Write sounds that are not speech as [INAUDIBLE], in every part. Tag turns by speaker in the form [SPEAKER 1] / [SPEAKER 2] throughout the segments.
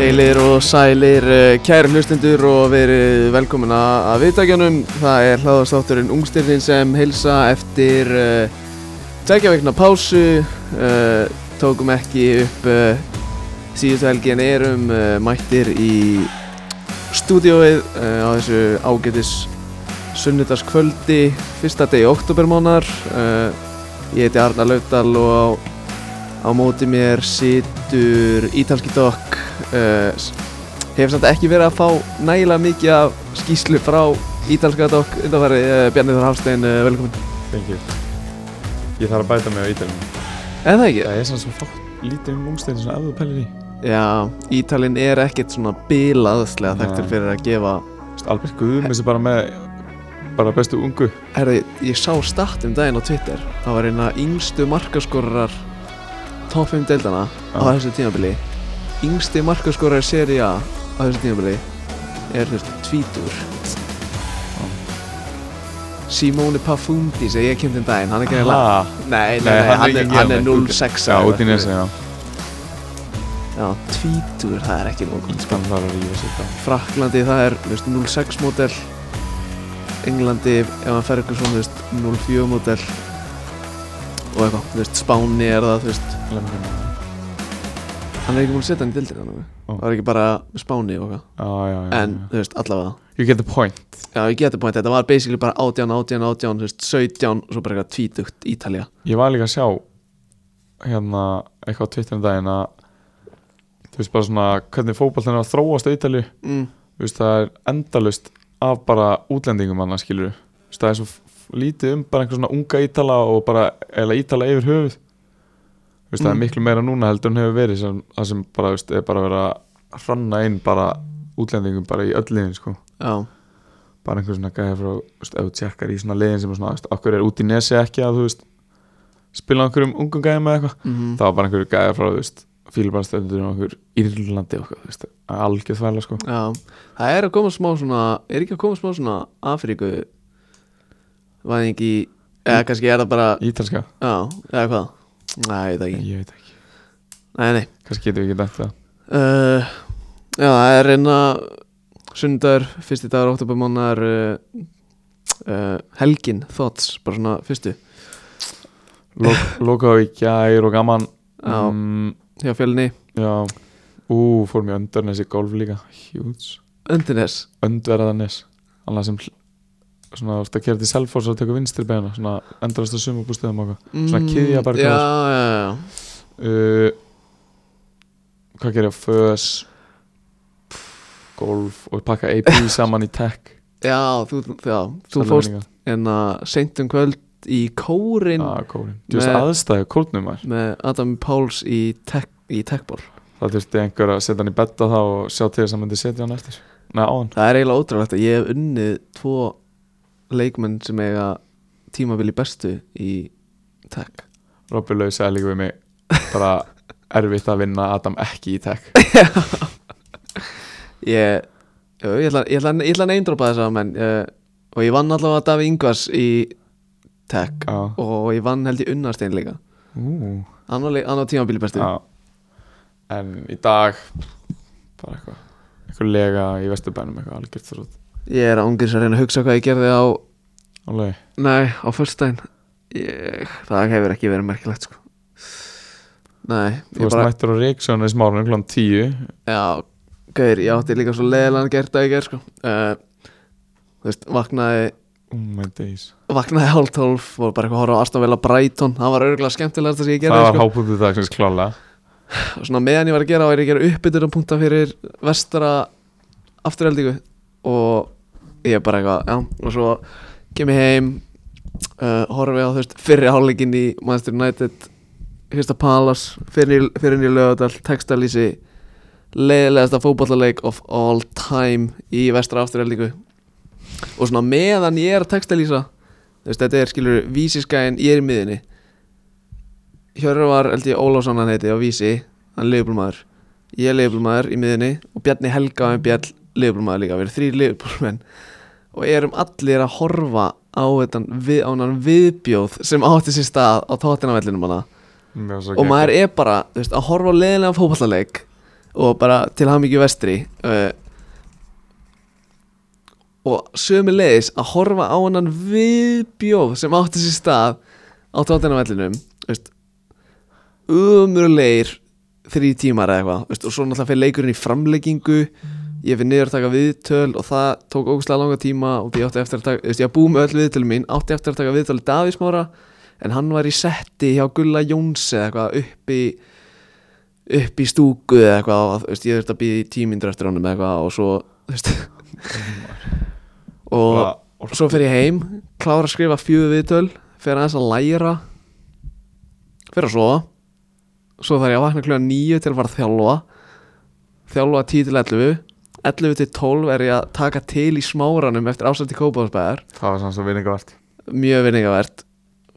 [SPEAKER 1] Heilir og sælir, eh, kæri hlustendur og verið velkomin að viðtækjanum. Það er hlaðastátturinn Ungstyrnin sem hilsa eftir uh, tækja veikna pásu. Uh, tókum ekki upp uh, síðustu helgi en erum mættir í stúdióið á þessu ágætis sunnudagskvöldi, fyrsta degi oktobermánar. Uh, ég heiti Arnar Laudal og á, á móti mér situr ítalski dokk uh, hefur samt ekki verið að fá nægilega mikið af skýslu frá ítalska dokk undanfæri uh, Bjarni Þór Hafstein, uh, velkomin
[SPEAKER 2] Thank you. Ég þarf að bæta mig á ítalinu
[SPEAKER 1] eða ekki?
[SPEAKER 2] Það er svona svo fátt lítið um ungsteinu svona þú pælir í
[SPEAKER 1] Já, Ítalinn er ekkert svona bilaðslega þekktur fyrir að gefa
[SPEAKER 2] Albert Guðmis er bara með bara bestu ungu.
[SPEAKER 1] Herði, ég sá statt um daginn á Twitter. Það var eina yngstu markaskorrar top 5 deildana á þessu tímabili. Yngsti markaskorrar seri A á þessu tímabili er þú veist tvítur Simone Pafundi sem ég kemd um daginn, hann er ekki
[SPEAKER 2] Aha.
[SPEAKER 1] Nei, nei,
[SPEAKER 2] Nei, hann er
[SPEAKER 1] hann er,
[SPEAKER 2] að
[SPEAKER 1] hann
[SPEAKER 2] gefa
[SPEAKER 1] er
[SPEAKER 2] mig.
[SPEAKER 1] 06
[SPEAKER 2] Já, út í
[SPEAKER 1] eitthvað.
[SPEAKER 2] nesi, já.
[SPEAKER 1] Já, tvítur, það er ekki nokkuð
[SPEAKER 2] Spann þar að rífa sér það
[SPEAKER 1] Fraklandi það er þú veist, 06 mótel Englandi ef hann Ferguson þú veist, 04 mótel og eitthvað, þú veist, Spáni er það þú veist, hann er ekki múin að setja hann í dildir þannig
[SPEAKER 2] Ó.
[SPEAKER 1] það er ekki bara Spáni og eitthvað.
[SPEAKER 2] Já, já, já
[SPEAKER 1] en,
[SPEAKER 2] já.
[SPEAKER 1] þú veist, allavega.
[SPEAKER 2] You get the point.
[SPEAKER 1] Já, ég geti point, þetta var basically bara 18, 18, 18 þú veist, 17 og svo bara eitthvað tvítugt Ítalja
[SPEAKER 2] Ég var líka að sjá hérna eitthvað á Twitter um daginn að þú veist bara svona hvernig fótballtinn er að þróast á Ítalju
[SPEAKER 1] mm.
[SPEAKER 2] þú veist það er endalust af bara útlendingum hann skilur þú veist það er svo lítið um bara einhver svona unga Ítala og bara eða Ítala yfir höfuð. Veist það er
[SPEAKER 1] Mm.
[SPEAKER 2] miklu meira núna heldur en hefur verið sem, það sem bara veist er bara verið að hranna inn bara útlendingum bara í öll liðin sko.
[SPEAKER 1] Já,
[SPEAKER 2] bara einhver svona gæði frá veist ef þú tjekkar í svona liðin sem er svona okkur er út í nesi ekki að þú veist spila einhverjum ungum gæði með eitthvað.
[SPEAKER 1] Mm
[SPEAKER 2] það var bara einhver gæði frá þú veist fílbarstöndur og einhver Írlandi þú veist algjör þvæla sko.
[SPEAKER 1] Já. Það er að koma smá svona er ekki að koma smá svona Afríku væðing í eða kannski er það bara,
[SPEAKER 2] Ítalska,
[SPEAKER 1] já, eða hvað? Nei, ég veit ekki.
[SPEAKER 2] Ég veit ekki.
[SPEAKER 1] Nei, nei.
[SPEAKER 2] Kannski getum við ekki dætt það.
[SPEAKER 1] Uh, Já, það er reyna Sundagur, fyrsti dagur óttabæmánar uh, uh, Helgin, thoughts Bara svona fyrstu.
[SPEAKER 2] Lok- Lokaðu í gær og gaman.
[SPEAKER 1] Já.
[SPEAKER 2] mm,
[SPEAKER 1] Hjá fjölni,
[SPEAKER 2] Já. Ú, fórum í öndverðnes í golf líka. Hjúts.
[SPEAKER 1] Öndines
[SPEAKER 2] Öndverðarnes. Alla sem Svona, þú veist að kera til Selfoss og teka vinstri beina Svona endrast að sumabústöðum og eitthvað Svona kiðja bara
[SPEAKER 1] Mm, Já,
[SPEAKER 2] góðar.
[SPEAKER 1] já, já.
[SPEAKER 2] Uh, Hvað gerir ég? Fös Golf Og pakka AP [LAUGHS] saman í tech.
[SPEAKER 1] Já, þú, já, þú fórst en að seint um kvöld í kórin
[SPEAKER 2] ah, kórin. Just
[SPEAKER 1] Með-
[SPEAKER 2] aðstæðu kórnum var.
[SPEAKER 1] með Adam Páls í, tech, í techball.
[SPEAKER 2] Það þurfti einhver að setja hann í betta þá Og sjá til þess að hann myndi setja hann eftir. Nei,
[SPEAKER 1] Það er eiginlega ótrúlegt að ég hef unnið tvo leikmenn sem eiga tímabili bestu í tech.
[SPEAKER 2] Robby Lau sagði líka við mig. Bara [LAUGHS] erfitt að vinna Adam ekki í tech.
[SPEAKER 1] Ég, jú, ég ætla, að neindrópa þess að menn uh, og ég vann allavega Daví Ingvars í tech
[SPEAKER 2] Já,
[SPEAKER 1] og ég vann held ég Unnarstein líka. Leik- hann var tímabili bestu.
[SPEAKER 2] Já. En í dag bara eitthvað eitthvað lega í vesturbænum eitthvað algjört þrótt
[SPEAKER 1] ég er ángriðs að reyna að hugsa hvað ég gerði á
[SPEAKER 2] Alveg,
[SPEAKER 1] nei, á ég, það hefur ekki verið merkilegt sko. Nei,
[SPEAKER 2] þú varst mættur á Ríksjónu í smárunum kl. 10
[SPEAKER 1] Já, gauður, ég átti líka svo leðilegan gert að ég ger sko. Uh, Þú veist, vaknaði
[SPEAKER 2] Oh
[SPEAKER 1] vaknaði hálf tólf og bara eitthvað að horfa á Aston Villa Brighton. Það var örgulega skemmtilegast sem ég
[SPEAKER 2] Það
[SPEAKER 1] gerði
[SPEAKER 2] var
[SPEAKER 1] sko.
[SPEAKER 2] hápunktu dagsins klála
[SPEAKER 1] og svona meðan ég var að gera er ég að gera uppbyttur punta fyrir vestara afturheldingu. Og ég er bara eitthvað, já, og svo kem ég heim uh, horfi á þú veist fyrri hálfleikin í Manchester United Fyrsta Palace, fyrir, fyrir í lögadal textalýsi leiðilegasta fótballaleik of all time í vestra afturheldingu og svona meðan ég er að textalýsa þú veist, þetta er skilur vísiskæin, ég er í miðinni Hjörvar held ég Ólafsson hann heiti á vísi hann er leifbólmaður. Ég er leifbólmaður í miðinni og Bjarni Helga og Bjarn leifbólmaður líka við erum þrýr leifbólmenn og erum allir að horfa á þetta við, viðbjóð sem átti sér stað á tóttina vellinum hana og maður er bara veist, að horfa á leðilega fótballaleik og bara til hann mikið vestri uh, og sömu leiðis að horfa á hann viðbjóð sem átti sér stað á tóttina veist, umurleir þrý tímar eða eitthvað og svo náttúrulega fyrir leikurinn í framleggingu ég finn niður að taka viðtöl og það tók ógustlega langa tíma og ég átti eftir að taka, þú veist ég að bú með öll viðtölu mín átti eftir að taka viðtölu Davísmóra en hann var í setti hjá Gulla Jóns eða eitthvað upp í upp í stúku eða eitthvað og þú veist ég þurfti að býði tímindur eftir honum eitthvað og svo þú veist og,
[SPEAKER 2] og
[SPEAKER 1] svo fer ég heim klára að skrifa fjöðu viðtöl fer aðeins að læra fer að sofa svo þarf ég að vakna kljóða nýju til að fara að þjálfa þjálfa títilellu 11-12 er ég að taka til í smáranum eftir ásætti kópáðsbæðar
[SPEAKER 2] það var sanns og vinningavert.
[SPEAKER 1] Mjög vinningavert,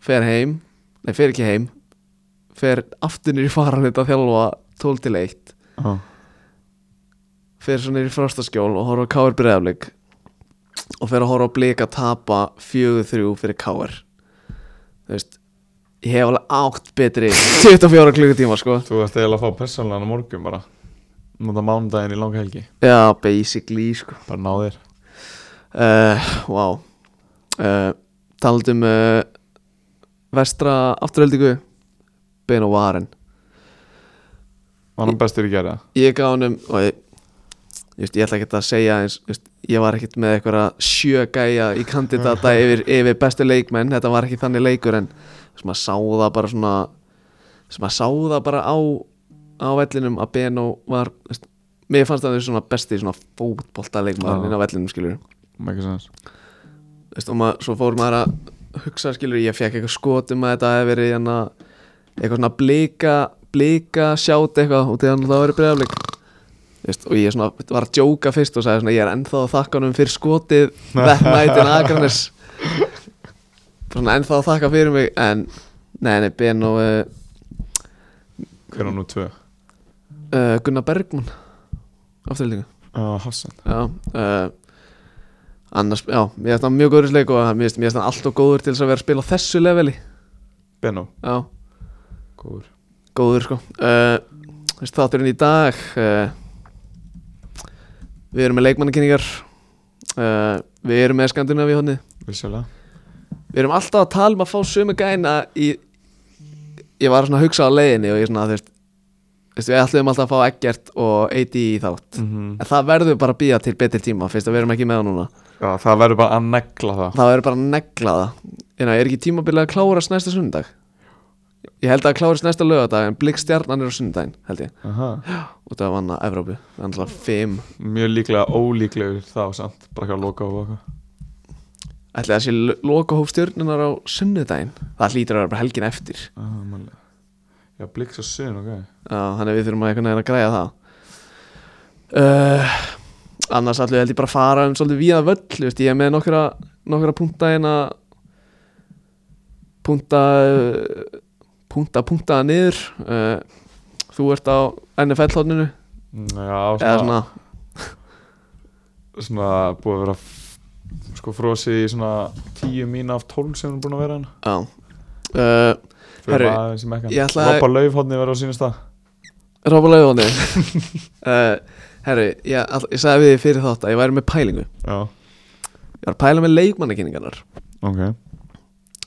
[SPEAKER 1] fer heim nei, fer ekki heim. Fer aftunir í faran þetta að þjálfa 12-1
[SPEAKER 2] oh.
[SPEAKER 1] fer svo neyri frostaskjól og horfa káir bregðarleik og fer að horfa að blika að tapa 4-3 fyrir káir þú veist ég hef alveg átt betri [LAUGHS] 24 klukkutíma sko.
[SPEAKER 2] Þú ert eiginlega að fá persónlega á morgum bara. Nota mánudaginn í langa helgi.
[SPEAKER 1] Já, basically sko.
[SPEAKER 2] Bara ná þér.
[SPEAKER 1] Uh, wow uh, talandum uh, vestra afturheldingu Ben og Warren.
[SPEAKER 2] Var hann bestur í gerða?
[SPEAKER 1] ég gaf honum og ég, just, ég ætla ekki að segja eins just, ég var ekkert með eitthvað sjö gæja í kandidata [LAUGHS] yfir, yfir bestu leikmenn. Þetta var ekki þannig leikur en sem að sá það bara svona sem að sá það bara á á vellinum að Beno var just, mér fannst það svona besti svona fótbolta leikmaður
[SPEAKER 2] Já.
[SPEAKER 1] inn á vellinum skilur veist, og maður, svo fór maður að hugsa skilur, ég fekk eitthvað skotum að þetta hefði verið hérna, eitthvað svona blika blika sjátt eitthvað og þegar það verið breyðaflik veist, og ég svona, var að djóka fyrst og sagði svona, ég er ennþá að þakka honum fyrir skotið that night in Akranes [LAUGHS] svona ennþá að þakka fyrir mig en, nei, nei, Ben og uh,
[SPEAKER 2] Hver er nú tvö?
[SPEAKER 1] Uh, Gunnar Bergman afturlíka
[SPEAKER 2] Uh, Hassan
[SPEAKER 1] Já uh, Annars, já, mér finnst það mjög góður í sleik og mér finnst mér finnst hann alltaf góður til þess að vera að spila á þessu leveli.
[SPEAKER 2] Benno.
[SPEAKER 1] Já,
[SPEAKER 2] Góður.
[SPEAKER 1] Góður sko. Uh, Þessi þátturinn í dag uh, Við erum með leikmannakynningar uh, Við erum með Skandinavíu hodni
[SPEAKER 2] Vissulega.
[SPEAKER 1] Við erum alltaf að tala um að fá sömu gæna í Ég var svona að hugsa á leiðinni og ég svona, veist þú veist, Við ætlum alltaf að fá Eggert og AD í þátt.
[SPEAKER 2] Mm -hmm.
[SPEAKER 1] En það verður bara að býja til betri tíma Fyrst að við erum ekki með það núna.
[SPEAKER 2] Já, það verður bara að negla það.
[SPEAKER 1] Það verður bara að negla það. Ég er ekki tímabilið að klárast næsta sunnudag? Ég held að það klárast næsta lögadag En Blikkstjarnan er á sunnudaginn, held ég.
[SPEAKER 2] Aha.
[SPEAKER 1] út af að það er alltaf fimm.
[SPEAKER 2] Mjög líklega ólíklegur þá samt Bara ekki að loka á okkar
[SPEAKER 1] ætli það sé loka hóf stjörnunar á sunnudaginn? Það hlýtur að vera bara helgin eftir.
[SPEAKER 2] Aha, mannlega. Já, bliks og sun, ok.
[SPEAKER 1] Já, þannig við þurfum að eitthvað að græja það. Uh, annars við held ég bara að fara um svolítið víða völl veist, ég er með nokkra, nokkra punta hérna. Punta punta punta niður. Uh, þú ert á NFL hóðninu
[SPEAKER 2] Já, svona,
[SPEAKER 1] svona
[SPEAKER 2] svona búið að vera sko frosi í svona 10 mín af 12 sem er búin að vera hann
[SPEAKER 1] já. Uh, Herru, ég ætla að-
[SPEAKER 2] Robba Laufhóðni verður á sínum stað.
[SPEAKER 1] Rópa Laufóni uh, [LAUGHS] Herru, ég, all, ég sagði við þig fyrir þátt að ég væri með pælingu.
[SPEAKER 2] Já,
[SPEAKER 1] Ég var að pæla með leikmannakynningarnar
[SPEAKER 2] ok.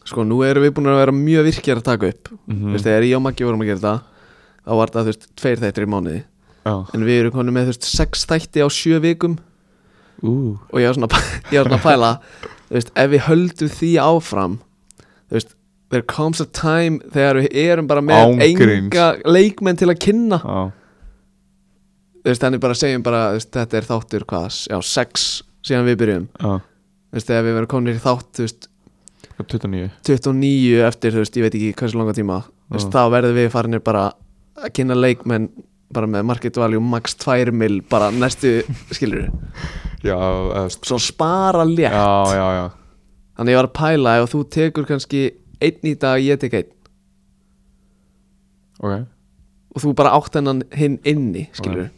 [SPEAKER 1] Sko, nú erum við búin að vera mjög virkir að taka upp.
[SPEAKER 2] Mm
[SPEAKER 1] Þú veist, þegar ég og Maggi vorum að gera þetta þá var þetta, þú veist, tveir þættir í mánuði.
[SPEAKER 2] Já,
[SPEAKER 1] en við erum konum með, þú veist, sex þætti á sjö vikum.
[SPEAKER 2] Ú.
[SPEAKER 1] Og ég var svona, [LAUGHS] ég var svona að pæla þú veist, ef við höldum því áfram þú veist, there comes a time þegar við erum bara með
[SPEAKER 2] Ángríns.
[SPEAKER 1] enga leikmenn til að kynna.
[SPEAKER 2] Já,
[SPEAKER 1] þú veist, þannig bara segjum bara, þú veist, þetta er þáttur hvað, já, sex síðan við byrjum
[SPEAKER 2] já,
[SPEAKER 1] þú veist, þegar við verðum komin í þátt, þú veist
[SPEAKER 2] 29
[SPEAKER 1] 29 eftir, þú veist, ég veit ekki hversu langa tíma. Þú veist, þá verðum við farinir bara að kynna leikmenn bara með market value max 2 mil bara næstu, skilur
[SPEAKER 2] Já, eða, st-
[SPEAKER 1] svo spara létt.
[SPEAKER 2] Já, já, já.
[SPEAKER 1] Þannig ég var að pæla ef þú tekur kannski einn í dag, ég tek einn.
[SPEAKER 2] Ok,
[SPEAKER 1] og þú bara átt hennan hinn inni, skilur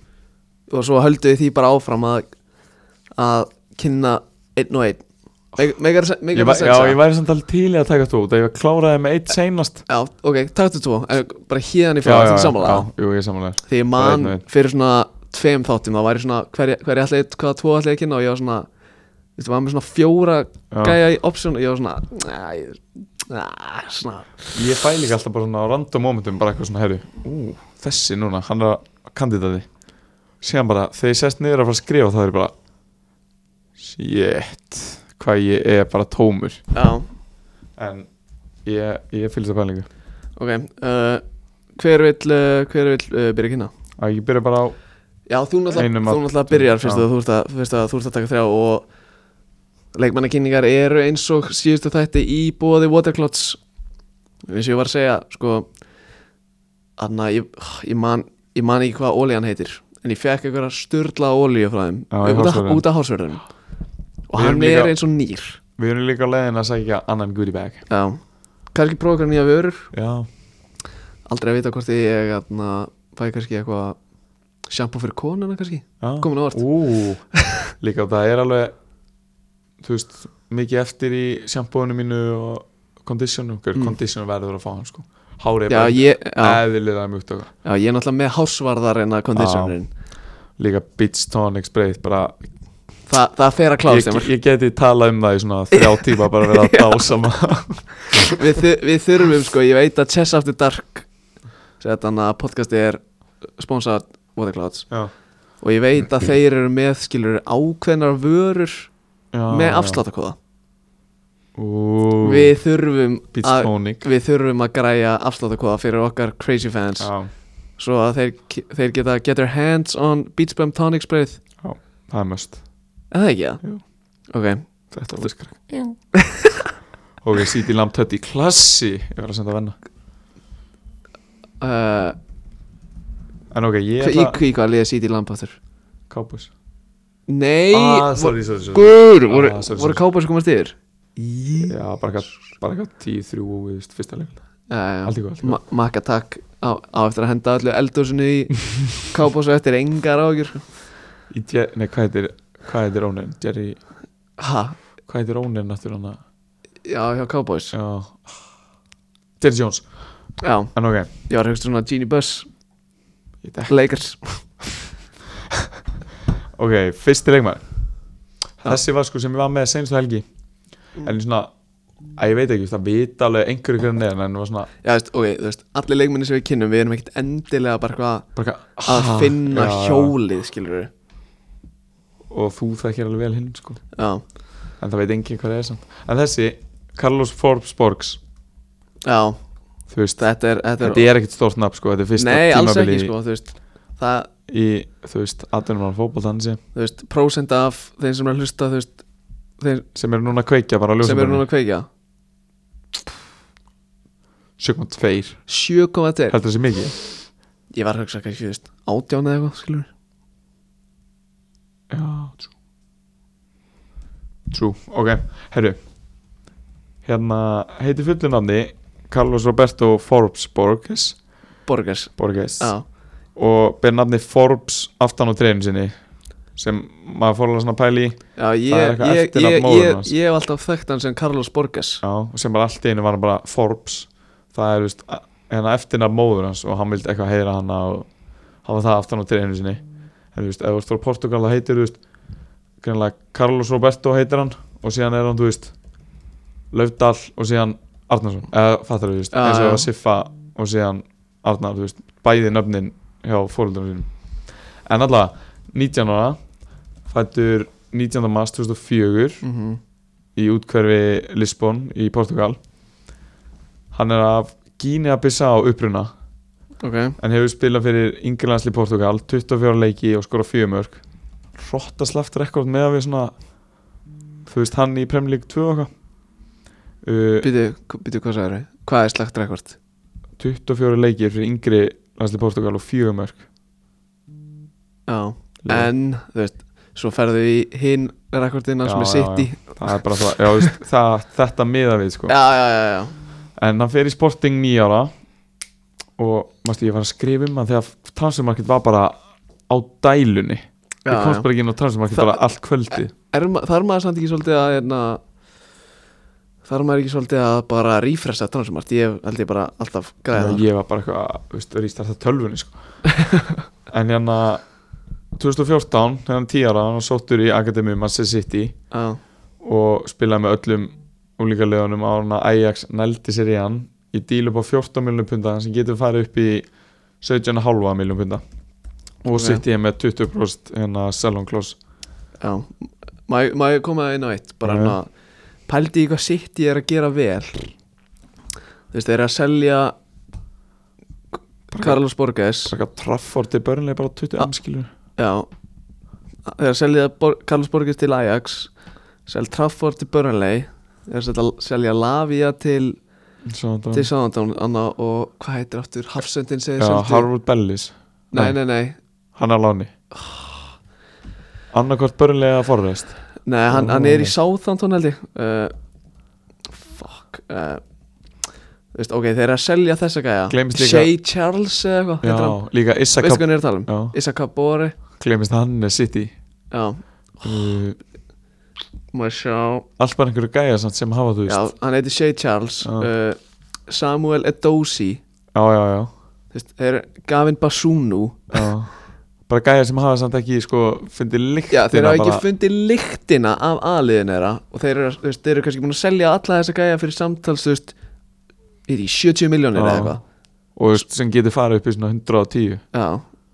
[SPEAKER 1] og svo höldu því bara áfram að að kynna einn og einn. Meg- Megar
[SPEAKER 2] ég, var,
[SPEAKER 1] það
[SPEAKER 2] Já, ég væri samt alveg til í að taka út Ef ég kláraði með eitt seinast.
[SPEAKER 1] Já, ok, taktu tvo. Bara hérna í frá, þetta
[SPEAKER 2] samanlega
[SPEAKER 1] Þegar ég
[SPEAKER 2] Bara einn
[SPEAKER 1] man
[SPEAKER 2] og einn.
[SPEAKER 1] fyrir svona tveim þáttum þá væri svona hverja hver ætlaði, hvaða tvo að kynna og ég var svona Þú veist, var með svona fjóra
[SPEAKER 2] Já.
[SPEAKER 1] gæja í option og ég var svona Næ, næ, svona.
[SPEAKER 2] Ég fæ líka alltaf bara svona á random momentum Bara eitthvað svona, herru, ú, þessi núna Hann er að kandidati Síðan bara, þegar ég sest niður að fara að skrifa Það er ég bara Shit, hvað ég er bara tómur.
[SPEAKER 1] Já,
[SPEAKER 2] En ég, ég fylgst það pælingu.
[SPEAKER 1] Ok uh, Hver vill, uh, hver vill uh, byrja að kynna?
[SPEAKER 2] Að ég byrja bara á
[SPEAKER 1] Já, þú náttúrulega,
[SPEAKER 2] Einum
[SPEAKER 1] þú
[SPEAKER 2] af-
[SPEAKER 1] náttúrulega byrjar fyrst
[SPEAKER 2] Já.
[SPEAKER 1] að þú ert að, fyrst að þú ert að taka þrjá og leikmannakynningar eru eins og síðustu þætti í bóði Waterclots eins og ég var að segja sko Anna, ég, ég, man, ég man ekki hvað ólíjan heitir en ég fekk einhverja styrla ólíu frá þeim
[SPEAKER 2] Já,
[SPEAKER 1] út af- hásverðunum og hann
[SPEAKER 2] líka-
[SPEAKER 1] er eins og nýr.
[SPEAKER 2] Við erum líka á leiðin að sækja annan goodie bag.
[SPEAKER 1] Já, kannski prófa eitthvað nýja vörur.
[SPEAKER 2] Já,
[SPEAKER 1] aldrei að vita hvort ég atna, fæ kannski eitthvað shampoo fyrir konuna kannski. Komin á vart [LAUGHS]
[SPEAKER 2] líka það er alveg Þú veist, mikið eftir í sjampóinu mínu og kondísjónu
[SPEAKER 1] Mm.
[SPEAKER 2] kondísjónu verður að fá hann sko. Hárið er bara eðlilega mjúkt og
[SPEAKER 1] já, ég er náttúrulega með hásvarðar en að konditionin
[SPEAKER 2] Líka beach tonic sprayt bara
[SPEAKER 1] Þa, Það fer að klást
[SPEAKER 2] ég, ég geti talað um það í svona þrjá tíma bara að vera að dásama
[SPEAKER 1] við, við þurfum sko, ég veit að Chess After Dark þannig að podcasti er sponsað Waterclouds.
[SPEAKER 2] Já,
[SPEAKER 1] og ég veit að þeir eru með skilur ákveðnar vörur með afsláttakóða við þurfum að við þurfum að græja afsláttakóða fyrir okkar crazy fans.
[SPEAKER 2] Já,
[SPEAKER 1] svo að þeir, þeir geta get their hands on Beach Bum Tonic Sprayð
[SPEAKER 2] það er must.
[SPEAKER 1] Eða það ekki það?
[SPEAKER 2] Jú.
[SPEAKER 1] ok,
[SPEAKER 2] Þetta var skræk Ok, City Lamb Tutty klassi Ég var að senda að venna.
[SPEAKER 1] Uh,
[SPEAKER 2] En ok, ég
[SPEAKER 1] í,
[SPEAKER 2] ætla
[SPEAKER 1] í hvað liða City Lamp aftur?
[SPEAKER 2] Kápus
[SPEAKER 1] nei,
[SPEAKER 2] ah, sorry, sorry, sorry.
[SPEAKER 1] Guður, voru,
[SPEAKER 2] Ah,
[SPEAKER 1] voru
[SPEAKER 2] sorry.
[SPEAKER 1] kápa sem komast yfir?
[SPEAKER 2] Já, bara eitthvað bara eitthvað 10-3 og við veist fyrsta leik.
[SPEAKER 1] Já, já,
[SPEAKER 2] Allt í góð,
[SPEAKER 1] Ma Makka takk á, á eftir að henda öllu eldúsinu í [LAUGHS] kápa svo eftir engar ágjur
[SPEAKER 2] Nei, hvað heitir Hvað heitir ónin? Jerry
[SPEAKER 1] Ha,
[SPEAKER 2] Hvað heitir aftur hana?
[SPEAKER 1] já, hjá Cowboys
[SPEAKER 2] Já. Jerry Jones.
[SPEAKER 1] Já,
[SPEAKER 2] En ok.
[SPEAKER 1] Ég var að hugsa svona Genie
[SPEAKER 2] dekk
[SPEAKER 1] Lakers
[SPEAKER 2] Ok, fyrsti leikmaður.
[SPEAKER 1] Já.
[SPEAKER 2] Þessi var sko sem ég var með senstu helgi. En svona að ég veit ekki, það vita alveg einhverju hvernig neðan en það var svona
[SPEAKER 1] Já, veist, ok, þú veist, allir leikminni sem við kynnum Við erum ekkert endilega bara eitthvað
[SPEAKER 2] bara, eitthvað,
[SPEAKER 1] að
[SPEAKER 2] ah,
[SPEAKER 1] finna
[SPEAKER 2] já,
[SPEAKER 1] hjólið, skilur við
[SPEAKER 2] og þú þekkir alveg vel hinn sko.
[SPEAKER 1] Já,
[SPEAKER 2] en það veit engin hvað það er samt. En þessi, Carlos Forbes Borgs.
[SPEAKER 1] Já,
[SPEAKER 2] þú veist,
[SPEAKER 1] þetta er, þetta er,
[SPEAKER 2] þetta er ekkert stórt nafn sko, þetta er fyrsta
[SPEAKER 1] Nei, alls
[SPEAKER 2] tímabili
[SPEAKER 1] ekki, sko, þú veist Það,
[SPEAKER 2] í, þú veist, 18 mann fótboltansi
[SPEAKER 1] þú veist, prósent af þeim sem er að hlusta, þú veist Þeir
[SPEAKER 2] sem eru núna að kveikja bara
[SPEAKER 1] sem eru núna að kveikja?
[SPEAKER 2] 7.2,
[SPEAKER 1] 7,2
[SPEAKER 2] heldur þessi mikið.
[SPEAKER 1] Ég var að hugsa kannski, þú veist, átján eða eitthvað, skilur
[SPEAKER 2] já, true. True, ok, herru hérna heiti fullu nafni Carlos Roberto Forbes Borges.
[SPEAKER 1] Borgers
[SPEAKER 2] Borges.
[SPEAKER 1] Já,
[SPEAKER 2] og ber nafni Forbes aftan á treynu sinni sem maður fór alveg svona að pæla í.
[SPEAKER 1] Já ég, ég, ég, ég, hef alltaf þekkt hann sem Carlos Borges.
[SPEAKER 2] Já, sem bara allt í einu var hann bara Forbes. Það er veist, hérna eftirnafn móður hans og hann vildi eitthvað heyra hann og hafa það aftan á treynu sinni. En þú veist, ef þú veist frá Portugal það heitir þú veist, greinlega Carlos Roberto heitir hann og síðan er hann, þú veist Laufdal og síðan Arnarsson, eða fattar þú veist eins og Siffa og síðan Arnar, þú veist, bæði nöfnin hjá fóröldunum sínum en allavega, 19 ára fættur 19. mars 2004
[SPEAKER 1] mm -hmm.
[SPEAKER 2] í útkverfi Lisbon í Portugal hann er af Guinea-Bissau uppruna
[SPEAKER 1] Ok,
[SPEAKER 2] en hefur spilað fyrir Ingrilandsli Portugal 24 leiki og skora 4 mörg Rottaslaft rekord með að við svona þú veist hann í Premier League 2 og eitthvað uh,
[SPEAKER 1] býtu, hvað sagður Hvað er slagt rekord?
[SPEAKER 2] 24 leikir fyrir Ingri landsli Portugal og 4 mörg
[SPEAKER 1] Já, en, þú veist Svo ferðu í hinn rekordina sem er
[SPEAKER 2] já,
[SPEAKER 1] City.
[SPEAKER 2] það er bara það, já, veist, [LAUGHS] það þetta miða við sko.
[SPEAKER 1] Já, já,
[SPEAKER 2] En hann fer í Sporting nýjára og mástu ég var að skrifa um hann þegar transfermarkett var bara á dælunni. Ég komst bara ekki inn á transfermarkett
[SPEAKER 1] Það-
[SPEAKER 2] bara allt kvöldi
[SPEAKER 1] Er, ma- Það er maður samt ekki svolítið að hérna, þarf maður ekki svolítið að bara refresha transumart, ég held ég bara alltaf græða það.
[SPEAKER 2] ég var bara eitthvað, veist, rístarta tölvunni sko. [LAUGHS] en hérna 2014, hérna 10 ára hann var sóttur í Akademi Manchester City
[SPEAKER 1] Já,
[SPEAKER 2] og spilaði með öllum úlíkalegunum á hana Ajax nældi sér í hann í díl upp á 14 miljonum punda sem getur farið upp í 17,5 miljonum punda. Og
[SPEAKER 1] Ok.
[SPEAKER 2] City með 20% hérna Salon Close.
[SPEAKER 1] Já. Má ég- má ég koma inn á eitt? Bara hérna Pældi í hvað sitt ég er að gera vel. Þú veist, þeir eru að selja Carlos Borges.
[SPEAKER 2] Trafford til börnlega bara 20
[SPEAKER 1] Ja.
[SPEAKER 2] M skilur
[SPEAKER 1] Já. Þeir eru að selja Bor Carlos Borges til Ajax Selja Trafford til Burnley Þeir eru að selja Lavia til til Anna, og hvað heitir aftur Hafsendin segir
[SPEAKER 2] Já, Harvard Bellis.
[SPEAKER 1] Nei, nei, nei
[SPEAKER 2] hann er láni. Annarkvort börnlega Forrest
[SPEAKER 1] Nei, hann, hann er í Southampton held ég. Uh, Fuck uh, veist, ok, þeir eru að selja þessa gæja. Shay Charles eða eitthvað
[SPEAKER 2] líka Issa
[SPEAKER 1] Veistu
[SPEAKER 2] Kap
[SPEAKER 1] hvað hann er að tala um?
[SPEAKER 2] Já,
[SPEAKER 1] Issa Kabori
[SPEAKER 2] glemist hann er City.
[SPEAKER 1] Já,
[SPEAKER 2] uh,
[SPEAKER 1] má ég sjá?
[SPEAKER 2] Allt bara einhverju gæja samt sem hafa þú
[SPEAKER 1] Já,
[SPEAKER 2] veist.
[SPEAKER 1] hann heitir Shay Charles. Uh, Samuel Edosi.
[SPEAKER 2] Já, já, já,
[SPEAKER 1] veist, þeir eru Gavin Basunu
[SPEAKER 2] já. Bara gæja sem hafa samt ekki sko Fyndi líktina
[SPEAKER 1] þeir hafa ekki
[SPEAKER 2] bara,
[SPEAKER 1] fundið lyktina af aðliðin þeirra og þeir eru, veist, þeir eru kannski búin að selja alla þessa gæja fyrir samtals, þú veist í 70 miljónir eða eitthvað.
[SPEAKER 2] Og veist, sem getur farið upp í svona 110
[SPEAKER 1] Já,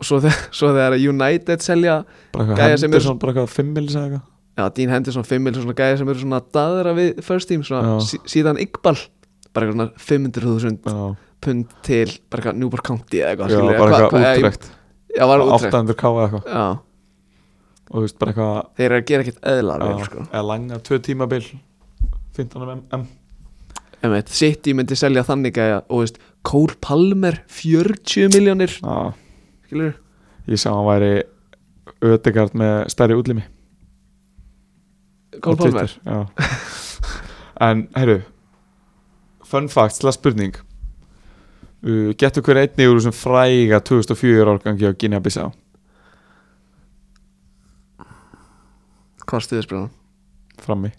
[SPEAKER 1] og svo, þeir, svo þegar United selja Gæja sem eru-
[SPEAKER 2] bara eitthvað 5 millis eða eitthvað.
[SPEAKER 1] Já, Dean Henderson 5 miljónir svona gæja sem eru svona daðra við first team, svona sí, síðan Iqbal bara eitthvað svona 500.000
[SPEAKER 2] Já,
[SPEAKER 1] pund til bara eitthvað Newport County eða eitthvað
[SPEAKER 2] bara
[SPEAKER 1] hvað-
[SPEAKER 2] eitthvað
[SPEAKER 1] hvað-
[SPEAKER 2] útrekt
[SPEAKER 1] Já, var útrekt
[SPEAKER 2] 800 k eða eitthvað.
[SPEAKER 1] Já,
[SPEAKER 2] Og þú veist, bara eitthvað
[SPEAKER 1] þeir eru að gera ekkert eðlar vel,
[SPEAKER 2] já,
[SPEAKER 1] sko.
[SPEAKER 2] Eða langa, tvö tímabil 15 mm
[SPEAKER 1] Emmeit, City myndi selja þannig gæja og veist, Cole Palmer 40 miljónir,
[SPEAKER 2] Já,
[SPEAKER 1] skilur
[SPEAKER 2] ég sá hann væri Ödegard með stærri útlimi.
[SPEAKER 1] Cole Palmer?
[SPEAKER 2] já. En, heyrðu Fun fact, slá spurning Getur hver einni úr þessum fræga 2004 árgangi á Guinea Bissau?
[SPEAKER 1] Hvað stuðið spila?
[SPEAKER 2] Frammi.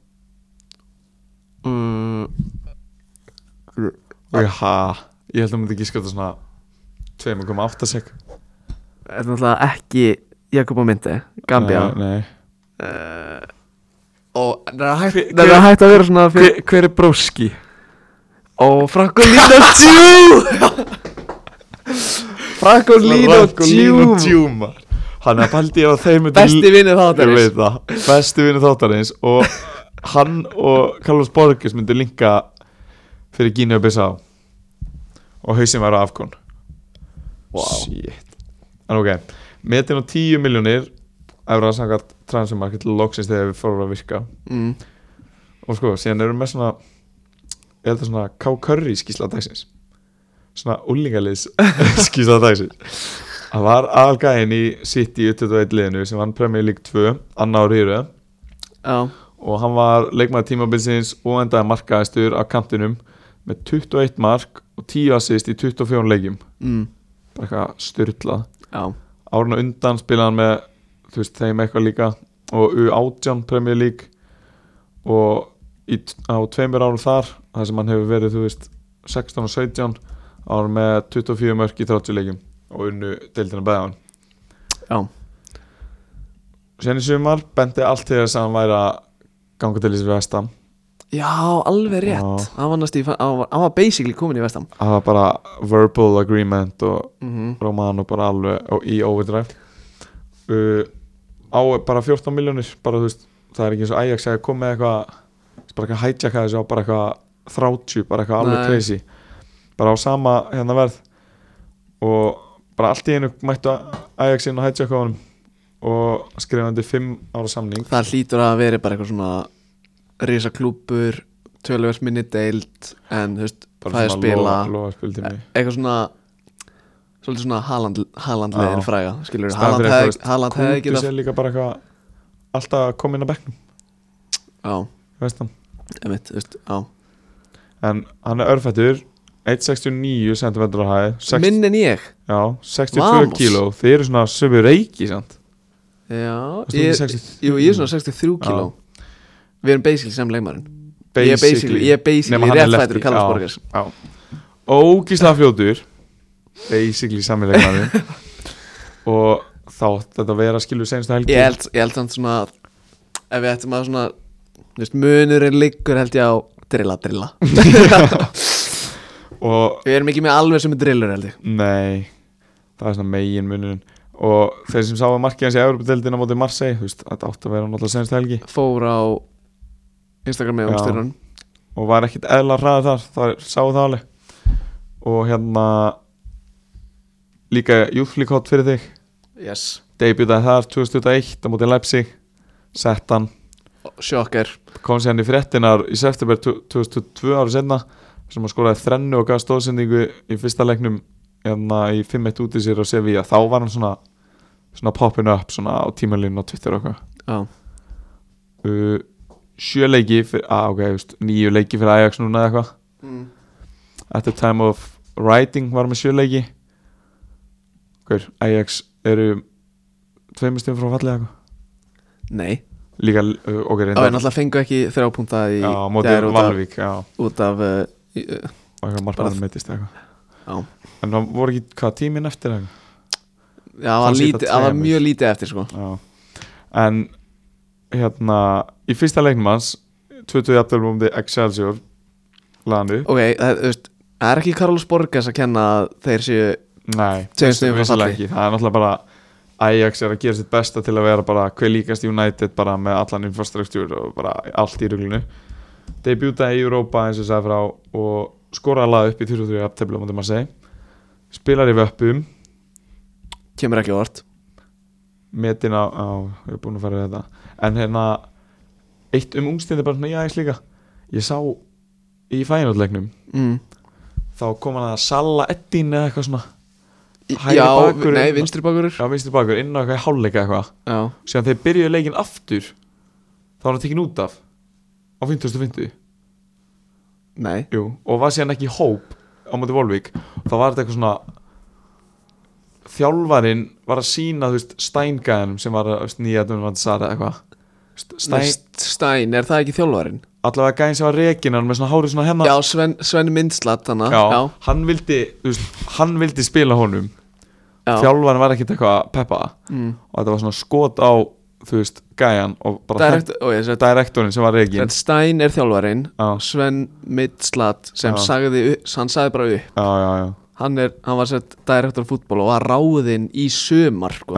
[SPEAKER 1] Mm,
[SPEAKER 2] Og ég, held að myndi ekki skjóta svona 2,8 sek.
[SPEAKER 1] Þetta er náttúrulega ekki Jakob á myndi, Gambia?
[SPEAKER 2] Nei,
[SPEAKER 1] uh, Og það er hægt að vera svona fyrir,
[SPEAKER 2] hver, hver er bróski?
[SPEAKER 1] Og Frankolino Djú [LAUGHS] Frankolino Djú
[SPEAKER 2] Djúmar Hann er að þeir myndi
[SPEAKER 1] Besti vinnið þáttarins.
[SPEAKER 2] Það, besti vinnu þáttarins og hann og Carlos Borges myndu linka fyrir Gínu og Bissá og hausinn var á afkon.
[SPEAKER 1] Vá.
[SPEAKER 2] Shit. En ok, metin á 10 miljónir efra samkvæmt transfermarket loksins þegar við fórum að virka.
[SPEAKER 1] Mm.
[SPEAKER 2] og sko, síðan erum við með svona ég held að svona K-Curry skísla dagsins? Svona úlingaliðs [LAUGHS] skísla dagsins. Það var aðalgæðin í City U21 liðinu sem vann Premier League 2 Anna á Rýru.
[SPEAKER 1] Já,
[SPEAKER 2] og hann var leikmaður tímabilsins og endaði markaðistur á kantinum með 21 mark og 10 assist í 24 leikjum.
[SPEAKER 1] Mm.
[SPEAKER 2] bara eitthvað styrlað
[SPEAKER 1] Já,
[SPEAKER 2] árun undan spilaði hann með þú veist þeim eitthvað líka og U18 Premier League og í, á tveimur árum þar þar sem hann hefur verið þú veist 16 og 17 árum með 24 mörk í 30 leikjum og unnu deildina beða hann.
[SPEAKER 1] Já,
[SPEAKER 2] Sen í sumar bendi allt til þess að hann væri að ganga til þessi vestam
[SPEAKER 1] já, alveg rétt. Hann var næst í, hann var, hann var basically komin í vestam
[SPEAKER 2] það var bara verbal agreement og
[SPEAKER 1] mm -hmm.
[SPEAKER 2] Romano bara alveg á- í overdrive. Uh, á bara 14 miljónir bara þú veist, það er ekki eins og Ajax að koma með eitthvað bara eitthvað hijacka þessu á bara eitthvað 30, bara eitthvað alveg crazy. Bara á sama hérna verð. Og bara allt í einu mættu Ajax inn og hijacka á honum. Og skrifandi 5 ára samning.
[SPEAKER 1] Það hlýtur að vera bara eitthvað svona Risa klúpur Tölvöld minni deild En þú veist, hvað er að spila.
[SPEAKER 2] lofa spiltími
[SPEAKER 1] Eitthvað svona Svolítið svona
[SPEAKER 2] Já.
[SPEAKER 1] fræga Skilur,
[SPEAKER 2] fyrir
[SPEAKER 1] hefði hefði
[SPEAKER 2] Kúndus
[SPEAKER 1] getað
[SPEAKER 2] líka bara eitthvað alltaf að koma inn á bekknum.
[SPEAKER 1] Já,
[SPEAKER 2] veist hann
[SPEAKER 1] emitt, þú veist, já
[SPEAKER 2] en hann er örfættur 1.69 cm á hæð
[SPEAKER 1] Minn en ég
[SPEAKER 2] já, 62
[SPEAKER 1] Vamos.
[SPEAKER 2] kíló þeir eru svona sömu reiki sant?
[SPEAKER 1] Já, ég,
[SPEAKER 2] 63?
[SPEAKER 1] jú, ég er svona 63 kíló Við erum basically sem leikmarin Ég er basically, ég er basically
[SPEAKER 2] Nema hann
[SPEAKER 1] rétt
[SPEAKER 2] lefty,
[SPEAKER 1] fættur Carlos
[SPEAKER 2] já.
[SPEAKER 1] Borges
[SPEAKER 2] Já. Ógíslega fljótur Basically sammilegnaði [LAUGHS] Og þá þetta vera skilur senstu helgi
[SPEAKER 1] Ég held, ég held svona Ef við ættum að svona veist, Munurinn liggur held ég á Drilla, drilla. [LAUGHS]
[SPEAKER 2] Og
[SPEAKER 1] Við erum ekki með alveg sem er drillur held ég.
[SPEAKER 2] Nei Það er svona megin munurinn Og þeir sem sáu markið hans í Európa-deildina mótið Marseille þú veist, Þetta átti að vera náttúrulega senstu helgi.
[SPEAKER 1] Fór á Instagrami og styrun
[SPEAKER 2] Og var ekkit eðla hraðið þar Það sáu það alveg. Og hérna Líka júflíkott fyrir þig.
[SPEAKER 1] Yes.
[SPEAKER 2] Debutaði þar 2021 á mótið Leipzig Sett hann
[SPEAKER 1] Sjokker
[SPEAKER 2] kom sér hann í fréttinar í september 2002 ára senna sem hann skoraði þrennu og gaf stóðsendingu í fyrsta leiknum hérna í 5-1 út í sér á Sevilla. Þá var hann svona, svona poppin up svona á tímalínu á Twitter og eitthvað.
[SPEAKER 1] Já.
[SPEAKER 2] Uh, sjö leiki fyrir, að ok, just, nýju leiki fyrir Ajax núna eða eitthvað.
[SPEAKER 1] Mm.
[SPEAKER 2] at the time of writing var hann með sjö leiki. Hver, Ajax eru tveimur stöðum frá fallið eitthvað?
[SPEAKER 1] Nei
[SPEAKER 2] líka, uh, ok,
[SPEAKER 1] Og við
[SPEAKER 2] reyndar
[SPEAKER 1] náttúrulega fengu ekki þrjá púnta í
[SPEAKER 2] já, mótið Valvík
[SPEAKER 1] Út af uh, í, uh,
[SPEAKER 2] og eitthvað margbarðin meitist eitthvað.
[SPEAKER 1] Já.
[SPEAKER 2] En það voru ekki hvað tíminn eftir eitthvað
[SPEAKER 1] Já, það var, það mjög lítið eftir sko.
[SPEAKER 2] Já. en hérna í fyrsta leiknum hans 20 jafnvel um því Excelsior lanu,
[SPEAKER 1] Ok, það, það er ekki Carlos Borges að kenna þeir séu
[SPEAKER 2] nei það er náttúrulega bara Ajax er að gera sitt besta til að vera bara hver líkast United bara með allan infrastruktúr og bara allt í ruglunu debutaði í Europa eins og sagði frá og skoraði lag upp í 23 jafntefli á móti Marseille. Spilar í vöppum.
[SPEAKER 1] Kemur ekki orð
[SPEAKER 2] metin á, á ég er búin að fara við þetta. En hérna eitt um ungstindi bara svona í aðeins líka. Ég sá í fæinotleiknum
[SPEAKER 1] mm.
[SPEAKER 2] þá kom hann að Salla Eddin eða eitthvað svona Hægri
[SPEAKER 1] Já,
[SPEAKER 2] bakvörður.
[SPEAKER 1] nei, vinstri bakurur
[SPEAKER 2] já vinstri bakur inn á eitthvað í hálfleika eitthvað. Síðan þeir byrjuðu leikin aftur þá var hann tekin út af á 50.50
[SPEAKER 1] nei.
[SPEAKER 2] Jú, og var síðan ekki í hóp á móti Volvík. Þá var þetta eitthvað svona þjálfarinn var að sína þú veist Steingæðanum sem var að nýja Þú veist, Stein,
[SPEAKER 1] Stein, Stein, er það ekki þjálfarinn?
[SPEAKER 2] Allavega gæðin sem var rekinan með svona hárið svona hennar
[SPEAKER 1] Já, Sven, Sven Mindslat
[SPEAKER 2] já, hann vildi veist, hann vildi spila honum.
[SPEAKER 1] Já.
[SPEAKER 2] þjálfarinn var ekkert eitthvað að peppa.
[SPEAKER 1] Mm.
[SPEAKER 2] og þetta var svona skot á þú veist gæjan og bara
[SPEAKER 1] Direkt, ég,
[SPEAKER 2] hent- direktorinn sem var
[SPEAKER 1] Sven Stein er þjálfarinn
[SPEAKER 2] já,
[SPEAKER 1] Sven Mindslat sem
[SPEAKER 2] Já.
[SPEAKER 1] sagði, hann sagði bara upp.
[SPEAKER 2] Já, já, já,
[SPEAKER 1] hann, er, hann var sett direktor fútból og var ráðinn í sömar sko.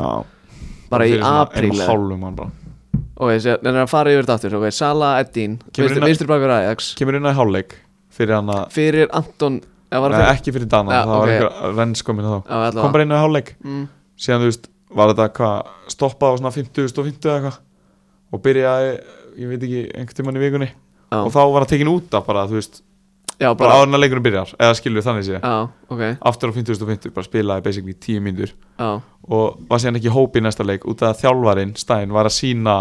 [SPEAKER 1] bara í
[SPEAKER 2] Fyrir svona
[SPEAKER 1] apríl
[SPEAKER 2] einum
[SPEAKER 1] eða-
[SPEAKER 2] hálfum hann bara
[SPEAKER 1] en er að fara yfir þetta aftur. Ok, Sala
[SPEAKER 2] að-
[SPEAKER 1] vinstri bakur Ajax
[SPEAKER 2] kemur inn á í hálfleik fyrir hann að
[SPEAKER 1] fyrir Anton var
[SPEAKER 2] Nei,
[SPEAKER 1] það
[SPEAKER 2] ekki fyrir Dana,
[SPEAKER 1] Ja,
[SPEAKER 2] það var
[SPEAKER 1] ok.
[SPEAKER 2] einhver rens komin þá.
[SPEAKER 1] Allavega.
[SPEAKER 2] kom bara inn á hálfleik.
[SPEAKER 1] Mm.
[SPEAKER 2] síðan þú veist, var þetta hvað stoppað á svona 50 og 50 eða eitthvað? Og byrjaði, ég veit ekki einhvern tímann í vikunni.
[SPEAKER 1] Já,
[SPEAKER 2] og þá var hann tekin út af bara, þú veist,
[SPEAKER 1] já,
[SPEAKER 2] bara
[SPEAKER 1] bara,
[SPEAKER 2] áður en að leikunum byrjar eða skilur þannig sé,
[SPEAKER 1] já, ok.
[SPEAKER 2] Aftur á 50 og 50 bara spilaði basically 10 mínútur.
[SPEAKER 1] Já,
[SPEAKER 2] og var síðan ekki hópi í næsta leik út af að þjálfarinn, Stein, var að sína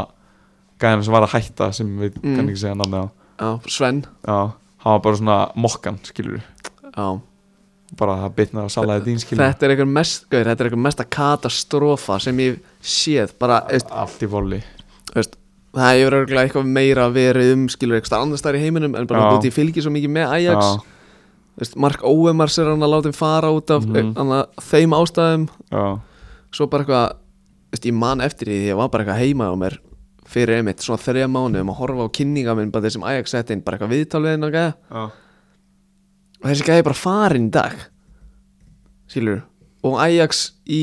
[SPEAKER 2] gæðan sem var að hætta sem við
[SPEAKER 1] Mm.
[SPEAKER 2] kann ekki segja namni á.
[SPEAKER 1] Sven.
[SPEAKER 2] Já, hann var bara svona mokkan, skilur
[SPEAKER 1] já,
[SPEAKER 2] bara að bitna á salaði þín skilur
[SPEAKER 1] þetta er eitthvað mest gauð, þetta er eitthvað mesta katastrófa sem ég séð bara, veist,
[SPEAKER 2] allt í voli
[SPEAKER 1] veist það hefur örgulega eitthvað meira verið um skilur eitthvað annars þar í heiminum en bara
[SPEAKER 2] Já.
[SPEAKER 1] út í fylgi svo mikið með Ajax. Veist, Mark Óemars er hann að láta þeim fara út af mm þeim ástæðum.
[SPEAKER 2] Já,
[SPEAKER 1] svo bara eitthvað ég man eftir því því ég var bara eitthvað heima á mér fyrir einmitt svona þreja mánuðum að horfa á kynninga minn bara þessum Ajax sett inn bara eitthvað viðtal við hennar gæða
[SPEAKER 2] já.
[SPEAKER 1] og þessi gæði bara farin í dag skilur og Ajax í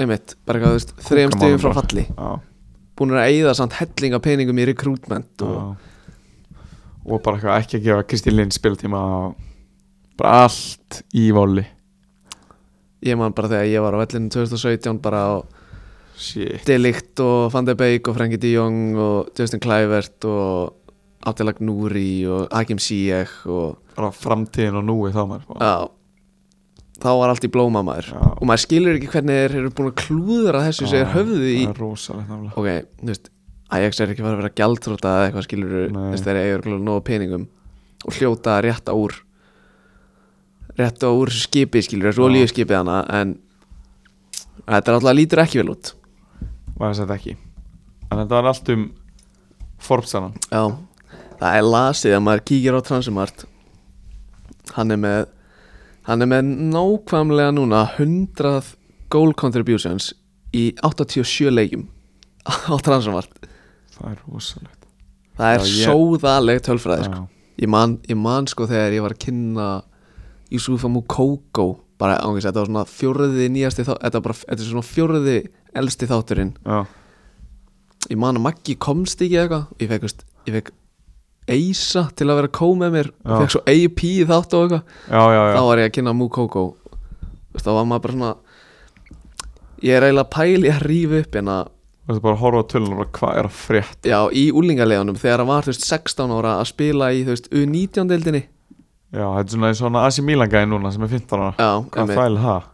[SPEAKER 1] einmitt bara eitthvað þrejum stegum frá falli
[SPEAKER 2] já.
[SPEAKER 1] búin að eyða samt hellinga peningum í recruitment og
[SPEAKER 2] Já. og bara eitthvað ekki að gefa Kristi Lind spiltíma og bara allt í voli
[SPEAKER 1] ég man bara þegar ég var á vellinu 2017 bara á Delikt og Van de Beek og Frankie de Jong og Justin Kluivert og Abdelak Nouri og Hakim Ziyech og
[SPEAKER 2] bara framtíðin og núi þá maður
[SPEAKER 1] já, þá var allt í blóma maður.
[SPEAKER 2] Já.
[SPEAKER 1] og maður skilur ekki hvernig þeir eru búin að klúðra þessu sem þeir höfðu í
[SPEAKER 2] það er náttúrulega
[SPEAKER 1] ok, þú veist, Ajax er ekki fara að vera gjaldþróta eða eitthvað skilur þeir eigur glóð nógu peningum og hljóta að rétta úr rétta úr þessu skipi skilur þessu
[SPEAKER 2] Já.
[SPEAKER 1] olíuskipið hana en þetta er alltaf lítur ekki vel út
[SPEAKER 2] var þess að ekki. En þetta var allt um Forbes hana
[SPEAKER 1] já, það er lasið að maður kíkir á Transumart hann er með hann er með nákvæmlega núna 100 goal contributions í 87 leikjum á Transumart
[SPEAKER 2] Það er rosalegt.
[SPEAKER 1] Það er
[SPEAKER 2] ég-
[SPEAKER 1] sóðaleg tölfræði sko. Ég, man, ég man sko þegar ég var að kynna Yusufa Mukoko bara ángis, þetta var svona fjórði nýjasti þá, þetta, var bara, þetta er svona fjórði elsti þátturinn.
[SPEAKER 2] Já,
[SPEAKER 1] ég man að Maggi komst ekki eitthvað. Ég fekk, veist, ég fekk Eisa til að vera að kó með mér.
[SPEAKER 2] Já.
[SPEAKER 1] fekk svo AP í þátt og eitthvað.
[SPEAKER 2] Já, já,
[SPEAKER 1] þá var ég að kynna Mukoko. Veist, þá var maður bara svona ég er eiginlega pæli að rífa upp en að
[SPEAKER 2] Þú veist bara að horfa á tölun og bara hvað er að frétt
[SPEAKER 1] já, í úlingaleganum þegar hann var þú veist, 16 ára að spila í þú veist, U19 deildinni.
[SPEAKER 2] Já, þetta er svona eins og svona Asi Milan gæði núna sem er 15 ára.
[SPEAKER 1] Já,
[SPEAKER 2] Hvað
[SPEAKER 1] einmitt.
[SPEAKER 2] fæl það?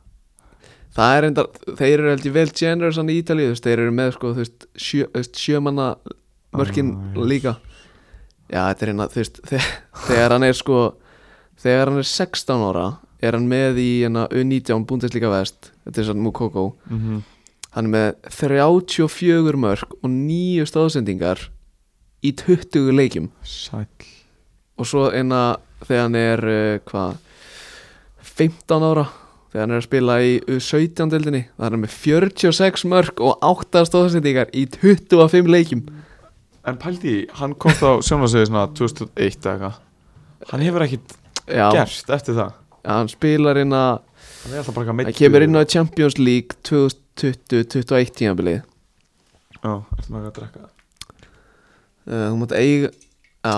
[SPEAKER 1] Það er enda, þeir eru held ég vel generous í Ítalíu, þeir eru með sko, veist, sjö, veist, sjömanna mörkin
[SPEAKER 2] Ah,
[SPEAKER 1] líka. Já, þetta er hérna, þú veist, þegar, hann er sko, þegar hann er 16 ára er hann með í hérna U19 Bundesliga Vest, þetta er svona Mukoko
[SPEAKER 2] Mm -hmm.
[SPEAKER 1] hann er með 34 mörk og nýju stóðsendingar í 20 leikjum.
[SPEAKER 2] Sæl
[SPEAKER 1] og svo einna þegar hann er uh, hvað 15 ára þegar hann er að spila í 17 deildinni það er hann með 46 mörk og 8 stóðsendingar í 25 leikjum.
[SPEAKER 2] En pældi, í, hann komst á sjónvarsveiði svona 2001 eða eitthvað. Hann hefur ekkit
[SPEAKER 1] já,
[SPEAKER 2] gert eftir það.
[SPEAKER 1] Já, hann spilar inn að
[SPEAKER 2] Hann
[SPEAKER 1] hann kemur inn á Champions League 2020-21 tímabilið.
[SPEAKER 2] Já, eftir maður að drekka
[SPEAKER 1] uh, þú mátt eiga já,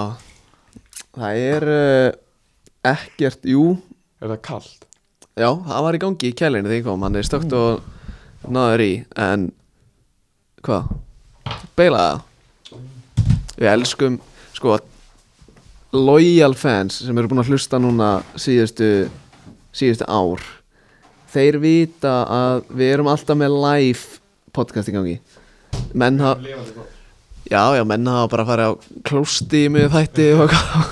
[SPEAKER 1] það er uh, ekkert, jú.
[SPEAKER 2] Er það kalt?
[SPEAKER 1] Já, það var í gangi í kælinu þegar ég kom. Hann er stökt og náður í En Hvað? Beila það? Við elskum Sko Loyal fans sem eru búin að hlusta núna Síðustu Síðustu ár. Þeir vita að við erum alltaf með live podcast í gangi. Menn hafa Já, já, menn hafa bara farið á klósti með þætti og eitthvað.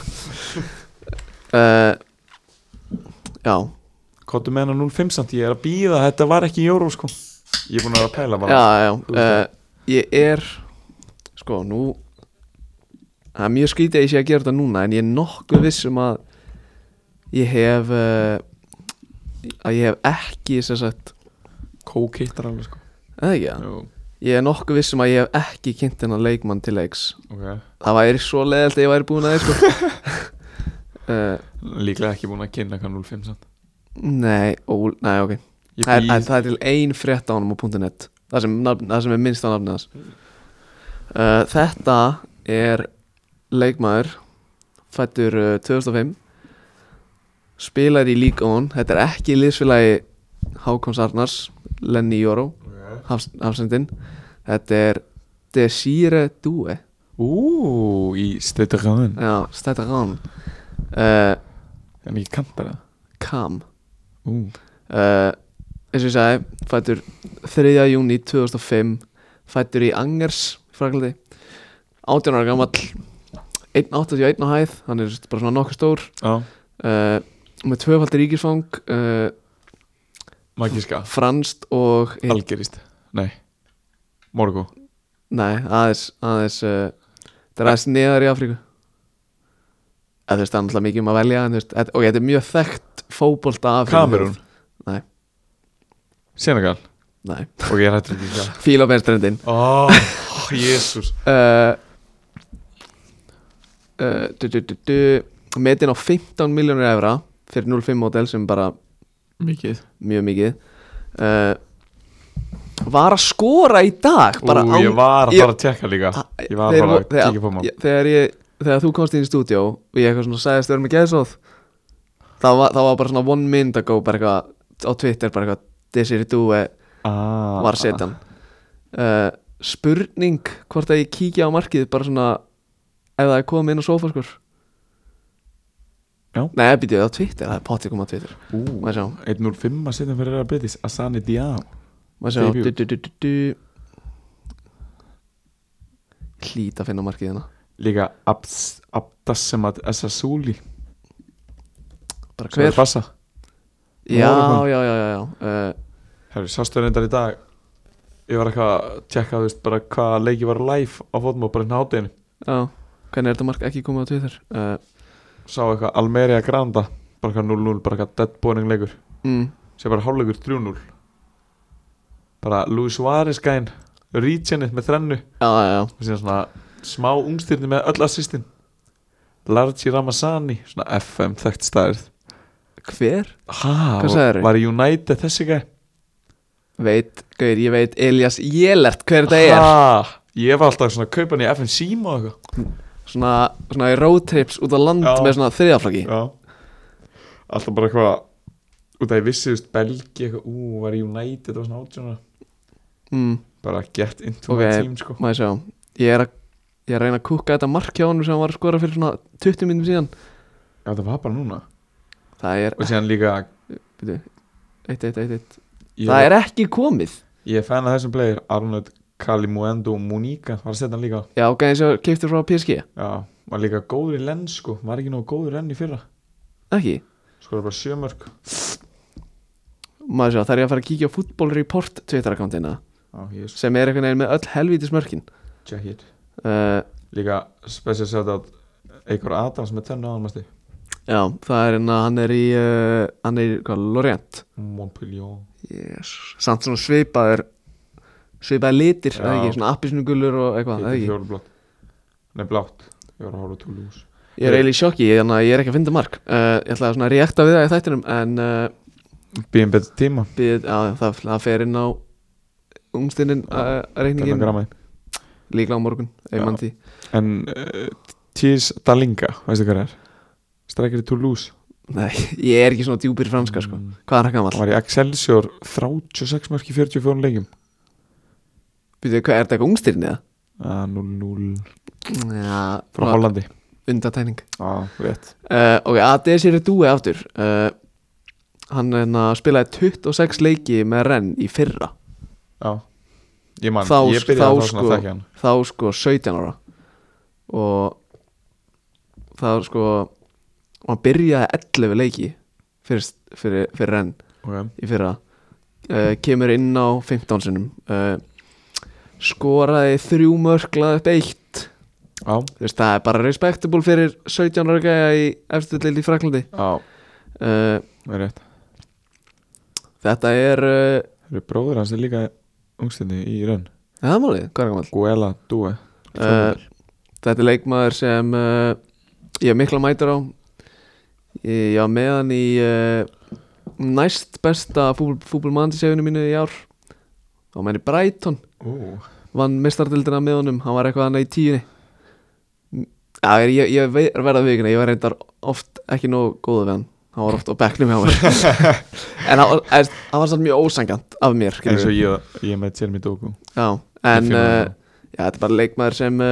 [SPEAKER 1] Uh, [LAUGHS] Já
[SPEAKER 2] Kottu með hennar 05 samt, ég er að býða Þetta var ekki í Jóró sko. Ég er búin að vera að pæla bara.
[SPEAKER 1] Já, já, uh, ég er sko, nú það er mjög skrítið að ég sé að gera þetta núna en ég er nokkuð viss um að ég hef uh, að ég hef ekki sem sagt,
[SPEAKER 2] Kók hittar alveg sko.
[SPEAKER 1] Eða ekki það
[SPEAKER 2] Jú,
[SPEAKER 1] ég er nokkuð viss um að ég hef ekki kynnt hennar leikmann til leiks
[SPEAKER 2] ok.
[SPEAKER 1] Það væri svo leðalt að ég væri búin að þið sko. Uh, [LAUGHS]
[SPEAKER 2] Líklega ekki búin að kynna hvað 05 samt
[SPEAKER 1] Nei, ó, nei, ok.
[SPEAKER 2] Ég
[SPEAKER 1] það er,
[SPEAKER 2] býð
[SPEAKER 1] það er til ein frétt á honum á .net. Það sem, nafn, það sem er minnst á nafnið hans. Uh, Þetta er leikmaður fættur uh, 2005 spilar í League On þetta er ekki liðsfélagi Hákons Arnars Lenny Jóró hafs, hafsendin þetta er Desire Due
[SPEAKER 2] Ú, í Steytarðan
[SPEAKER 1] já, stætta rán uh,
[SPEAKER 2] En ekki kantar það
[SPEAKER 1] Kam uh, eins og ég sagði fættur 3. júni 2005 fættur í Angers Fraklandi 18 ára gammal 1.81 á hæð hann er bara svona nokkuð stór. Uh, með tvöfaldi ríkisfang uh,
[SPEAKER 2] Magíska.
[SPEAKER 1] franskt og
[SPEAKER 2] Algerist. Nei. Morgo
[SPEAKER 1] nei, aðeins aðeins það er aðeins neðar í Afríku. Það er náttúrulega mikið um að velja en, veist, ok, þetta er mjög þekkt fótbolta Afríku
[SPEAKER 2] Kamerún?
[SPEAKER 1] Nei.
[SPEAKER 2] Senegal?
[SPEAKER 1] Nei, [LAUGHS]
[SPEAKER 2] Og ég hættur ekki. Það
[SPEAKER 1] fíl á benstrendin
[SPEAKER 2] Ó, jésús
[SPEAKER 1] uh, uh, du, du, metin á 15 miljónur evra fyrir 05 model sem bara
[SPEAKER 2] Mikið.
[SPEAKER 1] Mjög mikið. Uh, var að skora í dag bara
[SPEAKER 2] Ú, ég var að fara að tjekka líka. Ég var bara
[SPEAKER 1] vo-
[SPEAKER 2] að
[SPEAKER 1] þegar-
[SPEAKER 2] kíkja på maður
[SPEAKER 1] ég- þegar, ég, þegar þú komst inn í stúdíó og ég eitthvað svona sagðist vera með geðsóð þá var, þá var bara svona one minute ago bara eitthvað á Twitter bara eitthvað Desiree Due
[SPEAKER 2] ah,
[SPEAKER 1] var setan. Uh, spurning hvort að ég kíkja á markið bara svona ef það er komið inn á sofa skur
[SPEAKER 2] Já.
[SPEAKER 1] Nei, býtið á Twitter, það er potið komið á Twitter.
[SPEAKER 2] Ú,
[SPEAKER 1] Má sjá,
[SPEAKER 2] 1.05 að setja fyrir að betis Asani
[SPEAKER 1] du. Hlýt að finna markið hérna.
[SPEAKER 2] Líka Abdassemat Essasuli
[SPEAKER 1] Bara
[SPEAKER 2] er
[SPEAKER 1] hver? Já, já, já, já, já. Uh,
[SPEAKER 2] Herru, sástu reyndar í dag? Ég var eitthvað að tjekka veist, bara hvað leiki var live á fótmó bara hérna átteginu
[SPEAKER 1] já. hvernig er þetta mark? Ekki komið á Twitter. Uh,
[SPEAKER 2] Sá eitthvað Almeria Granda Bara eitthvað 0-0, bara eitthvað dead boring leikur.
[SPEAKER 1] Mm,
[SPEAKER 2] Sér bara hálfleikur 3-0 Bara Luis Suárez gæn Regionið með þrennu.
[SPEAKER 1] Já, já, já,
[SPEAKER 2] og síðan svona smá ungstyrni með öll assistin. Largi Ramazani svona FM þekkt stærð
[SPEAKER 1] hver? sagðirðu?
[SPEAKER 2] var United þessi gæ?
[SPEAKER 1] Veit, gauður, ég veit Elias Jelert hver þetta er?
[SPEAKER 2] Ha, ég var alltaf svona að kaupa hann í FM Sima og eitthvað.
[SPEAKER 1] Svona, svona í road trips út á land
[SPEAKER 2] Já.
[SPEAKER 1] með svona þriðaflaggi
[SPEAKER 2] já. Alltaf bara eitthvað út af ég vissi, þú veist, Belgi eitthvað, ú, var United og svona átjóna
[SPEAKER 1] mm,
[SPEAKER 2] bara get into
[SPEAKER 1] Ok.
[SPEAKER 2] my team sko.
[SPEAKER 1] maður sjá. Ég er, að, ég reyna að kúka þetta mark hjá hann sem var að skora fyrir svona 20 minnum síðan.
[SPEAKER 2] Já, það var bara núna
[SPEAKER 1] er,
[SPEAKER 2] og síðan líka
[SPEAKER 1] byrju, 1-1-1-1
[SPEAKER 2] ég,
[SPEAKER 1] það er ekki komið.
[SPEAKER 2] Ég er fan af þessum player Arnold Kalimuendo Munika var að setja hann líka.
[SPEAKER 1] Já, gæði sem keiptur frá PSG
[SPEAKER 2] Já, var líka góður í lens sko. Var ekki nógu góður enn í fyrra.
[SPEAKER 1] Ekki,
[SPEAKER 2] Sko bara sjömörk
[SPEAKER 1] maður sjá, það er að fara að kíkja á Football Report Twitter-akkántina
[SPEAKER 2] er
[SPEAKER 1] sem er einhvern veginn með öll helvítis mörkin.
[SPEAKER 2] Check it
[SPEAKER 1] uh,
[SPEAKER 2] Líka special shout out Eikor Adams með tennu áðan
[SPEAKER 1] já, það er hérna hann er í uh, hann er í, hvað, Lorient?
[SPEAKER 2] Montpellier.
[SPEAKER 1] Yes. samt svona svipaður svipaður litir,
[SPEAKER 2] Já.
[SPEAKER 1] eða ekki, svona appisnugulur og eitthvað, eða ekki?
[SPEAKER 2] fjólublátt Nei, blátt. Ég var að horfa Toulouse.
[SPEAKER 1] Ég er eiginlega í sjokki, þannig að ég er ekki að finna mark. Uh, Ég ætla að svona reakta við það í þættinum En uh,
[SPEAKER 2] Býðum betur tíma.
[SPEAKER 1] við, á, það, það fer inn á reikningin
[SPEAKER 2] grammaði
[SPEAKER 1] Líklega á morgun, ef
[SPEAKER 2] Já.
[SPEAKER 1] mann því.
[SPEAKER 2] En Tis Dalinga Veistu hvað er? Strækir í Toulouse?
[SPEAKER 1] Nei, ég er ekki svona djúpir í franska sko.
[SPEAKER 2] Mm.
[SPEAKER 1] Hvað er Hann gammal?
[SPEAKER 2] var í Excelsior 36 mörk í 44 leikjum.
[SPEAKER 1] Býtu, hvað er þetta eitthvað ungstirni eða?
[SPEAKER 2] ah, 0-0
[SPEAKER 1] Já,
[SPEAKER 2] Frá Hollandi.
[SPEAKER 1] Undatækning
[SPEAKER 2] Já, rétt.
[SPEAKER 1] Uh, Ok, ADS er dúi aftur. Uh, Hann hérna, spilaði 26 leiki með renn í fyrra.
[SPEAKER 2] Já. Ég man,
[SPEAKER 1] Þá-
[SPEAKER 2] ég byrjaði
[SPEAKER 1] þá
[SPEAKER 2] svona
[SPEAKER 1] sko-
[SPEAKER 2] að þekka hann.
[SPEAKER 1] Þá sko 17 ára. Og Það sko Og hann byrjaði 11 leiki Fyrir, fyrir, fyrir renn
[SPEAKER 2] okay.
[SPEAKER 1] í fyrra. Uh, Kemur inn á 15 sinum uh, Skoraði þrjú mörk Laði upp eitt. Þú veist, Það er bara respectable fyrir 17 ára gæja í til í Fraklandi uh,
[SPEAKER 2] það er rétt.
[SPEAKER 1] Þetta er uh,
[SPEAKER 2] Það eru bróður hans er líka ungstinni í raun
[SPEAKER 1] Það er málið, hvað er gammal?
[SPEAKER 2] Guela
[SPEAKER 1] Uh, þetta er leikmaður sem uh, ég hef mikla mætur á ég, ég var með hann í uh, næst besta fútbolmannsefinu mínu í ár og menn í Brighton.
[SPEAKER 2] Ó,
[SPEAKER 1] vann mistardildina með honum, hann var eitthvað hann í tíunni. Já, ég, ég, ég verða vikina, ég var reyndar oft ekki nóg góða við hann. Hann var oft á bekknum hjá mér. [LAUGHS] En hann, hann hann var samt mjög ósangjant af mér
[SPEAKER 2] eins og ég, ég með Jeremy Doku.
[SPEAKER 1] Já, en uh, já, þetta er bara leikmaður sem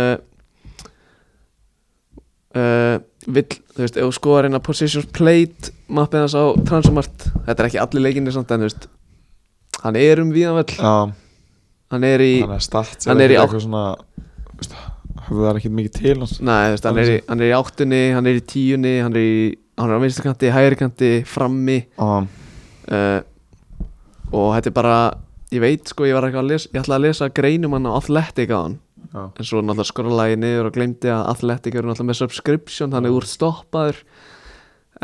[SPEAKER 1] uh, vill, þú veist, ef þú skoðar hérna positions played mappið hans á transumart þetta er ekki allir leikinni samt en þú veist hann er um víðanvell
[SPEAKER 2] Já,
[SPEAKER 1] hann er í,
[SPEAKER 2] hann er start
[SPEAKER 1] hann er í
[SPEAKER 2] eitthvað svona veist, það ekki mikið til hans.
[SPEAKER 1] Nei, þú veist, hann er í hann er í áttunni, hann er í tíunni hann er í, hann er á hægri kanti frammi. Uh, og þetta er bara ég veit sko, ég var eitthvað að lesa ég ætla að lesa greinum hann á Athletic á hann en svo náttúrulega skorlaði niður og glemdi að Athletic eru náttúrulega með subscription þannig úr stoppaður.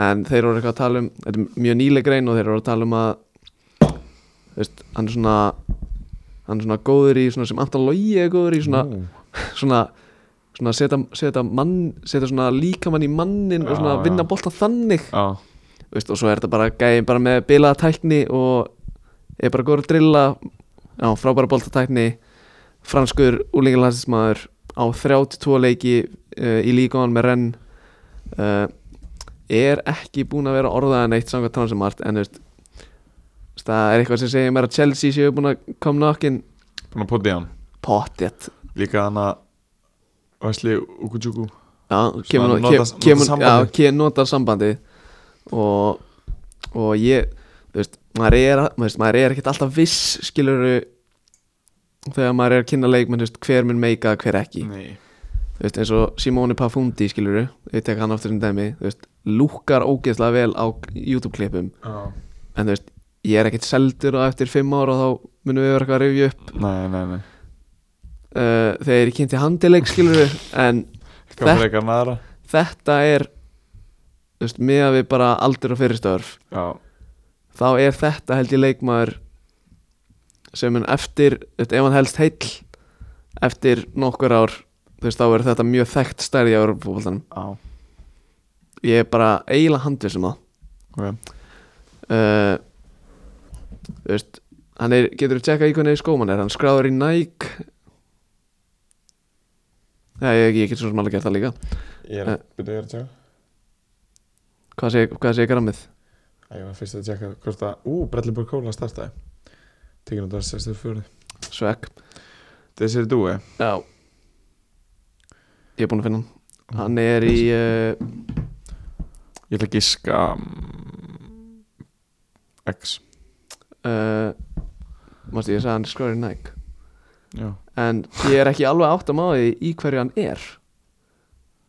[SPEAKER 1] En þeir eru eitthvað að tala um þetta er mjög nýleg grein og þeir eru að tala um að þú veist, hann er svona hann er svona góður í svona sem Anton Logi er góður í svona
[SPEAKER 2] Ú, [LAUGHS]
[SPEAKER 1] svona, svona setja, setja mann setja svona líkamann í mannin og svona
[SPEAKER 2] Já,
[SPEAKER 1] vinna bolta þannig.
[SPEAKER 2] Já,
[SPEAKER 1] veist, og svo er þetta bara gæði bara með bilaða tækni og er bara góður að drilla já, frábæra boltatækni franskur úlingalandsmaður á 32 leiki uh, í líkaðan með renn uh, er ekki búin að vera orðaðan eitt samkvæmt transumart en veist það er eitthvað sem segir mér að Chelsea séu búin að koma nokkin
[SPEAKER 2] búin að potta í hann?
[SPEAKER 1] Potjett
[SPEAKER 2] Líka hann að Wesley Ukujúku
[SPEAKER 1] já, kemur,
[SPEAKER 2] nota-
[SPEAKER 1] kem,
[SPEAKER 2] nota
[SPEAKER 1] kemur, já, notar sambandi og, og ég þú veist, maður er, maður er ekkert alltaf viss skilur þegar maður er að kynna leikmenn hver mun meika hver ekki. Veist, eins og Simone Pafundi skilur ég tek hann aftur sem dæmi. Lúkar ógeðslega vel á YouTube-klippum
[SPEAKER 2] Já,
[SPEAKER 1] en þú veist, ég er ekkert seldur og eftir fimm ára þá munum við vera eitthvað að rifja upp.
[SPEAKER 2] Nei, nei, nei.
[SPEAKER 1] Uh, þegar ég kynnti handileik skilur en Þetta- þetta er með að við bara aldur og fyrirstörf
[SPEAKER 2] Já,
[SPEAKER 1] þá er þetta held ég leikmaður sem en eftir ef hann helst heill eftir nokkur ár þú veist, þá er þetta mjög þekkt stærði á Europafóltanum
[SPEAKER 2] já,
[SPEAKER 1] ég er bara eiginlega handið sem það.
[SPEAKER 2] Ok.
[SPEAKER 1] Uh, þú veist hann er, getur þú tjekka í hvernig skóman er? Hann skráður í Nike. Nei, ég, ég get svo sem alveg gert það líka.
[SPEAKER 2] Ég er
[SPEAKER 1] Eh.
[SPEAKER 2] að byrja að tjekka
[SPEAKER 1] hvað sé, hvað sé grammið?
[SPEAKER 2] Ég var fyrst að tjekka hvort að Ú, Brelliborg Kóla startaði Þetta 64
[SPEAKER 1] sveg,
[SPEAKER 2] Desir Dúi
[SPEAKER 1] já. Ég er búinn að finna hann. Hann er í uh,
[SPEAKER 2] Ég ætla að giska um, X.
[SPEAKER 1] Uh, mástu ég sagði hann er skráður í Nike.
[SPEAKER 2] Já,
[SPEAKER 1] en ég er ekki alveg átt að máði í hverju hann er.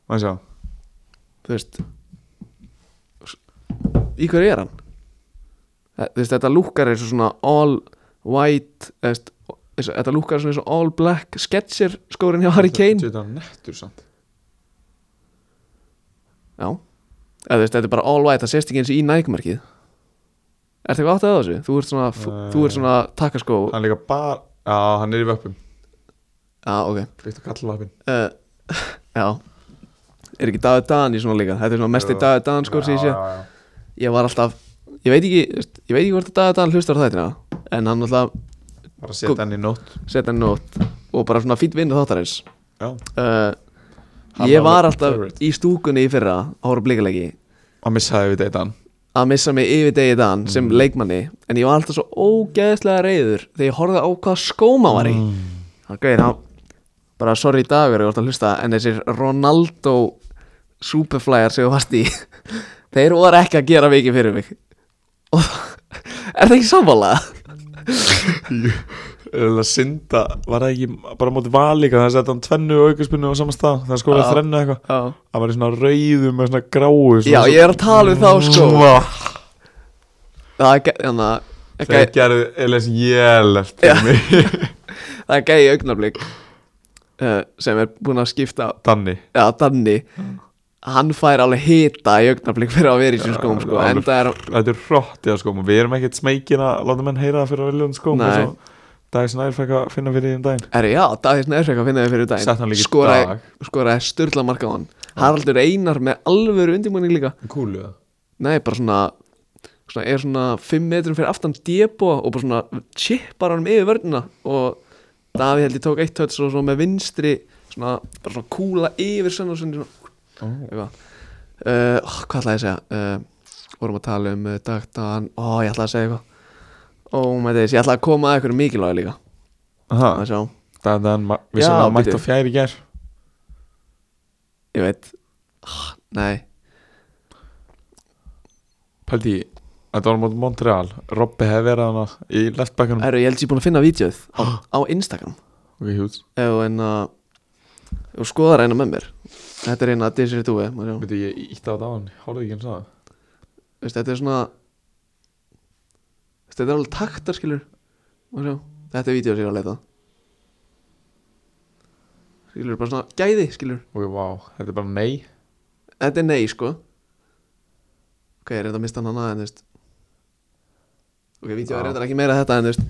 [SPEAKER 2] Maður sjá?
[SPEAKER 1] Þú veist í hverju er hann? Þú veist, þetta lúkar og svona all white og- þetta lúkar svona eins og all black sketcher skórin hjá Harry Kane.
[SPEAKER 2] Þetta er nettur samt.
[SPEAKER 1] Já, eða þetta er bara all white það sést ekki eins í Nike-merkið Ertu eitthvað átt að þessu? Þú ert svona,
[SPEAKER 2] Nei.
[SPEAKER 1] þú ert svona takkaskó
[SPEAKER 2] Hann er líka bara Já, hann er í vöppum.
[SPEAKER 1] Já, ok.
[SPEAKER 2] Líkt að kalla vöppin.
[SPEAKER 1] Uh, [LAUGHS] Já. Er ekki David Dan í svona líka? Þetta er svona mesti
[SPEAKER 2] Jú.
[SPEAKER 1] David Dan skór sé Ég var alltaf Ég veit ekki, ég veit ekki hvort að Dan hlustar á þættina En hann alltaf
[SPEAKER 2] Bara setja hann í nótt.
[SPEAKER 1] setja hann nót Og bara svona fýnt vinnu þáttarins. Uh, Ég
[SPEAKER 2] var
[SPEAKER 1] var alltaf
[SPEAKER 2] favorite.
[SPEAKER 1] í stúkunni í fyrra Að horfa blíkalegi
[SPEAKER 2] Hann missaði við þetta hann
[SPEAKER 1] Að missa mig yfir degi Dan sem
[SPEAKER 2] Mm.
[SPEAKER 1] leikmanni En ég var alltaf svo ógeðslega reyður Þegar ég horfði á hvað skóma var í.
[SPEAKER 2] Mm.
[SPEAKER 1] gauðir hann bara sorry dagur ég vart að hlusta en þessir Ronaldo superflyar sem þú varst í [LAUGHS] þeir voru ekki að gera mikið fyrir mig og er það ekki sammála?
[SPEAKER 2] Eða synda Var það ekki bara á móti valíka Það sett hann tvennu aukarspunni á sama stað Það skóla
[SPEAKER 1] Já.
[SPEAKER 2] þrennu eitthvað? Það var í svona rauðu með svona gráu
[SPEAKER 1] Já ég er að tala um þá sko. Það er þannig að
[SPEAKER 2] Þeir
[SPEAKER 1] gæ-
[SPEAKER 2] gerðu Elis Jélert
[SPEAKER 1] Já.
[SPEAKER 2] fyrir mig. [LAUGHS]
[SPEAKER 1] Það er gæði augnablik uh, sem er búin að skipta
[SPEAKER 2] Danni.
[SPEAKER 1] Já Danni hann fær alveg hita í augnablik fyrir að vera í sér skóm sko en það er
[SPEAKER 2] Þetta er hrótt í að skóma Við erum ekkert smeykin að láta menn heyra það fyrir að vilja um skóm
[SPEAKER 1] Nei.
[SPEAKER 2] Dagis nær fekk að finna fyrir því um daginn.
[SPEAKER 1] Er já, Davíð Snæðsvek að finna fyrir
[SPEAKER 2] hann
[SPEAKER 1] daginn skoraði,
[SPEAKER 2] dag.
[SPEAKER 1] skoraði styrla marka á hann. Haraldur Einar með alvöru undirbúning líka.
[SPEAKER 2] Kúlu það
[SPEAKER 1] Nei, bara svona, svona er svona 5 metrum fyrir aftan djebo og bara svona chippar hann yfir vörnina og Davíð held ég tók eitt töts og svona með vinstri svona, bara svona kúla yfir svona, svona, svona uh, oh, Hvað ætlaði ég að segja? Uh, vorum að tala um uh, dagtaðan Ó, ég ætlaði að segja eitthvað. Oh my days, ég ætlaði að koma að eitthvað mikilvæg líka. Að
[SPEAKER 2] er hann Við sem að mætt á fjæri ger
[SPEAKER 1] ég veit. Oh, Nei.
[SPEAKER 2] Pældi í Þetta var mót Montreal. Robby hefði verið hana í leftbackanum
[SPEAKER 1] Herru, ég held ég búin að finna vídeoð á, [GASPS] á Instagram.
[SPEAKER 2] Ok, hjúts
[SPEAKER 1] eina ef þú skoðar eina með mér þetta er eina Desiree Due má sjá.
[SPEAKER 2] Veitu, ég ítti á þetta á hann Hárðu ekki eins og það.
[SPEAKER 1] Veist, þetta er svona þetta er alveg taktar skilur. Þetta er ég er að leita. Skilur bara svona gæði skilur.
[SPEAKER 2] Ok, vá Þetta er bara nei.
[SPEAKER 1] Þetta er nei sko. Ok, er þetta að mista hann hana en þú veist. Ok, vídeoð er þetta ekki meira þetta en þú veist.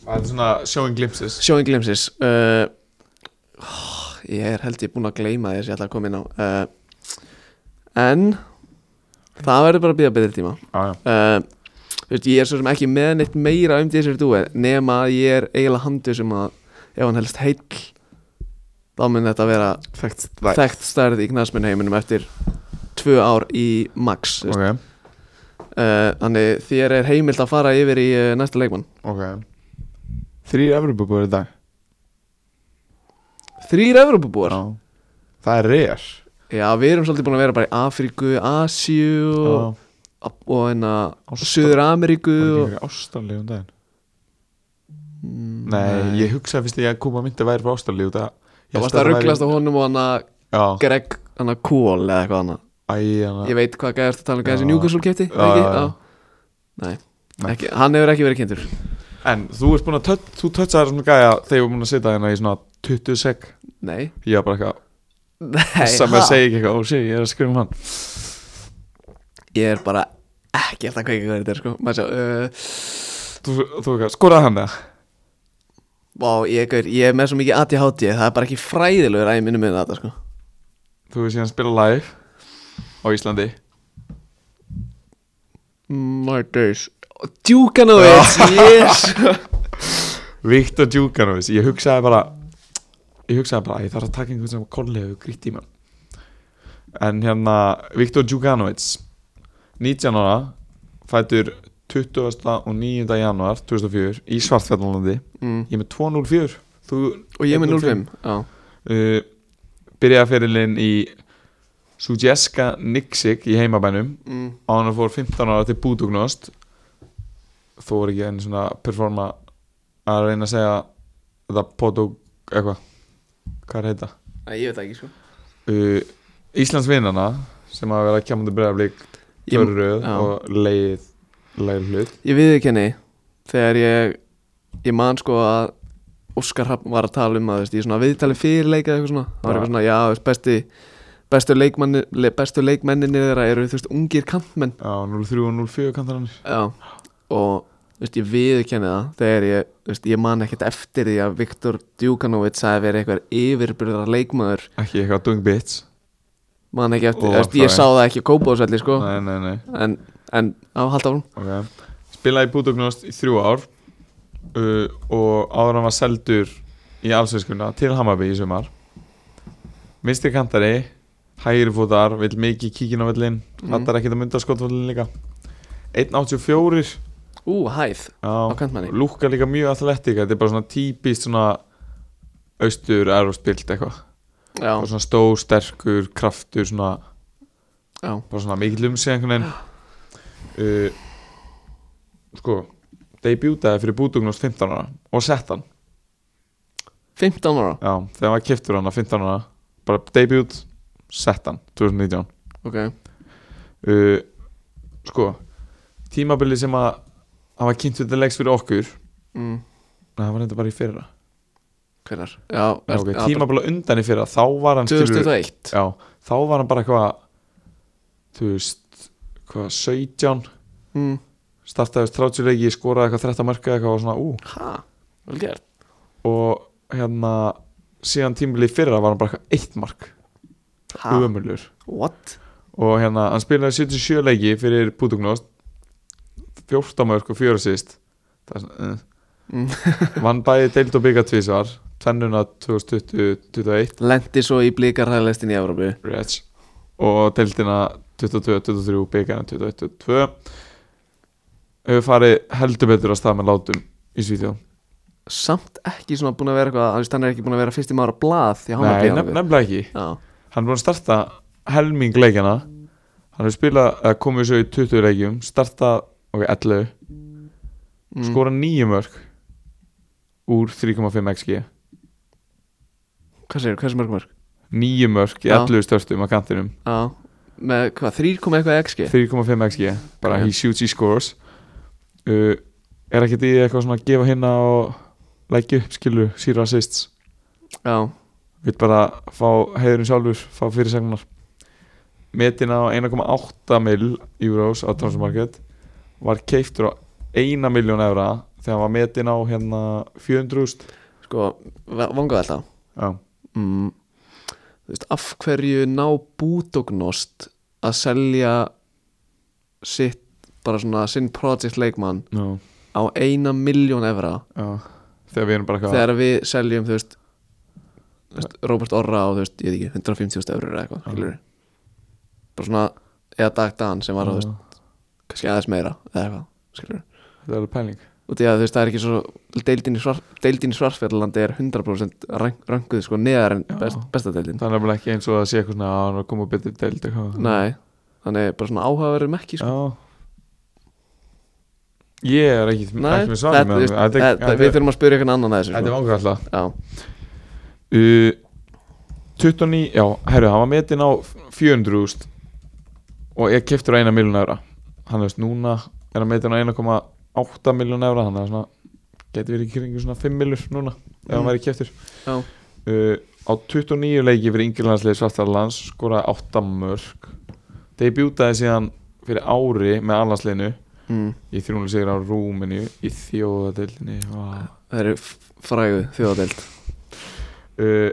[SPEAKER 2] Það er svona showing glimpses.
[SPEAKER 1] Showing glimpses uh, oh, Ég er held ég búinn að gleyma þess ég ætla að koma inn á uh, En Það verður bara að býða betri tíma.
[SPEAKER 2] Já
[SPEAKER 1] uh, veist, ég er svo sem ekki með neitt meira um þessari dúi Nema að ég er eiginlega handu sem að Ef hann helst heill Þá mun þetta vera
[SPEAKER 2] Þekkt
[SPEAKER 1] þekkt stærð í knasminn heiminum Eftir tvö ár í max okay.
[SPEAKER 2] Ok,
[SPEAKER 1] uh, Þannig þér er heimilt að fara yfir í næsta leikmann.
[SPEAKER 2] Ok. Þrýr Evropabúar í dag
[SPEAKER 1] Þrýr Evrópubúar?
[SPEAKER 2] Já. Það er reyr
[SPEAKER 1] Já, við erum svolítið búin að vera bara í Afríku, Asíu og, og enna
[SPEAKER 2] Ástralíu.
[SPEAKER 1] Suður Ameríku
[SPEAKER 2] Það er
[SPEAKER 1] og,
[SPEAKER 2] ekki Ástralíu um daginn?
[SPEAKER 1] Mm,
[SPEAKER 2] Nei, ég hugsaði fyrst að ég kom að myndi að væri frá Ástralíu Það
[SPEAKER 1] varst að rugglast á honum og hann að Greg, hann að Kól eða eitthvað hann
[SPEAKER 2] hana
[SPEAKER 1] Ég veit hvað gæðast að tala um gæðast í. Newcastle
[SPEAKER 2] já.
[SPEAKER 1] Nei, ekki, hann hefur ekki verið kynntur.
[SPEAKER 2] En þú ert búin að tött, þú tötsaði svona gæja þegar ég var búin að sitja hérna í svona 20 sek.
[SPEAKER 1] Nei,
[SPEAKER 2] Ég var bara eitthvað sem að segja ekki eitthvað, ó sé, ég er að skrifa um hann.
[SPEAKER 1] Ég er bara ekki eftir að kveika hvað þetta er sko. Sjá uh,
[SPEAKER 2] Þú, ekki, skoraði hann það?
[SPEAKER 1] Vá, ég, ég er með svo mikið ADHD Það er bara ekki fræðilegur að ég minni með þetta sko.
[SPEAKER 2] Þú hefur síðan spilað live á Íslandi.
[SPEAKER 1] My days. Djúkanovic, yes. [LAUGHS]
[SPEAKER 2] Viktor Djúkanovic, ég hugsaði bara ég hugsaði bara, ég þarf að taka einhvern sem kolli hefur grýtt í mann en hérna, Viktor Djúkanovic 19 ára fætur 20. og 9. januar 2004 í Svartfjallalandi
[SPEAKER 1] mm.
[SPEAKER 2] ég er með 204 þú,
[SPEAKER 1] Og ég er með 05 Já,
[SPEAKER 2] uh, byrjaði fyrirlin í Sujeska Niksik í heimabænum
[SPEAKER 1] mm.
[SPEAKER 2] á hann fór 15 ára til Budugnost þó er ekki enn svona performa að reyna að segja þetta Podug eitthvað hvað er heita
[SPEAKER 1] Æ, ég veit ekki sko.
[SPEAKER 2] Uh, Íslandsvinnana sem hafa verið að kemja til bregðarblík
[SPEAKER 1] já.
[SPEAKER 2] og leið leið hlut.
[SPEAKER 1] Ég viðurkenni þegar ég ég man sko að Óskar Hrafn var að tala um að veist, ég svona viðtali fyrirleika eitthvað svona það var
[SPEAKER 2] Já.
[SPEAKER 1] eitthvað svona, já, veist, besti bestu leikmanni, le, bestu leikmenninni þeirra eru þú veist, ungir kantmenn.
[SPEAKER 2] Á 03 og 04 kantar hann
[SPEAKER 1] já, og veist, ég viðurkenni það þegar ég, veist, ég man ekkert eftir því að Viktor Djúkanovic hafi verið eitthvað yfirbyrðar leikmaður.
[SPEAKER 2] Ekki eitthvað doing bits.
[SPEAKER 1] Man ekki eftir, þú veist, ég sá það ekki á kópásvelli sko,
[SPEAKER 2] nei nei nei.
[SPEAKER 1] En, en á halda árum
[SPEAKER 2] okay. spilaði í Budugnost í þrjú ár uh, og áður hann var seldur í allsveiskuna til Hammarby í sumar. Vinstri kantari hægri fótar, vill mikið kíkin á vellin
[SPEAKER 1] Mm.
[SPEAKER 2] hattar ekkert að mynda skotvellin líka. 1.84
[SPEAKER 1] ú, hæð, á kantmanni.
[SPEAKER 2] Lúkka líka mjög athletika þetta er bara svona típist svona austur erfarspilt eitthvað. Bara svona stór, sterkur, kraftur svona,
[SPEAKER 1] já,
[SPEAKER 2] bara svona mikill umsið einhvern veginn. Uh, sko debutaði fyrir Budugnost 15 ára og sett hann.
[SPEAKER 1] 15 ára?
[SPEAKER 2] Já, þegar maður kiftur hann að 15 ára bara debut, sett hann 2019
[SPEAKER 1] ok,
[SPEAKER 2] uh, Sko tímabili sem að hann var kynnt fyrir leiks fyrir okkur.
[SPEAKER 1] Mm.
[SPEAKER 2] Nei, það var þetta bara í fyrra.
[SPEAKER 1] Hvernar já,
[SPEAKER 2] Já, okay, tímabili undan í fyrra, þá var hann skilurðu-
[SPEAKER 1] 2001
[SPEAKER 2] Já, þá var hann bara eitthvað Þú veist Hvað, 17
[SPEAKER 1] mm.
[SPEAKER 2] Startaði veist 30 leiki, skoraði eitthvað 13 marka eitthvað og svona, ú.
[SPEAKER 1] Ha,
[SPEAKER 2] Og hérna Síðan tímabili í fyrra var hann bara eitthvað eitt mark.
[SPEAKER 1] Ha,
[SPEAKER 2] Ömurlur
[SPEAKER 1] what?
[SPEAKER 2] Og hérna hann spilaði 77 leiki fyrir Budugnost 14 mörg og 4 assist það er svona uh.
[SPEAKER 1] mm. [LAUGHS]
[SPEAKER 2] vann bæði deild og byggat tvísvar tvennuna 2020-2021
[SPEAKER 1] lendi svo í blíkarhæðlestin í Európu
[SPEAKER 2] og deildina 22-23 byggarna 21-22 hefur farið heldur betur að stað með látum í Svíþjóð.
[SPEAKER 1] Samt ekki svona búin að vera eitthvað hann er ekki búin að vera fyrst í maður blað að hann
[SPEAKER 2] Nei, nef nefnilega ekki.
[SPEAKER 1] Já,
[SPEAKER 2] hann er búin að starta helming leikjana hann hefur spilað, komið svo í 20 leikjum starta, ok, 11
[SPEAKER 1] mm.
[SPEAKER 2] skora 9 mörg úr 3,5 xg
[SPEAKER 1] hvað segir, hversu mörg mörg
[SPEAKER 2] 9 mörg í
[SPEAKER 1] Já.
[SPEAKER 2] 11 störstum á kantinum.
[SPEAKER 1] Já, með hvað, 3 koma eitthvað xg
[SPEAKER 2] 3,5 xg, bara he shoots, he scores. Uh, er ekkert í eitthvað svona að gefa hinna og leggja upp skilu, zero assists?
[SPEAKER 1] Já,
[SPEAKER 2] vill bara fá heiðurinn sjálfur fá fyrirsagnar. Metin á 1,8 mil euros á transfermarket var keiftur á 1 miljón evra þegar hann var metin á hérna 400.000
[SPEAKER 1] sko vangað alltaf
[SPEAKER 2] já,
[SPEAKER 1] mm. þú veist, af hverju ná búdognost að selja sitt bara svona sinn project leikmann
[SPEAKER 2] já,
[SPEAKER 1] á eina miljón evra?
[SPEAKER 2] Já þegar við erum bara eitthvað
[SPEAKER 1] þegar við seljum þú veist, þú veist Robert Orra á þú veist, ég veit ekki, 150.000 eurur eða eitthvað, skilur bara svona, eða Dag Dan sem var á þú veist, kannski aðeins meira eða eitthvað, skilur
[SPEAKER 2] þetta er alveg pæling.
[SPEAKER 1] Því að þú veist, það er ekki svo deildin í, svar, deildin í Svarsfjallalandi er 100% rank, rankuð sko neðar en best, besta deildin.
[SPEAKER 2] Það er nefnilega ekki eins og að sé eitthvað svona að hann að koma betur deild eitthvað.
[SPEAKER 1] Nei, þannig bara svona áhugaverður mekki sko.
[SPEAKER 2] já. Ég er ekki, ekki með
[SPEAKER 1] þetta, við þurfum að spyrja eitthvað annan að þessu
[SPEAKER 2] þetta er
[SPEAKER 1] sko.
[SPEAKER 2] vangur alltaf.
[SPEAKER 1] Já,
[SPEAKER 2] uh, 29, já, herru, hann var metin á 400.000 og ég keftur á 1 miljón evra hann veist, núna er hann metin á 1,8 miljón evra hann er svona, geti verið í kringu svona 5 miljón núna ef hann
[SPEAKER 1] Mm.
[SPEAKER 2] væri keftur
[SPEAKER 1] Já.
[SPEAKER 2] uh, á 29 leiki fyrir yngirlandsliði Svartarlands skoraði 8 mörg debutaði síðan fyrir ári með allandsliðinu
[SPEAKER 1] mm.
[SPEAKER 2] í þrjúnuleg sigur á Rúmenu í þjóðadeildinni wow.
[SPEAKER 1] Það eru frægu þjóðadeild
[SPEAKER 2] uh,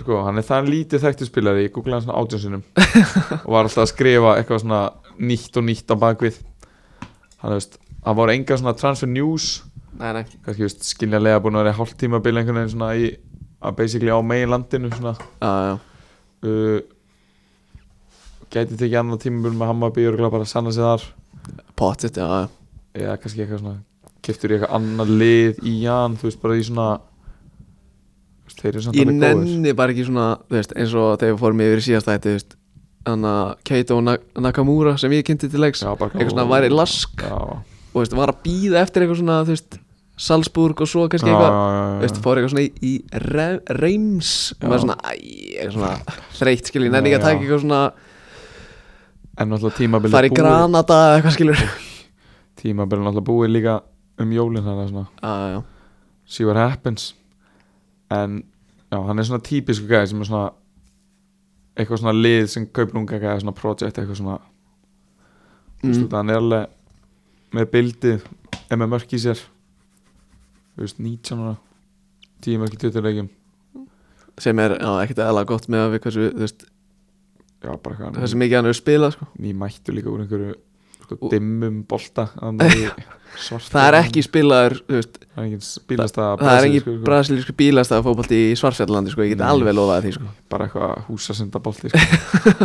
[SPEAKER 2] sko, hann er það lítið þekktu spilari ég googlaði hann svona átjónsunum [LAUGHS] og var alltaf að skrifa eitthvað svona nýtt og nýtt á bakvið. Það voru enga svona transfer news.
[SPEAKER 1] Nei, nei.
[SPEAKER 2] Kannski veist, skiljanlega búin að vera hálft tíma bil einhvern veginn svona í að basically á megin landinu svona.
[SPEAKER 1] Já, já.
[SPEAKER 2] Uh, gæti tekið annan tíma bil með Hammarby og bara sanna sig þar.
[SPEAKER 1] Pottit, já, já.
[SPEAKER 2] Eða kannski eitthvað svona keftur í eitthvað annað lið í Jan þú veist bara í svona veist, þeir eru samt
[SPEAKER 1] Ég nenni bara ekki svona veist, eins og þegar við fórum yfir í síðasta þetta Þannig að Keito Na- Nakamura sem ég kynnti til leiks eitthvað svona væri lask.
[SPEAKER 2] Já,
[SPEAKER 1] og veist, var að býða eftir eitthvað svona veist, Salzburg og svo kannski eitthvað. veist, fór eitthvað svona í, í re, Reims. Og maður svona, svona þreytt skilur, nenni ekki að taka eitthvað svona
[SPEAKER 2] en náttúrulega tímabilið
[SPEAKER 1] í Granada eða eitthvað skilur.
[SPEAKER 2] Tímabilið náttúrulega búið líka um jólin þannig að svona.
[SPEAKER 1] Já, já,
[SPEAKER 2] see what happens en já, hann er svona típisku gæði sem er svona eitthvað svona lið sem kaupir unga gæði svona project eitthvað svona mm.
[SPEAKER 1] mm,
[SPEAKER 2] hann er alveg með bildið er með mörk í sér þú veist 19 ára 10 mörk í 20 leikjum
[SPEAKER 1] sem er já, ekkert eðla gott með að við hversu, þú veist,
[SPEAKER 2] já hvað
[SPEAKER 1] hversu mikið hann hefur spilað sko.
[SPEAKER 2] ný mættu líka úr einhverju sko, dimmum bolta [LAUGHS]
[SPEAKER 1] það er ekki spilaður veist,
[SPEAKER 2] það er engin bílasta
[SPEAKER 1] það er ekki
[SPEAKER 2] sko, sko.
[SPEAKER 1] brasilísku bílastæða fótbolti í Svarfjallandi sko, ég get alveg lofaði því sko.
[SPEAKER 2] bara eitthvað húsasenda bolti sko.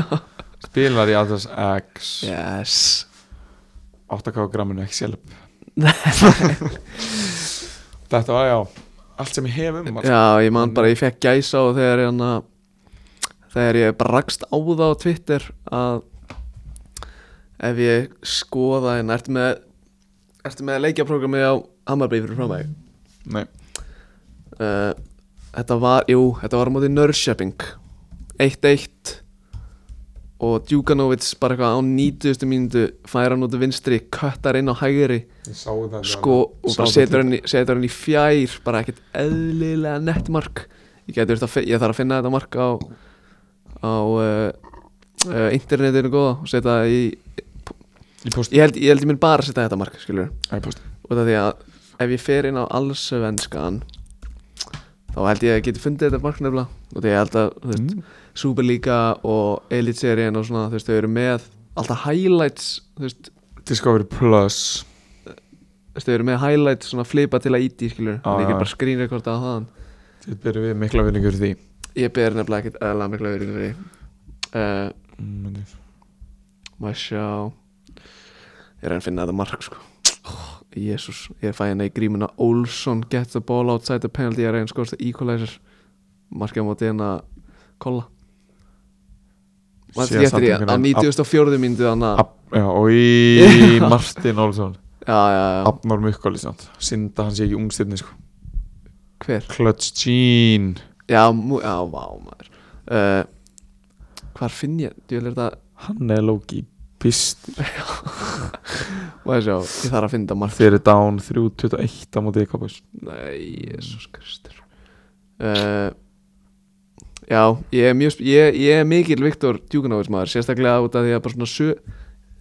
[SPEAKER 2] [LAUGHS] spilar í Atlas X
[SPEAKER 1] yes
[SPEAKER 2] 8k gramminu ekki sjálf [LAUGHS] þetta var já allt sem ég hef um.
[SPEAKER 1] Já, ég man bara, ég fekk gæsa og þegar ég, hana, þegar ég bara rakst á það á Twitter að ef ég skoða en ertu með ertu með leikjaprogrammi á Hammarby fyrir frá mig
[SPEAKER 2] Nei,
[SPEAKER 1] uh, Þetta var, jú, þetta var á móti Nörrköping 1-1 og Djúkanovits bara eitthvað á 90. mínútu færa hann út af vinstri, köttar inn á hægri. Sko og bara setur hann, í, setur hann í fjær bara ekkert eðlilega nett mark ég, ég þarf að finna þetta mark á á uh, uh, internetinu góða og setja það í ég held ég, held ég minn bara að setja þetta mark skilur og það er því að ef ég fer inn á allsvenskan þá held ég að geti fundið þetta mark nefnilega. Og því ég held að þú veist,
[SPEAKER 2] Mm.
[SPEAKER 1] Superliga og Elitserien og svona þú veist þau eru með alltaf highlights þú veist.
[SPEAKER 2] Discovery Plus.
[SPEAKER 1] Þú veist, þau eru með highlights svona flipa til að íti skilur
[SPEAKER 2] Já,
[SPEAKER 1] en ég get bara screenrekorda á þaðan.
[SPEAKER 2] Þið byrju við mikla vinningur því.
[SPEAKER 1] Ég ber nefnilega ekkert eðla mikla verið fyrir uh,
[SPEAKER 2] mm,
[SPEAKER 1] maður sjá ég er að finna þetta mark sko oh, Jésús, ég fæ hérna í grímuna Olsson gets the ball outside the penalty area and scores the equalizer markið á móti hérna kolla Manstu ekki eftir því á 94. myndu þannig að
[SPEAKER 2] Já, og [LAUGHS] í Martin Olsson
[SPEAKER 1] já, já, já,
[SPEAKER 2] Abnor Mukkoli Sinda hann sé ekki ungstirni sko.
[SPEAKER 1] hver?
[SPEAKER 2] Clutch Jean
[SPEAKER 1] já, já, vá maður uh, hvar finn ég? Þú er þetta
[SPEAKER 2] Er Loki Pist
[SPEAKER 1] maður sjá, ég þarf að finna mark.
[SPEAKER 2] Þeir eru down 3.21 á móti Kápus
[SPEAKER 1] Nei, Jésús Kristur. Uh, Já, ég er mjög ég, ég er mikil Viktor Djúkunovits maður sérstaklega út af því að bara svona sög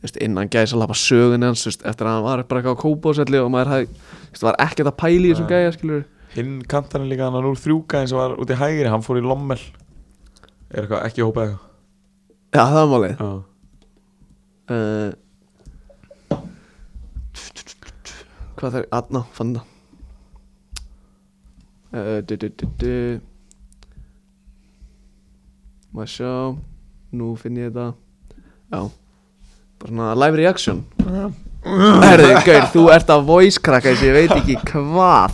[SPEAKER 1] veist, innan gæsa lappa sögun hans veist, eftir að hann var bara eitthvað á kópáselli og maður þú veist, var ekkert að pæli í þessum gæja, skilur
[SPEAKER 2] Hinn kantarinn líka hann að 0-3 eins og var út í hægri Hann fór í Lommel. Er eitthvað ekki hópað eitthvað?
[SPEAKER 1] Já, það var málið Hvað þarf, aðna, fann það du, du, du, du. Maður sjá? Nú finn ég þetta Já. Bara svona live reaction. Herðu, Gaur, þú ert að voice cracka þessi, ég veit ekki hvað.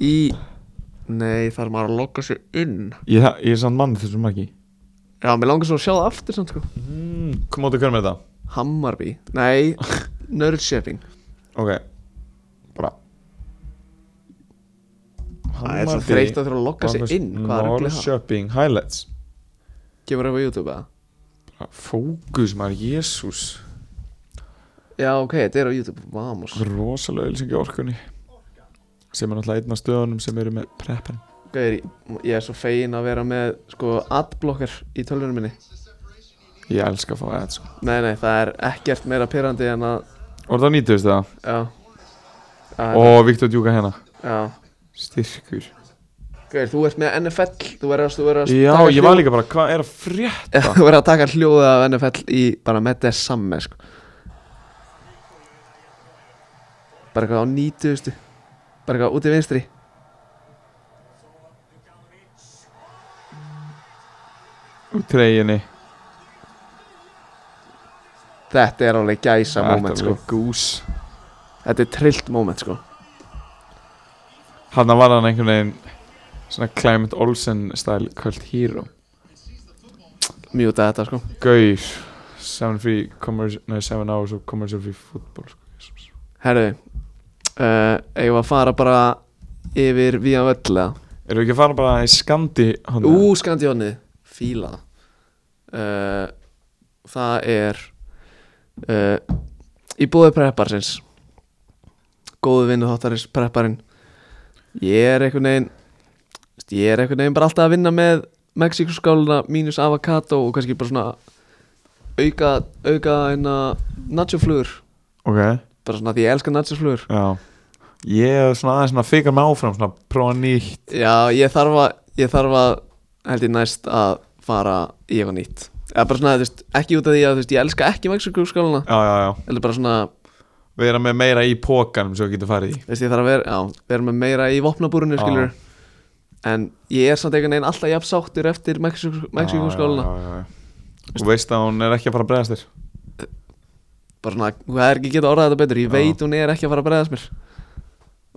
[SPEAKER 1] Í Nei, þarf maður að logga sig inn?
[SPEAKER 2] Ég, ég er samt mann þessum ekki
[SPEAKER 1] Já, mér langar svo að sjá það aftur samt sko.
[SPEAKER 2] Mm, Kom áttu hver með þetta
[SPEAKER 1] Hammarby. Nei, [LAUGHS] Nördshipping
[SPEAKER 2] Ok. Bara.
[SPEAKER 1] Það er svo þreytt að þurfa að logga sig inn. Hvað er að það?
[SPEAKER 2] Shopping highlights.
[SPEAKER 1] Kemur það á YouTube eða?
[SPEAKER 2] Bara Fókus maður, jésús
[SPEAKER 1] Já, ok, þetta er á YouTube. Vamos
[SPEAKER 2] Rosalega ylsingi orkunni. Sem er náttúrulega einn af stöðunum sem eru með preppen
[SPEAKER 1] Gauður, ég er svo fegin að vera með sko adblocker í tölvunum minni.
[SPEAKER 2] Ég elska að fá það sko.
[SPEAKER 1] Nei, nei, það er ekkert meira pyrrandi en að
[SPEAKER 2] Og það nýtust það?
[SPEAKER 1] Já. Það er-
[SPEAKER 2] Og Viktor Djúka hérna.
[SPEAKER 1] Já.
[SPEAKER 2] Styrkur.
[SPEAKER 1] Gauður, þú ert með NFL Þú verður að, þú verður að
[SPEAKER 2] Já, ég var líka bara, hvað er að frétta? [LAUGHS]
[SPEAKER 1] Þú verður að taka hljóða af NFL í bara með þess samme sko. Bara eitthvað á nýtuðustu Bara eitthvað út í vinstri
[SPEAKER 2] Úr treyjunni
[SPEAKER 1] Þetta er alveg gæsa
[SPEAKER 2] Þetta
[SPEAKER 1] moment sko.
[SPEAKER 2] alveg gús
[SPEAKER 1] Þetta er trillt moment sko.
[SPEAKER 2] Hanna var hann einhvern veginn Svona Clement Olsen style Cult Hero
[SPEAKER 1] Mjúta þetta sko.
[SPEAKER 2] Gaur 7 free commercial Nei, 7 hours of commercial free football sko. Jesus.
[SPEAKER 1] Herðu uh, Eigum við að fara bara yfir við að völl eða?
[SPEAKER 2] Erum við ekki að fara bara í skandi hana?
[SPEAKER 1] Ú, skandjónið Fíla. Uh, Það er uh, Í búið prepparsins. Góðu vinnu þáttarins prepparinn. Ég er einhvern veginn Ég er einhvern veginn bara alltaf að vinna með Mexikoskáluna mínus avocado og kannski bara svona auka, auka einna nachoflugur
[SPEAKER 2] Ok,
[SPEAKER 1] bara svona því ég elska nachoflugur
[SPEAKER 2] já. Ég er svona aðeins svona fikar mig áfram Svona prófa nýtt.
[SPEAKER 1] Já, ég þarf að ég þarf að held ég næst að fara í eitthvað nýtt. Eða bara svona, þú veist, ekki út af því að þú veist, ég elska ekki Mexikoskáluna eða bara svona,
[SPEAKER 2] Vera með meira í pókanum sem við getum farið í.
[SPEAKER 1] Þú veist, ég þarf að vera já, vera með meira í skilur en ég er samt einhvern veginn alltaf jafn sáttur eftir Mexikoskáluna.
[SPEAKER 2] Þú veist að hún er ekki að fara að bregðast þér.
[SPEAKER 1] Bara svona, það er ekki geta orðað þetta betur. Ég
[SPEAKER 2] Já.
[SPEAKER 1] veit hún er ekki að fara að bregðast mér.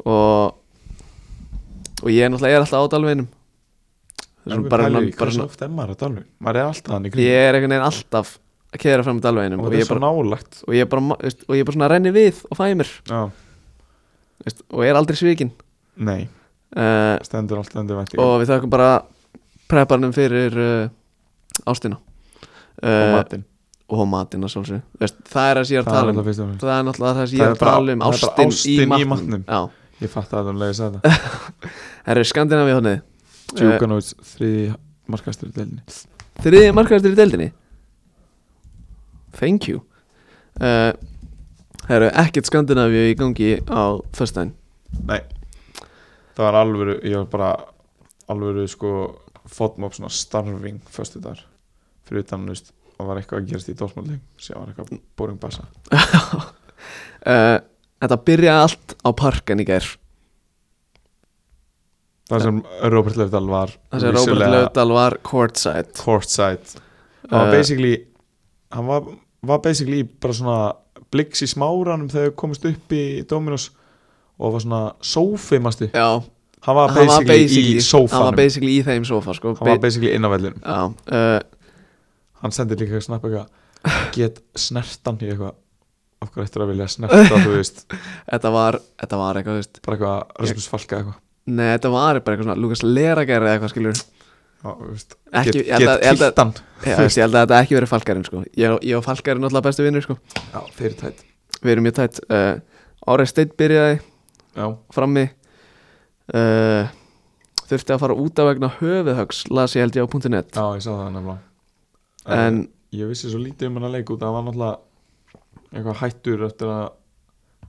[SPEAKER 1] Og og ég er náttúrulega ég er alltaf á
[SPEAKER 2] við
[SPEAKER 1] bara, svona,
[SPEAKER 2] er maður að er alltaf hann í kring
[SPEAKER 1] ég er einhvern veginn alltaf að keira fram í dalveginum
[SPEAKER 2] Og
[SPEAKER 1] og,
[SPEAKER 2] þetta
[SPEAKER 1] ég
[SPEAKER 2] er svo
[SPEAKER 1] bara,
[SPEAKER 2] nálagt
[SPEAKER 1] og ég bara, ma- veist, og ég bara svona renni við og fæ mér.
[SPEAKER 2] Já,
[SPEAKER 1] veist, og er aldrei svikin
[SPEAKER 2] nei,
[SPEAKER 1] uh,
[SPEAKER 2] stendur allt undir vænt
[SPEAKER 1] og við þakkum bara prepparnum fyrir uh, ástina.
[SPEAKER 2] Og
[SPEAKER 1] uh,
[SPEAKER 2] matinn.
[SPEAKER 1] og matinn að Veist, það er ég er að
[SPEAKER 2] er
[SPEAKER 1] tala um.
[SPEAKER 2] alltaf og
[SPEAKER 1] það er náttúrulega það ég er
[SPEAKER 2] er
[SPEAKER 1] að
[SPEAKER 2] bara-
[SPEAKER 1] tala um
[SPEAKER 2] er
[SPEAKER 1] ástin,
[SPEAKER 2] í matnum. Ég fatt að það um leiðis að það [LAUGHS]
[SPEAKER 1] það. Eru Skandinavíu hónið
[SPEAKER 2] Djúkanóts þriði markastur í delinni
[SPEAKER 1] þriði markaðastur í deildinni? Thank you. Uh, það eru ekkert Skandinavíu í gangi á föstudaginn.
[SPEAKER 2] Nei. Það var alvöru, ég var bara alvöru sko fótmop svona starfing föstu dagar fyrir utan, veist, það var eitthvað að gerast í dósmáling sem var eitthvað boring bassa.
[SPEAKER 1] Uh, [LAUGHS] þetta byrjaði allt á parkan í gær
[SPEAKER 2] Það sem Robert Löfdal var
[SPEAKER 1] það sem
[SPEAKER 2] vissulega
[SPEAKER 1] Löfdal var courtside.
[SPEAKER 2] courtside. Hann var
[SPEAKER 1] Uh,
[SPEAKER 2] basically hann var, var basically bara svona bliks í smáranum þegar komist upp í Dominos og var svona sófimastu
[SPEAKER 1] já,
[SPEAKER 2] hann var
[SPEAKER 1] hann var
[SPEAKER 2] basically,
[SPEAKER 1] basically
[SPEAKER 2] í
[SPEAKER 1] hann var basically í þeim sofa sko.
[SPEAKER 2] hann var basically inn á vellinum.
[SPEAKER 1] Já, uh,
[SPEAKER 2] hann sendir líka snapp eitthvað get snertan í eitthvað af hverju eftir að vilja snerta þú veist? [LAUGHS]
[SPEAKER 1] Þetta var þetta var eitthvað, þú veist.
[SPEAKER 2] Bara eitthvað Rasmus Falka eitthvað
[SPEAKER 1] Nei, þetta var bara eitthvað svona Lukas Lerager eða eitthvað skilur
[SPEAKER 2] get, kiltan
[SPEAKER 1] ég held að þetta ekki verið Falkarinn sko. Ég, ég og Falkarinn náttúrulega bestu vinnur sko.
[SPEAKER 2] Já, þeir eru tætt
[SPEAKER 1] Við erum mjög tætt uh, Árið Steinn byrjaði
[SPEAKER 2] já,
[SPEAKER 1] frammi. Uh, Þurfti að fara út af vegna höfuðhögs Las ég held ég á .net.
[SPEAKER 2] Já, ég sá það nefnilega.
[SPEAKER 1] En
[SPEAKER 2] ég vissi svo lítið um hann að leika út að það var náttúrulega eitthvað hættur eftir að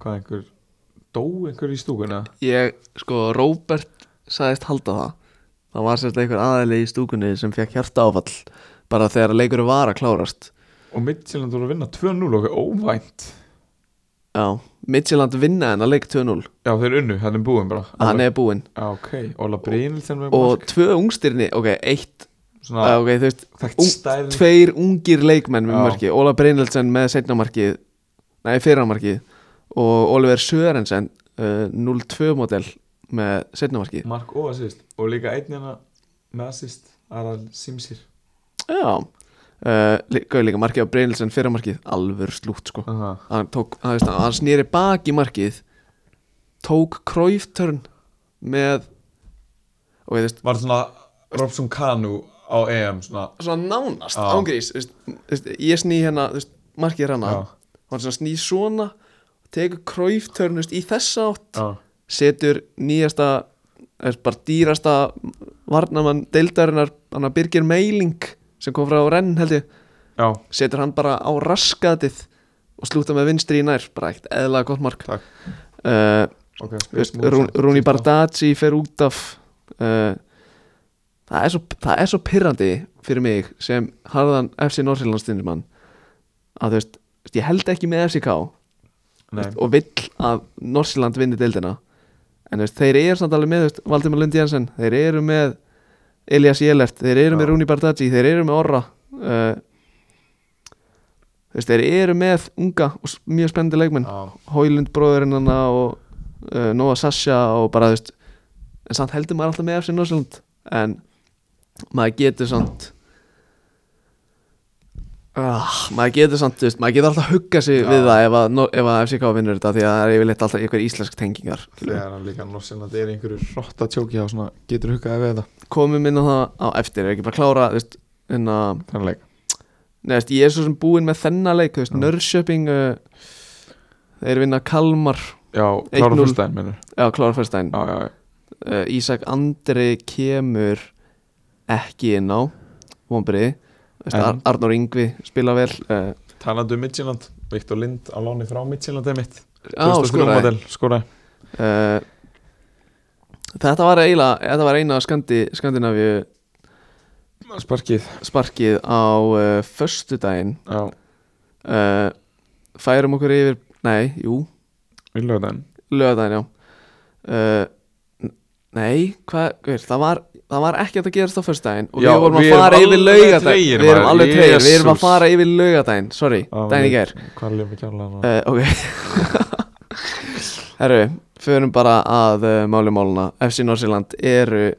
[SPEAKER 2] hvað einhver dó einhver í stúkunni eða?
[SPEAKER 1] ég, sko, Róbert sagðist halda það. Það var sérst einhver aðeili í stúkunni sem fekk hjarta áfall Bara þegar leikurinn var að klárast.
[SPEAKER 2] Og Midtjylland voru að vinna 2-0 og óvænt.
[SPEAKER 1] Já, Midtjylland vinna en að leik 2-0
[SPEAKER 2] já, þeir unnu, hann er búinn bara.
[SPEAKER 1] Hann er búinn.
[SPEAKER 2] Já, ok, Óla Brynildsen með
[SPEAKER 1] Og
[SPEAKER 2] mark
[SPEAKER 1] tvö ungstyrni, ok, eitt
[SPEAKER 2] svona
[SPEAKER 1] uh, Ok, þú veist,
[SPEAKER 2] stæðin
[SPEAKER 1] tveir ungir leikmenn með mörki Óla Brynildsen með setnamarkið Nei, fyrramarkið Og Oliver Sörensen uh, 0-2 model með setnamarkið
[SPEAKER 2] mark og assist. Og líka einn hérna með assist Aral Simsir.
[SPEAKER 1] Já. Uh, lí- Gauð líka markið á Brynildsen fyrramarkið Alvör slútt sko.
[SPEAKER 2] Aha.
[SPEAKER 1] Hann, tók, hann, veist, hann snýri baki markið Tók króiftörn Með Og ég veist
[SPEAKER 2] var svona Robson Kanu á EM svona
[SPEAKER 1] Svona nánast, ángrís Ég sný hérna, veist, markið er hann svona snýr svona tekur króiftörn veist, í þessa átt
[SPEAKER 2] já,
[SPEAKER 1] setur nýjasta bara dýrasta varnamann deildarinnar hann að Birgir Meiling sem kom frá Renn held ég.
[SPEAKER 2] Já,
[SPEAKER 1] setur hann bara á raskatið og slúta með vinstri í nær bara ekkert eðlaga gott mark.
[SPEAKER 2] Takk.
[SPEAKER 1] uh,
[SPEAKER 2] ok
[SPEAKER 1] veist, Rún, Rúni Bardacci fer út af uh, það, er svo, svo pirrandi fyrir mig sem harðan FC Norsjölandstinni mann að þú veist, ég held ekki með FCK
[SPEAKER 2] Nei,
[SPEAKER 1] og vill að Norsjöland vinni deildina. En veist, þeir eru samt alveg með veist, Valdimar Lund Jensen, þeir eru með Elias Jelert, þeir eru
[SPEAKER 2] Já.
[SPEAKER 1] með Rúni Bardacci þeir eru með Orra uh, veist, þeir eru með unga og mjög spennandi leikmenn. Hóilund bróðurinn hana og uh, Nóa Sasha og bara veist en samt heldur maður alltaf með FC Norsjöland en maður getur samt uh, maður getur samt veist, maður getur alltaf huggað sig
[SPEAKER 2] Já.
[SPEAKER 1] við það ef að, ef að FCK vinnur þetta því að það er yfirleitt alltaf einhver íslensk tengingar
[SPEAKER 2] þegar hann líka norsin að það er einhverju rotta tjóki á svona getur huggaði við þetta.
[SPEAKER 1] Komum inn á það á eftir, ekki bara að klára veist, en að
[SPEAKER 2] Þannig leik.
[SPEAKER 1] Nei, veist, ég er svo sem búinn með þennan leik
[SPEAKER 2] Já.
[SPEAKER 1] Nörrköping uh, þeir vinna Kalmar
[SPEAKER 2] Já, klára
[SPEAKER 1] 1-0.
[SPEAKER 2] fyrstæðin minnur
[SPEAKER 1] já, klára
[SPEAKER 2] já
[SPEAKER 1] uh, Ísak Andri kemur ekki inn á vonbreið Ar Arnór Yngvi spila vel uh,
[SPEAKER 2] Talandi um Midtjylland Viktor Lind á láni frá Midtjylland er mitt
[SPEAKER 1] Skoraði. uh, Þetta var eiginlega þetta var eina skandi, skandinavíu
[SPEAKER 2] Sparkið.
[SPEAKER 1] sparkið á uh, föstudaginn.
[SPEAKER 2] Já,
[SPEAKER 1] uh, færum okkur yfir nei, jú, lögadaginn já. Nei, hvað, það var það var ekki að það gerast á föstudaginn og við vorum að fara yfir
[SPEAKER 2] tregir,
[SPEAKER 1] við erum alveg tregir, við erum að fara yfir laugadaginn sorry, daginn í
[SPEAKER 2] er
[SPEAKER 1] uh, ok. [LAUGHS] Herru, förum bara að uh, máli máluna. FC Norsjöland eru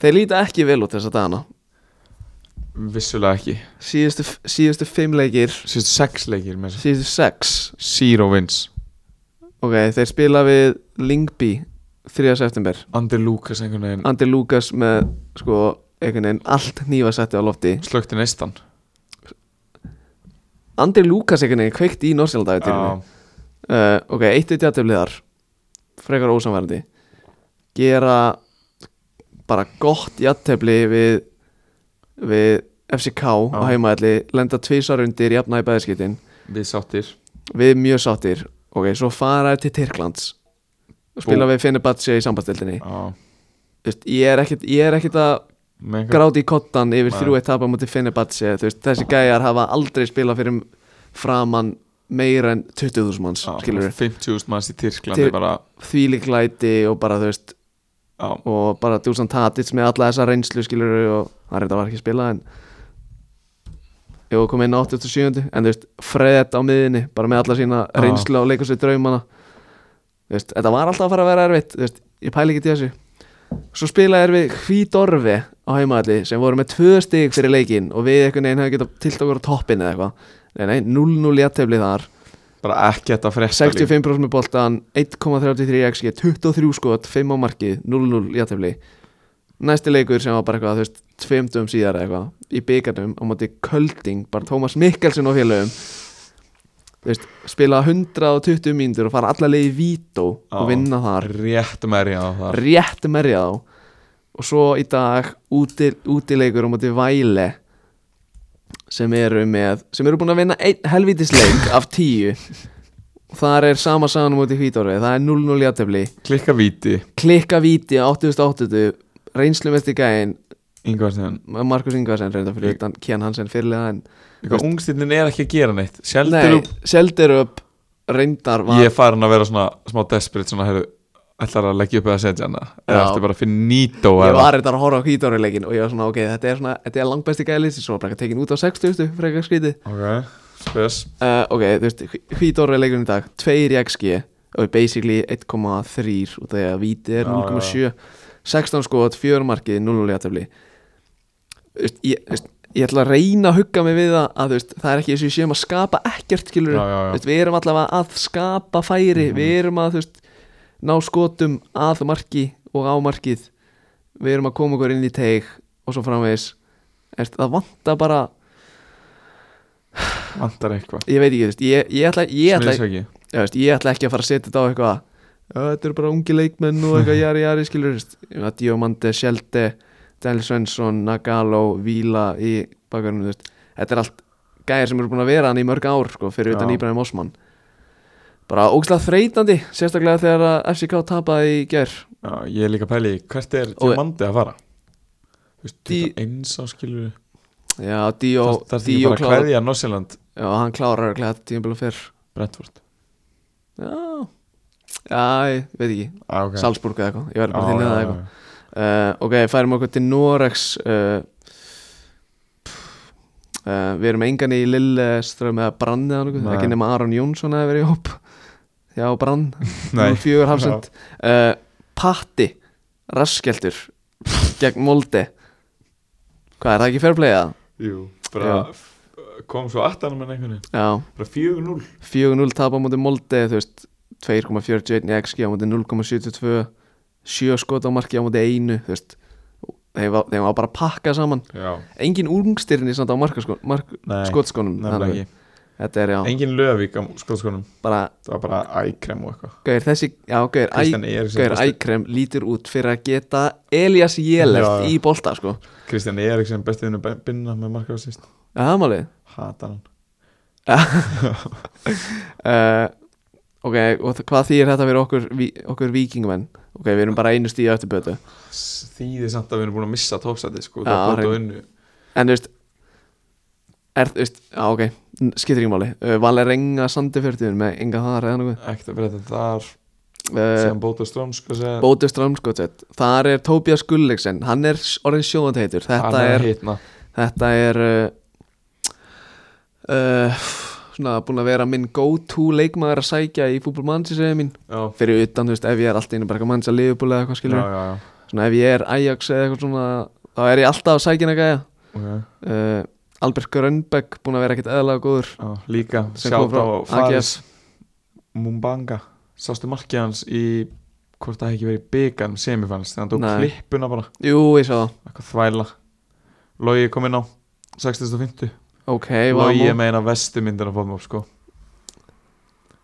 [SPEAKER 1] þeir líta ekki vel út þessa dagana.
[SPEAKER 2] Vissulega ekki.
[SPEAKER 1] Síðustu, síðustu fimm leikir.
[SPEAKER 2] Síðustu sex leikir
[SPEAKER 1] síðustu sex.
[SPEAKER 2] Zero wins.
[SPEAKER 1] Ok, þeir spila við Lingby 3. september.
[SPEAKER 2] Andy Lucas einhvern veginn.
[SPEAKER 1] Andi Lukas með sko einhvern veginn allt nýfasetti á lofti.
[SPEAKER 2] Slökti neistan.
[SPEAKER 1] Andi Lukas einhvern veginn kveikt í
[SPEAKER 2] Já,
[SPEAKER 1] uh, ok, eitt eitt játtöfliðar frekar ósamverandi gera bara gott játtöfli við við FCK á
[SPEAKER 2] Já.
[SPEAKER 1] heimaðalli lenda tvísar undir jafna í bæðiskiptin
[SPEAKER 2] við sáttir.
[SPEAKER 1] Við mjög sáttir. Ok, svo fara til Tyrklands og spila
[SPEAKER 2] Bú.
[SPEAKER 1] við Fenerbahce í Vist, ég er ekkit, ég er ekkit að
[SPEAKER 2] einhver
[SPEAKER 1] gráti í kottan yfir þrjú eitt tapa mútið Fenerbahce. Þessi gæjar hafa aldrei spilað fyrir framann meira en 20.000 manns
[SPEAKER 2] Já,
[SPEAKER 1] skilur
[SPEAKER 2] 50.000 manns í Tyrklandi
[SPEAKER 1] Tyr-
[SPEAKER 2] bara.
[SPEAKER 1] þvílíklæti og bara þú veist
[SPEAKER 2] Já,
[SPEAKER 1] og bara Dusan Tadic með alla þessa reynslu skilur og hann reynda var ekki að spila en Jú, kom inn á 87. En þú veist, Fred á miðinni Bara með alla sína reynslu og leika sér draumana veist, þetta var alltaf að fara að vera erfitt veist, ég pæli ekki til þessu. Svo spilaði við Hvítorfi á heimaðalli Sem voru með tvö stig fyrir leikin Og við einhvern veginn hefði getað tilt okkur á toppin eða eitthvað. Nei, nei, 0-0 í aðtefli þar.
[SPEAKER 2] Bara ekki þetta frétta
[SPEAKER 1] 65% með boltan 1,33 xg 23 skot, 5 á markið 0-0 í aðtefli næsti leikur sem var bara eitthvað, þú veist, tveimtum síðar eitthvað, í byggarnum á móti Kölding, bara Tómas Mikkelsen og félögum veist, spila 120 mínútur og fara alla leið í Vító og vinna þar.
[SPEAKER 2] Rétt merja á það.
[SPEAKER 1] Rétt merja þá og svo í dag úti, útileikur á móti Væle sem eru með sem eru búin að vinna helvítisleik af tíu. Þar er sama sagan á móti Hvítorfi það er 0-0 játefli
[SPEAKER 2] Klikka víti.
[SPEAKER 1] Klikka víti á 8080 reynslu mest í gæðin
[SPEAKER 2] Ingvar Steinn
[SPEAKER 1] Markus Ingvarsen reynda fyrir utan Kian Hansen fyrirlega en
[SPEAKER 2] Eitthvað ungstilnin er ekki að gera neitt.
[SPEAKER 1] Selderup reyndar var
[SPEAKER 2] Ég er farin að vera svona smá desperate Svona heyrðu Ætlar að leggja upp eða setja hana? Eða ertu bara að finna nýtó
[SPEAKER 1] ég var reyndar að horfa á Hvítorfi leikin og ég var svona ok, þetta er svona, þetta er langbæsti gæðlis svo bara tekin út á 60 frekar skrítið.
[SPEAKER 2] Ok, spes.
[SPEAKER 1] Uh, ok, þú veist, er leikurinn í dag 2 í XG og basically 1,3 út af því að víti er
[SPEAKER 2] Já,
[SPEAKER 1] 0,7 16 skot, 4 markið, 0 jættefli þú veist, ég, veist, ég ætla að reyna að hugga mig við það að veist, það er ekki eins og ég séum að skapa ekkert
[SPEAKER 2] Já, já, já.
[SPEAKER 1] Við erum allavega að skapa færi,
[SPEAKER 2] Mhm.
[SPEAKER 1] við erum að ná skotum að marki og á markið. Við erum að koma okkur inn í teig og svo framvegis. Það vantar bara,
[SPEAKER 2] Vantar eitthvað.
[SPEAKER 1] Ég veit ekki ég, ég, ætla, ég, ætla, veist, ég ætla ekki að fara að setja þetta á eitthvað þetta eru bara ungi leikmenn og eitthvað [LAUGHS] jari jari skilur Diomande, Sjelde Daniel Svensson, Nagalo, Víla í veist. Þetta er allt gæðir sem eru búin að vera hann í mörg ár sko, fyrir utan. Íbrahim Osman. Bara ógslag þreytandi sérstaklega þegar að FCK tapaði í ger
[SPEAKER 2] Já, ég er líka að pæli hvert er Diamandi að fara? Þú veist,
[SPEAKER 1] Di-
[SPEAKER 2] 21 á skilur
[SPEAKER 1] já, Dio,
[SPEAKER 2] Það er
[SPEAKER 1] Dio
[SPEAKER 2] bara að
[SPEAKER 1] klárar
[SPEAKER 2] kveðja Norsjöland
[SPEAKER 1] já, hann klárar örugglega þetta tímabili fyrr.
[SPEAKER 2] Brentford.
[SPEAKER 1] Já, já, ég veit ekki.
[SPEAKER 2] Ah, okay.
[SPEAKER 1] Salzburg eða eitthvað, ég verður bara til
[SPEAKER 2] já,
[SPEAKER 1] eitthvað. Uh, ok, færum okkur til Norex uh, uh, við erum engan í Lilleström eða Brann eða
[SPEAKER 2] Nei.
[SPEAKER 1] ekki nema Aron Jónsson eða verið í hóp. Já, Brann, [LAUGHS]
[SPEAKER 2] Nei.
[SPEAKER 1] 04 hafsend uh, Patti Raskeltur gegn Molde. Hvað er það ekki fairplayða?
[SPEAKER 2] Jú, bara kom svo aftanum en einhvern veginn.
[SPEAKER 1] Já,
[SPEAKER 2] bara 4-0
[SPEAKER 1] 4-0 tap á móti Molde þú veist, 2,41 í XG á móti 0,72 sjö skot á marki á móti einu þú veist, þeim var, þeim var bara að pakka saman.
[SPEAKER 2] Já,
[SPEAKER 1] engin úrngstyrni samt á markaskon, mark,
[SPEAKER 2] Nei,
[SPEAKER 1] skotskónum
[SPEAKER 2] nefnilega ekki.
[SPEAKER 1] þetta er já,
[SPEAKER 2] Engin lövík á skóðskónum
[SPEAKER 1] bara
[SPEAKER 2] Það var bara ækrem og eitthvað.
[SPEAKER 1] Gauðir þessi, já gauðir ækrem lítur út fyrir að geta Elias Jelert
[SPEAKER 2] Já, já.
[SPEAKER 1] í bolta sko,
[SPEAKER 2] Kristján Eriksson besti vinnu binna með marka á síst
[SPEAKER 1] er það málið?
[SPEAKER 2] Hatar hann.
[SPEAKER 1] Uh, [LAUGHS] ok, og hvað þýr þetta fyrir okkur, okkur vikingmenn ok, við erum bara einu stíu eftir bötu
[SPEAKER 2] Þýðir samt að við erum búin að missa tópsæti sko Það er
[SPEAKER 1] hrein-
[SPEAKER 2] og unnu.
[SPEAKER 1] En þú veist er, þú veist, já ok skiptir ekki máli, uh, Valer Enga Sandifjörðin með enga þar eða nokkuð.
[SPEAKER 2] Ekkert að breyta þar.
[SPEAKER 1] Uh, Bóti Strömskotset þar er Tobias Gulliksen. Hann er orðin sjóðanteitur þetta
[SPEAKER 2] Hann
[SPEAKER 1] er, þetta er uh, uh, svona búin að vera minn go to leikmaður að sækja í fútbolmannsi segja mín.
[SPEAKER 2] Já,
[SPEAKER 1] fyrir utan, þú veist, ef ég er alltaf einu bara manns að liðbúli eða eitthvað skilur
[SPEAKER 2] já, já.
[SPEAKER 1] svona ef ég er Ajax eða eitthvað svona þá er ég alltaf að sækja eitthvað
[SPEAKER 2] Okay.
[SPEAKER 1] uh, Albert Grönbeck búin að vera ekkert eðlaga góður.
[SPEAKER 2] Já, líka. Sjátt á. Faris Mumbanga. Sástu markið hans í hvort það hefði ekki verið byggan semifans þegar hann tók
[SPEAKER 1] Nei.
[SPEAKER 2] klippuna bara.
[SPEAKER 1] Jú, ég sá það.
[SPEAKER 2] Logi kom inn á 6050
[SPEAKER 1] ok,
[SPEAKER 2] Logi er
[SPEAKER 1] Vamo
[SPEAKER 2] með eina vestu myndin á fótmop sko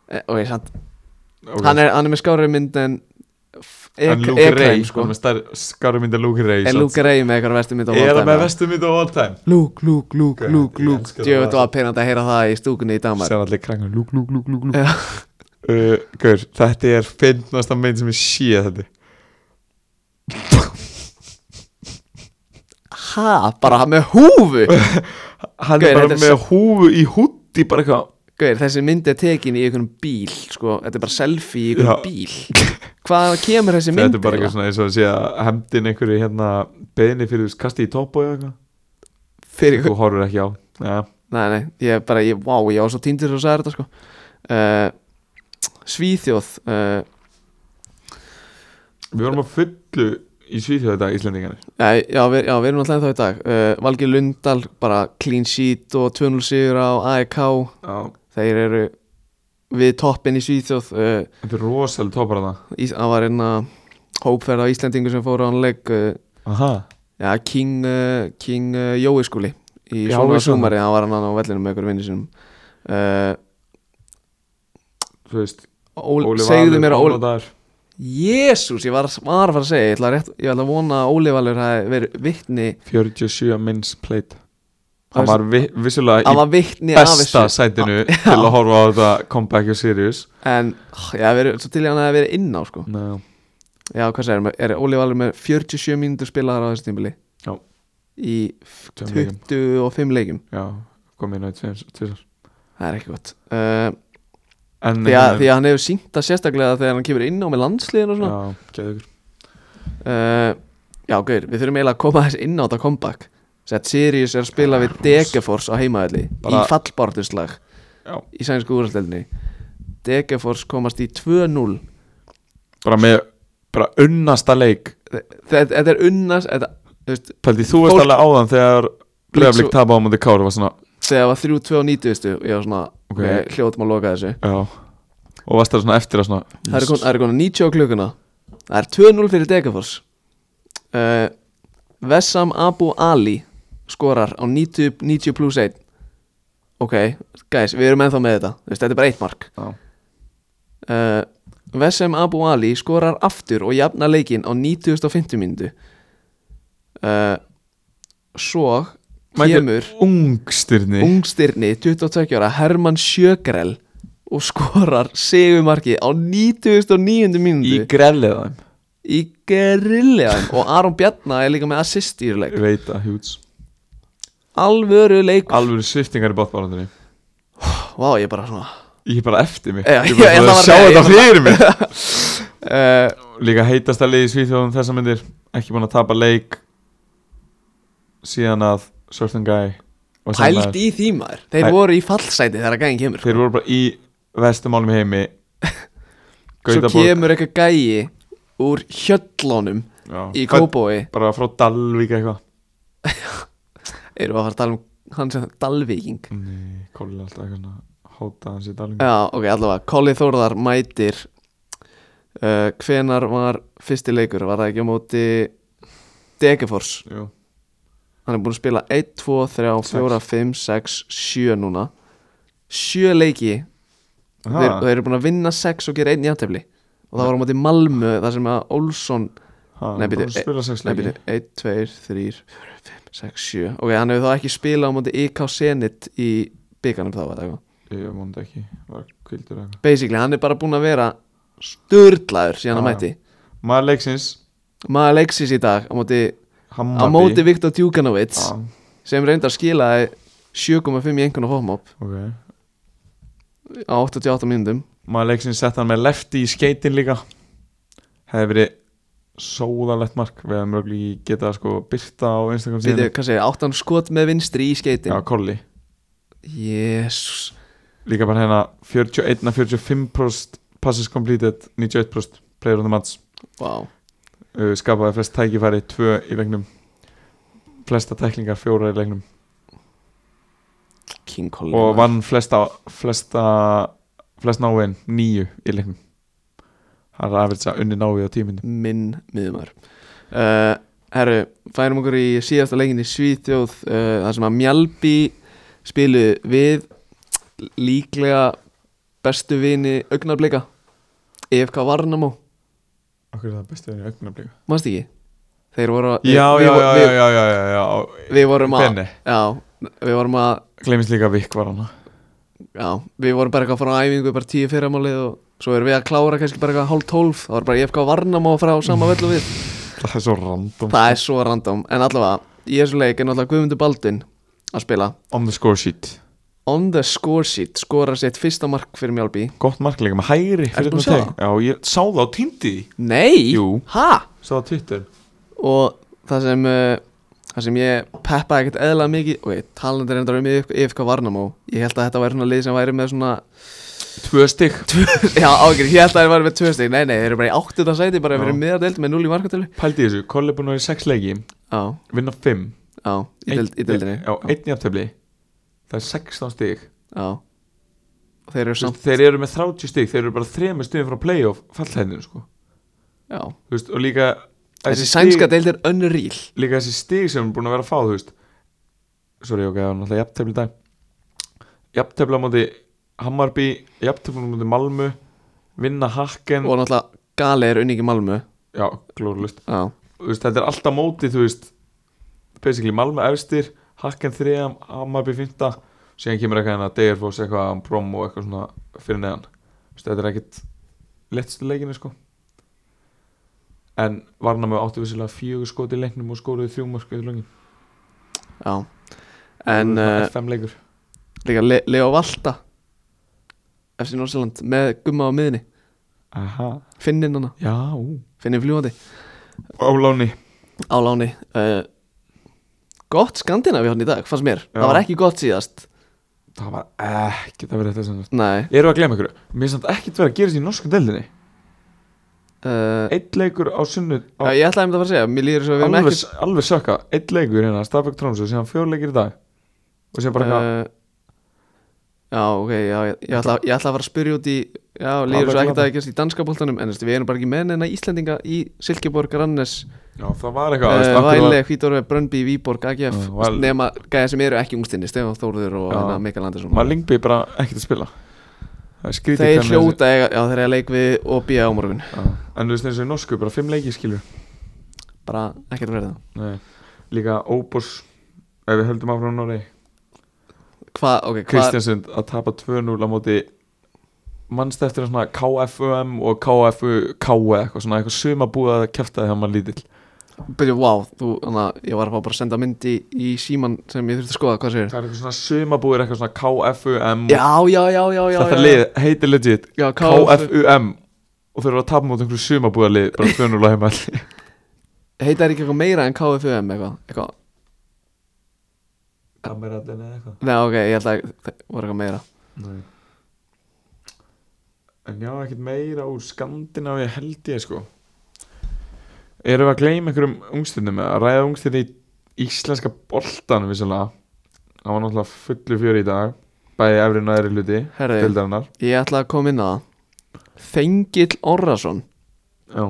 [SPEAKER 1] Eh, ok, sant
[SPEAKER 2] okay.
[SPEAKER 1] hann, er, hann er með skárið mynd en
[SPEAKER 2] En Luke Ray
[SPEAKER 1] sko.
[SPEAKER 2] sko. skáru myndin Luke Ray
[SPEAKER 1] er Luke Ray með eitthvað vestu mynd á
[SPEAKER 2] Er það með vestu mynd á all time
[SPEAKER 1] Luke, Luke, Luke, Luke,
[SPEAKER 2] ég
[SPEAKER 1] Luke
[SPEAKER 2] það.
[SPEAKER 1] Djöfut var penandi að heyra það í stúkunni í Danmark
[SPEAKER 2] Sér allir krangar Luke, Luke, Luke, Luke, Luke. Uh, Gaur, þetta er finnasta mynd sem ég sé þetta
[SPEAKER 1] Ha, bara með húfu. [LAUGHS]
[SPEAKER 2] Hann
[SPEAKER 1] Gaur,
[SPEAKER 2] er bara með húfu í hútti bara eitthvað.
[SPEAKER 1] Gauir, þessi mynd er tekin í einhvern bíl sko, þetta er bara selfie í einhvern bíl. Hvað kemur þessi mynd
[SPEAKER 2] Þetta er bara eitthvað svona eins og að sé að hemdin einhverju hérna beðni fyrir veist, kasti í toppbói eða eitthvað.
[SPEAKER 1] Fyrir
[SPEAKER 2] Þú horfur ekki á. Ja.
[SPEAKER 1] Nei, nei, ég bara, ég, vá, ég var svo týndur og sagði þetta sko. Uh, Svíþjóð uh,
[SPEAKER 2] Við vorum að fullu í Svíþjóð þetta Íslendingarnir?
[SPEAKER 1] Já, já, við, já, við erum alltaf ennþá í dag. Uh, Valgir Lundal, bara clean sheet og 2-0 sigur á AEK Þeir eru við toppin í Svíþjóð uh,
[SPEAKER 2] þetta er rosalega toppar að það
[SPEAKER 1] Það var einna hópferð á Íslendingu sem fóru á hann leik uh,
[SPEAKER 2] Aha.
[SPEAKER 1] Já, King, King Jói skúli Í svona sumari, hann var hann á vellinu með ykkur vinni sinum uh,
[SPEAKER 2] Þú veist,
[SPEAKER 1] Óli,
[SPEAKER 2] Óli
[SPEAKER 1] Segðu mér að Óli Jésús, ég var, var að fara að segja Ég ætla, rétt, ég ætla að vona að Óli Valur hafi verið vittni
[SPEAKER 2] 47 minns
[SPEAKER 1] Það
[SPEAKER 2] Hann var vi vissulega
[SPEAKER 1] Hann
[SPEAKER 2] í
[SPEAKER 1] var af
[SPEAKER 2] besta sætinu til að horfa á þetta comeback og Sirius.
[SPEAKER 1] En ég hef verið, svo til ég hann hafi verið inn á sko.
[SPEAKER 2] Nei,
[SPEAKER 1] Já, hvað segir, er Óli Valur með 47 mínútur spilaðar á þessu tímbili
[SPEAKER 2] Já.
[SPEAKER 1] Í
[SPEAKER 2] tveim leikjum.
[SPEAKER 1] 25 leikjum.
[SPEAKER 2] Já, kom inn á í tvisar
[SPEAKER 1] Það er ekki gott. Uh,
[SPEAKER 2] En
[SPEAKER 1] því, að, því að hann hefur sínt það sérstaklega þegar hann kemur inn á með landsliðin og svona.
[SPEAKER 2] Já,
[SPEAKER 1] uh, Já, gauður, við þurfum eiginlega að koma þess inn á þetta comeback. Sett Sirius er að spila við Degeforce á heimaðalli
[SPEAKER 2] Bara-
[SPEAKER 1] Í fallbártuslag
[SPEAKER 2] Já.
[SPEAKER 1] Í sænsku úrhaldeldinni Degeforce komast í 2-0
[SPEAKER 2] Bara með, bara unnasta leik.
[SPEAKER 1] Þetta er unnast þú veist,
[SPEAKER 2] alveg áðan þegar Breiðablik
[SPEAKER 1] svo-
[SPEAKER 2] tapa á mútið Kári var svona
[SPEAKER 1] Þegar það var 3-2 á 90 Ég var svona,
[SPEAKER 2] Ok.
[SPEAKER 1] okay. hljótum að loka þessu.
[SPEAKER 2] Já. Og varst það svona eftir að svona
[SPEAKER 1] Það er kon- konar 90 á klukkuna. Það er 2-0 fyrir Degeforce uh, Vessam Abu Ali skorar á 90, 90 plus 1 Ok, guys, við erum ennþá með þetta. Þú veist, Þetta er bara eitt mark. Uh, Vesem Abu Ali skorar aftur og jafna leikinn á 9050 mínútu. Uh, Svo kemur
[SPEAKER 2] Ungstyrni
[SPEAKER 1] ungstyrni 22 ára Hermann Sjögrel og skorar segumarki á 9009
[SPEAKER 2] Í
[SPEAKER 1] mínútu.
[SPEAKER 2] Grelliðaðum
[SPEAKER 1] í grilliðan og Aron Bjarnar er líka með assist í leik.
[SPEAKER 2] Að hjúts.
[SPEAKER 1] Alvöru leikur.
[SPEAKER 2] Alvöru sviftingar í botbárandunni
[SPEAKER 1] Vá, ég er bara svona
[SPEAKER 2] Ég er bara eftir mig. Ég er bara að
[SPEAKER 1] að-
[SPEAKER 2] sjá þetta fyrir mig.
[SPEAKER 1] uh, [LAUGHS]
[SPEAKER 2] Líka heitast að liði í Svíþjóðum þessa myndir Ekki búin að tapa leik Síðan að Certain Guy
[SPEAKER 1] Pælt í því maður. Þeir
[SPEAKER 2] Pæ-
[SPEAKER 1] voru í fallsæti þegar gæðin kemur
[SPEAKER 2] Þeir voru bara í vestumálum heimi. [LAUGHS]
[SPEAKER 1] Svo kemur eitthvað gæi úr hjöllunum
[SPEAKER 2] Já.
[SPEAKER 1] í Kóbói
[SPEAKER 2] Bara frá Dalvík eitthvað. [LAUGHS]
[SPEAKER 1] Erum við að fara að tala um hann sem Dalvíking.
[SPEAKER 2] Nei, Kolli alltaf eitthvað Hóta hans í Dalvík.
[SPEAKER 1] Já, ok, allavega. Kolli Þórðar mætir uh, Hvenar var fyrsti leikur? Var það ekki á móti Degefors
[SPEAKER 2] Jú,
[SPEAKER 1] Hann er búin að spila 1, 2, 3, 4, 5, 6, 7 núna. 7 leiki.
[SPEAKER 2] Aha.
[SPEAKER 1] þeir, þeir eru búin að vinna 6 og gera einn játefli og það var á móti Malmö þar sem að Olsson
[SPEAKER 2] að spila
[SPEAKER 1] byrju, 1, 2, 3, 4, 5, 6, 7 Ok, hann hefur þá ekki spilað á móti IK Zenit í byggarnum þá var það eitthvað
[SPEAKER 2] Ég múndi ekki, var kvildur eitthvað.
[SPEAKER 1] Basically, hann er bara búin að vera sturlaður síðan
[SPEAKER 2] Já.
[SPEAKER 1] mætti.
[SPEAKER 2] Maður leiksins.
[SPEAKER 1] Maður leiksis í dag á móti, á
[SPEAKER 2] Hammarby
[SPEAKER 1] móti Viktor Djúkanovic
[SPEAKER 2] Já,
[SPEAKER 1] sem reyndar skilaði 7,5 í einhvern og fóðmóp
[SPEAKER 2] ok.
[SPEAKER 1] Á 88 mínútum.
[SPEAKER 2] Maður leiksins sett hann með lefti í skeitin líka. Hefði verið sóðalegt mark. Við hefum mörgli getað sko byrta á Instagram síðan
[SPEAKER 1] hvað segir, áttan skot með vinstri í skeitin
[SPEAKER 2] Já, Kolli
[SPEAKER 1] Jésús.
[SPEAKER 2] Líka bara hérna 41-45% passes completed 91% player on the match. Uh, Skapaði flest tækifæri, tvö í leiknum. Flesta tæklingar, fjóra í leiknum. Og vann flesta Flesta Flest návegin, nýju í leiknum. Það er aðverðs að unni návið á tíminu.
[SPEAKER 1] Minn miðumar uh, Herru, færum okkur í síðasta leikin í Svíþjóð uh, þar sem að Mjálbi spilu við líklega bestu vini augnablik EFK Varnamó,
[SPEAKER 2] Okkur er það bestu verið í augnablíku
[SPEAKER 1] mannst ekki? Þeir voru að
[SPEAKER 2] Já, já, já, já,
[SPEAKER 1] við vorum að við vorum að
[SPEAKER 2] Gleimist líka Vikk var hana
[SPEAKER 1] Já, við vorum bara eitthvað frá æfingu bara tíu fyrramálið og svo erum við að klára kannski bara eitthvað hálf tólf. Það var bara EFK Varnamó frá sama völlu við.
[SPEAKER 2] Það er svo random
[SPEAKER 1] Það er svo random, en allavega í þessu leik er náttúrulega Guðmundur Baldvin að spila.
[SPEAKER 2] On the score sheet
[SPEAKER 1] on the score sheet skora sitt fyrsta mark fyrir Mjálbi
[SPEAKER 2] Gott markleika með hægri
[SPEAKER 1] Ertu búin að
[SPEAKER 2] fyrir
[SPEAKER 1] sjá
[SPEAKER 2] teg. Já, ég sá það á týndi
[SPEAKER 1] Nei,
[SPEAKER 2] Jú.
[SPEAKER 1] ha?
[SPEAKER 2] Sá það á Twitter.
[SPEAKER 1] Og það sem uh, það sem ég peppaði ekkert eðla mikið ok, talandi reyndar um IFK Varnamó ég held að þetta væri svona lið sem væri með svona
[SPEAKER 2] Tvö stygg [LAUGHS]
[SPEAKER 1] já ágjör, ég held að það væri með tvö stig. Nei, nei, þeir eru bara í áttuða sæti bara
[SPEAKER 2] Já.
[SPEAKER 1] verið miðadelt með 0 í markatölu
[SPEAKER 2] Pældi í þessu, Kolli er búin að vera í sex leiki.
[SPEAKER 1] Já,
[SPEAKER 2] Vinna fimm.
[SPEAKER 1] Já, í,
[SPEAKER 2] Einn-
[SPEAKER 1] deild, í deildinni.
[SPEAKER 2] Já, einn jafntefli Það er 16 stig.
[SPEAKER 1] Já. Og þeir eru samt
[SPEAKER 2] Þeir eru með 30 stig Þeir eru bara þremur stigum frá playoff fallhæðinu sko. veist, Og líka
[SPEAKER 1] þessi sænska deild er unreal
[SPEAKER 2] Líka þessi stig sem er búin að vera að fá Þú veist. Sorry, ok, það var náttúrulega jafntefli í dag. Jafntefli á móti Hammarby Jafntefli á móti Malmö Vinna Hakken
[SPEAKER 1] og náttúrulega Gali er unningi Malmö.
[SPEAKER 2] Já, veist, Þetta er alltaf móti, þú veist Basically Malmö efstir Hakken þriðam, Hammarby fynda Síðan kemur eitthvað hérna Degerfoss eitthvað Brom og eitthvað svona fyrir neðan. Þetta er ekkit lettstu leikinu sko. En Varna með áttu vissilega fjögur skot í leiknum og skoruði þrjú mörg í lögin.
[SPEAKER 1] Já. En uh, líka Le Leo Valta FC Norsjöland með gumma á miðinni
[SPEAKER 2] Aha,
[SPEAKER 1] Finnin hana,
[SPEAKER 2] já, ú.
[SPEAKER 1] Finnin fljúandi
[SPEAKER 2] Áláni
[SPEAKER 1] á láni uh, gott Skandinavi hann í dag, fannst mér.
[SPEAKER 2] Já.
[SPEAKER 1] það var ekki gott síðast.
[SPEAKER 2] Það var ekkert að vera þetta sem
[SPEAKER 1] nei.
[SPEAKER 2] Ég eru að glemma ykkur. Mér samt ekkert verið að gera þessi í norsku deildinni.
[SPEAKER 1] Uh,
[SPEAKER 2] Eitt leikur á sunnu á,
[SPEAKER 1] já, ég ætlaði einmitt að fara að segja, mér líður svo að við erum
[SPEAKER 2] alveg,
[SPEAKER 1] ekki
[SPEAKER 2] alveg sökka. Eitt leikur hérna, Stafbæk Trónsu Síðan fjór leikir í dag. Og síðan bara
[SPEAKER 1] uh, já, ok, já, ég, ég, ætla, ég ætla að fara að spyrja út í já, líður svo ekkert að ekki í danska boltanum en þú veist, við erum bara ekki með neina Íslendinga í Silkeborg, Rannes,
[SPEAKER 2] Já, það var eitthvað þú veist,
[SPEAKER 1] uh,
[SPEAKER 2] hverju
[SPEAKER 1] Væle, Hvítorfi, Brönnby, Víborg, AGF uh, nema gæða sem eru ekki ungstinni, Stefán Þórður og hérna, Mikael Andersson.
[SPEAKER 2] Var Lingby bara ekkert að spila. Er
[SPEAKER 1] þeir hljóta eiga, já þeir eiga leik við og býja á morgun.
[SPEAKER 2] Þessi- Já. En þú veist eins og í norsku, bara fimm leiki skilur.
[SPEAKER 1] Bara ekkert
[SPEAKER 2] Nei. Líka Óbos Ef við höldum áfram Norri
[SPEAKER 1] hvað, ok, hvað
[SPEAKER 2] Kristjansund að tapa 2-0 á móti mannst eftir svona KFUM og KFU KE eitthvað svona eitthvað suma búið að kæfta þegar maður lítill?
[SPEAKER 1] Byrju, wow, þú, að ég var að fá bara að senda myndi í síman sem ég þurfti að skoða, hvað segir
[SPEAKER 2] það er eitthvað svona suma búið eitthvað svona KFUM
[SPEAKER 1] já, já, já, já, já
[SPEAKER 2] þetta
[SPEAKER 1] já,
[SPEAKER 2] lið heitir legit
[SPEAKER 1] já, KF
[SPEAKER 2] KFUM og þau eru að tapa móti einhverju suma búið lið bara 2-0 á heima [LAUGHS]
[SPEAKER 1] heitar ekki eitthvað meira en KFUM eitthvað, eitthvað
[SPEAKER 2] Kameradin eða eitthvað.
[SPEAKER 1] Nei, ok, ég held að það voru eitthvað meira.
[SPEAKER 2] Nei. En já, ekkert meira úr Skandinavíu held ég sko. Erum við að gleyma einhverjum ungstundum að ræða ungstundum í íslenska boltanum vissulega. Það var náttúrulega fullu fjöri í dag Bæði efri og næri hluti Dildarinnar
[SPEAKER 1] ég ætla að koma inn á það. Þengill Orrason
[SPEAKER 2] Já.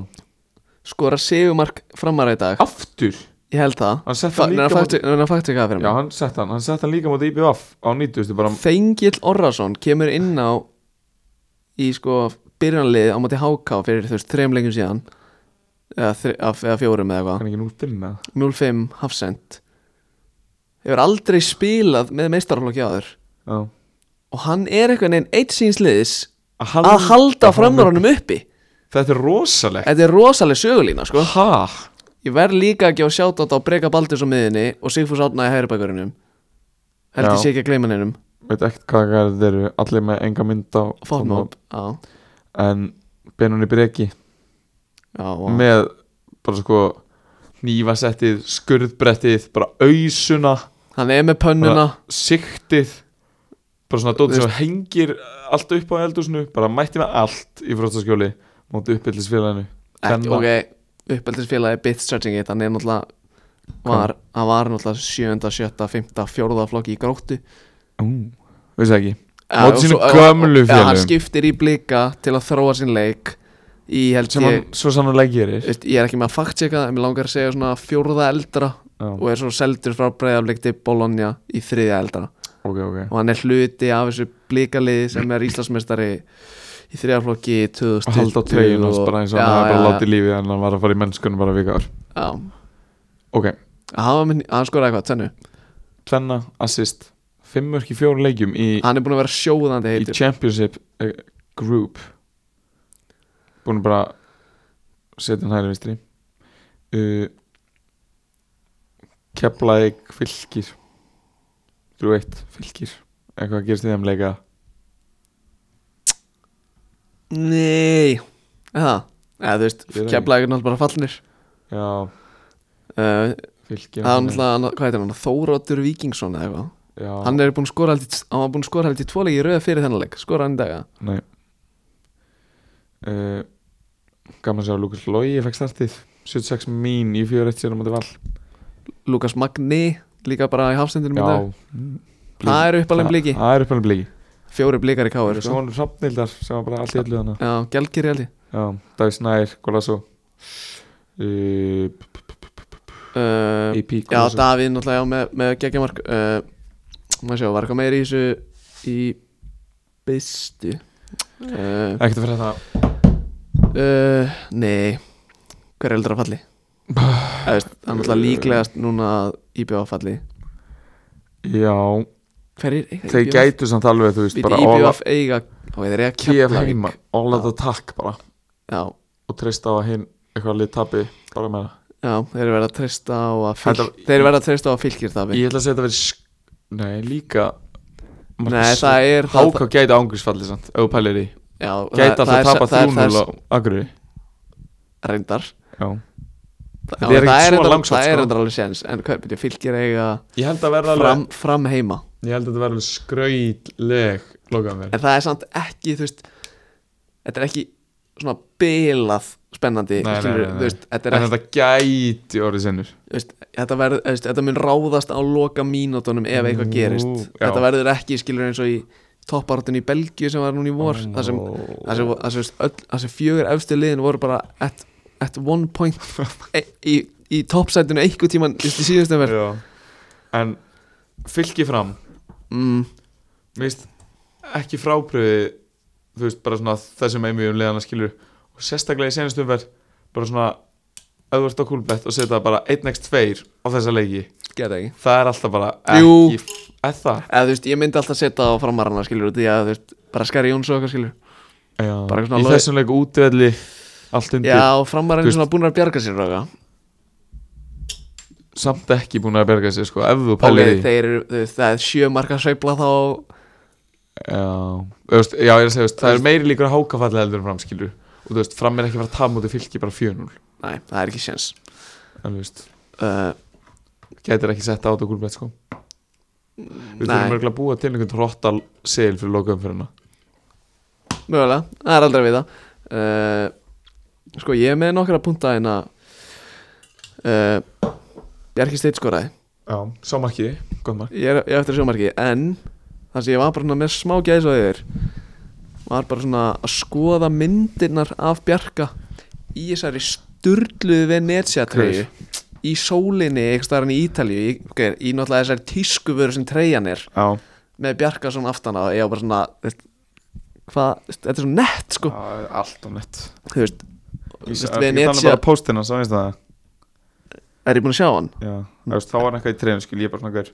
[SPEAKER 1] skora segumark framara í dag.
[SPEAKER 2] Aftur
[SPEAKER 1] Ég held það.
[SPEAKER 2] Hann sett hann líka
[SPEAKER 1] hann
[SPEAKER 2] móti
[SPEAKER 1] fakti- nei, hann fakti ekki það fyrir
[SPEAKER 2] Já,
[SPEAKER 1] mig.
[SPEAKER 2] hann sett hann Hann sett hann líka móti IBF á 90 bara
[SPEAKER 1] Þengill Orrason kemur inn á í sko byrjanlið á móti HK fyrir þú veist þreim lengjum síðan. Eða, eða fjórum eða
[SPEAKER 2] Kann ekki nú finna
[SPEAKER 1] eitthvað 0-5 Hafsend hefur aldrei spilað með meistarflokki áður.
[SPEAKER 2] Já.
[SPEAKER 1] Og hann er eitthvað neginn eitt síns liðs
[SPEAKER 2] Að
[SPEAKER 1] að halda framránum uppi.
[SPEAKER 2] Þetta er rosalegt.
[SPEAKER 1] Þetta er rosaleg sögulína sko.
[SPEAKER 2] Ha?
[SPEAKER 1] Ég verð líka að gefa sjátt á Breka Baldurs á miðinni og Sigfús Átna í hægribækurunum Held ég sé ekki að gleyma neinum.
[SPEAKER 2] Veit ekkert hvað það eru Allir með enga mynd á
[SPEAKER 1] Já,
[SPEAKER 2] En Benunni Breki.
[SPEAKER 1] Já, og
[SPEAKER 2] með bara sko hnífasettið, skurðbrettið bara auðsuna,
[SPEAKER 1] Hann er með pönnuna.
[SPEAKER 2] Siktið bara svona dótið sem hengir allt upp á eldúsinu, bara mætti með allt í fróstaskjóli, móti uppbyldisfélaginu
[SPEAKER 1] ekki, Ok, uppeldisfélagi Bit Stretching It Hann er náttúrulega var, Hann var náttúrulega 7. 7. 5. 4. flokki í gróttu
[SPEAKER 2] Ú, veist það ekki
[SPEAKER 1] Já,
[SPEAKER 2] Móti
[SPEAKER 1] og
[SPEAKER 2] sínum
[SPEAKER 1] svo-
[SPEAKER 2] gömlu
[SPEAKER 1] Já, hann skiptir í blika til að þróa sinn leik Í held
[SPEAKER 2] sem
[SPEAKER 1] ég
[SPEAKER 2] svo sannlega gerir
[SPEAKER 1] veist, Ég er ekki með að faktjeka það En mér langar að segja svona fjórða eldra
[SPEAKER 2] Já,
[SPEAKER 1] Og er svo seldur frá breyðaflik til Bologna Í þriðja eldra
[SPEAKER 2] ok, ok
[SPEAKER 1] og hann er hluti af þessu blikalið sem er Íslandsmeistari í þriðarflokki 2020
[SPEAKER 2] að halda á treyjun og bara eins og hann hefði bara látið lífið en hann var að fara í mennskunum bara vikar
[SPEAKER 1] já.
[SPEAKER 2] ok,
[SPEAKER 1] hann, var skoraði eitthvað, tvennu
[SPEAKER 2] tvenna, assist. Fimm mörk í fjórum leikjum í,
[SPEAKER 1] hann er búin að vera sjóðandi
[SPEAKER 2] í
[SPEAKER 1] heitur.
[SPEAKER 2] championship uh, group. Búin að bara setja hann hægri vinstri. Uh, Keflæk fylgir 3-1 fylgir eitthvað gerist í þeim leika
[SPEAKER 1] nei. Eða, eða þú veist, keflaði náttúrulega bara fallnir.
[SPEAKER 2] Já,
[SPEAKER 1] uh,
[SPEAKER 2] fylgir
[SPEAKER 1] það var náttúrulega, hvað heitir hann, Þóróttur Víkingsson eða eitthvað,
[SPEAKER 2] já,
[SPEAKER 1] hann er búin að skora held í, hann var búin að skora held í tvoleiki í rauða fyrir þennan leik, skora hann í daga
[SPEAKER 2] nei. Uh, gaman að sjá að Lukas Lógi fekk startið. 76 mín í 4-1 sér á móti val.
[SPEAKER 1] Lukas Magni, líka bara í hafstendinum í
[SPEAKER 2] já,
[SPEAKER 1] dag. Það er uppalinn bliki,
[SPEAKER 2] það er uppalinn bliki
[SPEAKER 1] fjóri blikar í káir
[SPEAKER 2] sko. svona hrafnildar sem var bara allt í öllu þannig
[SPEAKER 1] já, Gjalgir held ég
[SPEAKER 2] Já, Davíð Snær, Golasso. Uh,
[SPEAKER 1] uh,
[SPEAKER 2] AP
[SPEAKER 1] Já, Davíð náttúrulega með, geggjamark uh, maður sjá, var eitthvað meira í þessu í bystu uh,
[SPEAKER 2] Ekkert að fyrir það
[SPEAKER 1] Nei. Hver er eldur að falli? [SIGHS] Það er náttúrulega líklegast núna að IBF falli.
[SPEAKER 2] Já, þeir gætu samt alveg, þú veist, bara
[SPEAKER 1] IBF eiga Keflavík.
[SPEAKER 2] heima, all at attack bara.
[SPEAKER 1] Já,
[SPEAKER 2] og treysta á að hinn eitthvað lið tapi bara með það
[SPEAKER 1] já, þeir verða að treysta á að fylg Þeir verða að treysta á að fylgir það
[SPEAKER 2] Ég ætla að segja þetta verið sk... Nei, líka
[SPEAKER 1] Nei, það er það,
[SPEAKER 2] Háká gæti ángursfalli samt, ef þú pælir í.
[SPEAKER 1] Já,
[SPEAKER 2] Gæti alltaf að tapa
[SPEAKER 1] það er
[SPEAKER 2] 3-0 á Akureyri.
[SPEAKER 1] Reyndar.
[SPEAKER 2] Já.
[SPEAKER 1] Það,
[SPEAKER 2] er
[SPEAKER 1] er er
[SPEAKER 2] sko.
[SPEAKER 1] alveg séns En hvað, byrju, fylgir eiga
[SPEAKER 2] Ég held að verða alveg
[SPEAKER 1] fram, fram heima
[SPEAKER 2] Ég held að þetta verða alveg skrautleg Lokaðan verið
[SPEAKER 1] En það er samt ekki, þú veist Þetta er ekki svona bilað spennandi
[SPEAKER 2] Nei,
[SPEAKER 1] skilurðu,
[SPEAKER 2] nei, nei.
[SPEAKER 1] veist, Þetta
[SPEAKER 2] En
[SPEAKER 1] ekki,
[SPEAKER 2] þetta gæti orðið
[SPEAKER 1] veist, þetta, þetta mun ráðast á loka mínútonum ef eitthvað gerist
[SPEAKER 2] já.
[SPEAKER 1] Þetta verður ekki, skilur eins og í topparátun í Belgíu sem var núna í vor þar sem, sem, sem, sem fjögur efstu liðin voru bara at, at one point [LAUGHS] e, í, í toppsætinu einhver tíman í síðustu verð.
[SPEAKER 2] En fylki fram
[SPEAKER 1] mm,
[SPEAKER 2] finnst ekki frábriði þú veist, bara svona þessum einmjögum liðana skilur og sérstaklega í senastum verð bara svona ert á kúlbett og setja bara 1x2 á þessa leiki. Það er alltaf bara ekki eða það?
[SPEAKER 1] Þú veist, ég myndi alltaf setja á framarana skilur Því að þú veist, bara skæri Jóns og okkar skilur
[SPEAKER 2] Já, í
[SPEAKER 1] logi-
[SPEAKER 2] þessum leiku útvelli allt undir,
[SPEAKER 1] Já, framarana
[SPEAKER 2] Þú
[SPEAKER 1] er svona búin að bjarga sér ráka
[SPEAKER 2] samt ekki búin að berga sér sko, ef þú pælir því.
[SPEAKER 1] þeir veist, það er sjö marka sveifla þá
[SPEAKER 2] Já, veist, já, ég er að segja, veist, það er meiri líkur að hákafalli heldur en fram, skilur og þú veist, fram er ekki að fara að tapa mútið fylki bara 4-0
[SPEAKER 1] Nei, það er ekki séns.
[SPEAKER 2] En þú veist,
[SPEAKER 1] uh,
[SPEAKER 2] gætir ekki sett át og gúlbett sko. Við þurfum örgulega að búa til einhvern trottal sel fyrir lokaum fyrir hana
[SPEAKER 1] mögulega, það er aldrei að vita. Uh, Sko, ég er með nokkra punta en að uh, Bjarki Steit skoraði
[SPEAKER 2] Já, sá marki, gott mark.
[SPEAKER 1] Ég er, ég er eftir að sjá marki En það sem ég var bara svona með smá gæs á yfir Var bara svona að skoða myndirnar af Bjarka Í þessari sturluðu Venetia treyju. Í sólinni, eitthvað staðar í Ítalíu. Í, okay, í náttúrulega þessari tískuvöru sem treyjan er.
[SPEAKER 2] Já,
[SPEAKER 1] Með Bjarka svona aftan á Ég var bara svona veist, Hvað, þetta er svo nett sko.
[SPEAKER 2] Er allt og nett.
[SPEAKER 1] Þú veist,
[SPEAKER 2] Ég
[SPEAKER 1] veist
[SPEAKER 2] þannig
[SPEAKER 1] Venetia
[SPEAKER 2] bara póstina, svo veist það
[SPEAKER 1] Er ég búin að sjá hann?
[SPEAKER 2] Já, veist, þá var hann eitthvað í treynu, skil ég bara svona gaur.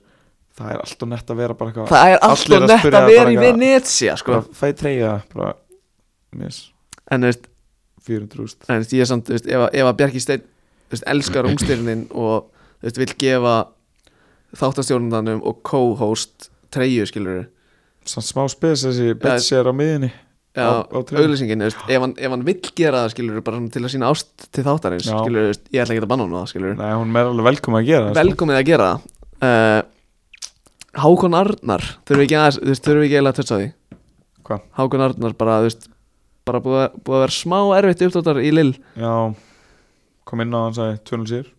[SPEAKER 2] Það er allt og nett að vera bara eitthvað
[SPEAKER 1] Það er alltaf nett að vera í Venetia sko.
[SPEAKER 2] bara fæ treyja, bara
[SPEAKER 1] En þú veist,
[SPEAKER 2] 400 úst
[SPEAKER 1] en, þú veist, ég er samt þú veist, ef, ef að Bjarki Steinn elskar ungstyrnin og þú veist, vill gefa þáttastjórnundanum og co-host treyju skilur
[SPEAKER 2] Samt smá spes þessi bitch er á miðinni
[SPEAKER 1] Já, veist, ef, ef hann vill gera það skilur bara til að sína ást til þáttarins skilur, ég ætla ekki að banna hún það skilur
[SPEAKER 2] Nei, hún er alveg velkom að gera það, sko.
[SPEAKER 1] velkomið að gera það. Uh, Hákon Arnar þurfum við ekki veist, þurfum við ekki að tötsa á því?
[SPEAKER 2] Hvað?
[SPEAKER 1] Hákon Arnar bara, þú veist bara búið, að- búið að vera smá erfitt uppdóttar í Lill
[SPEAKER 2] Já, kom inn á hann sagði 2-0 sér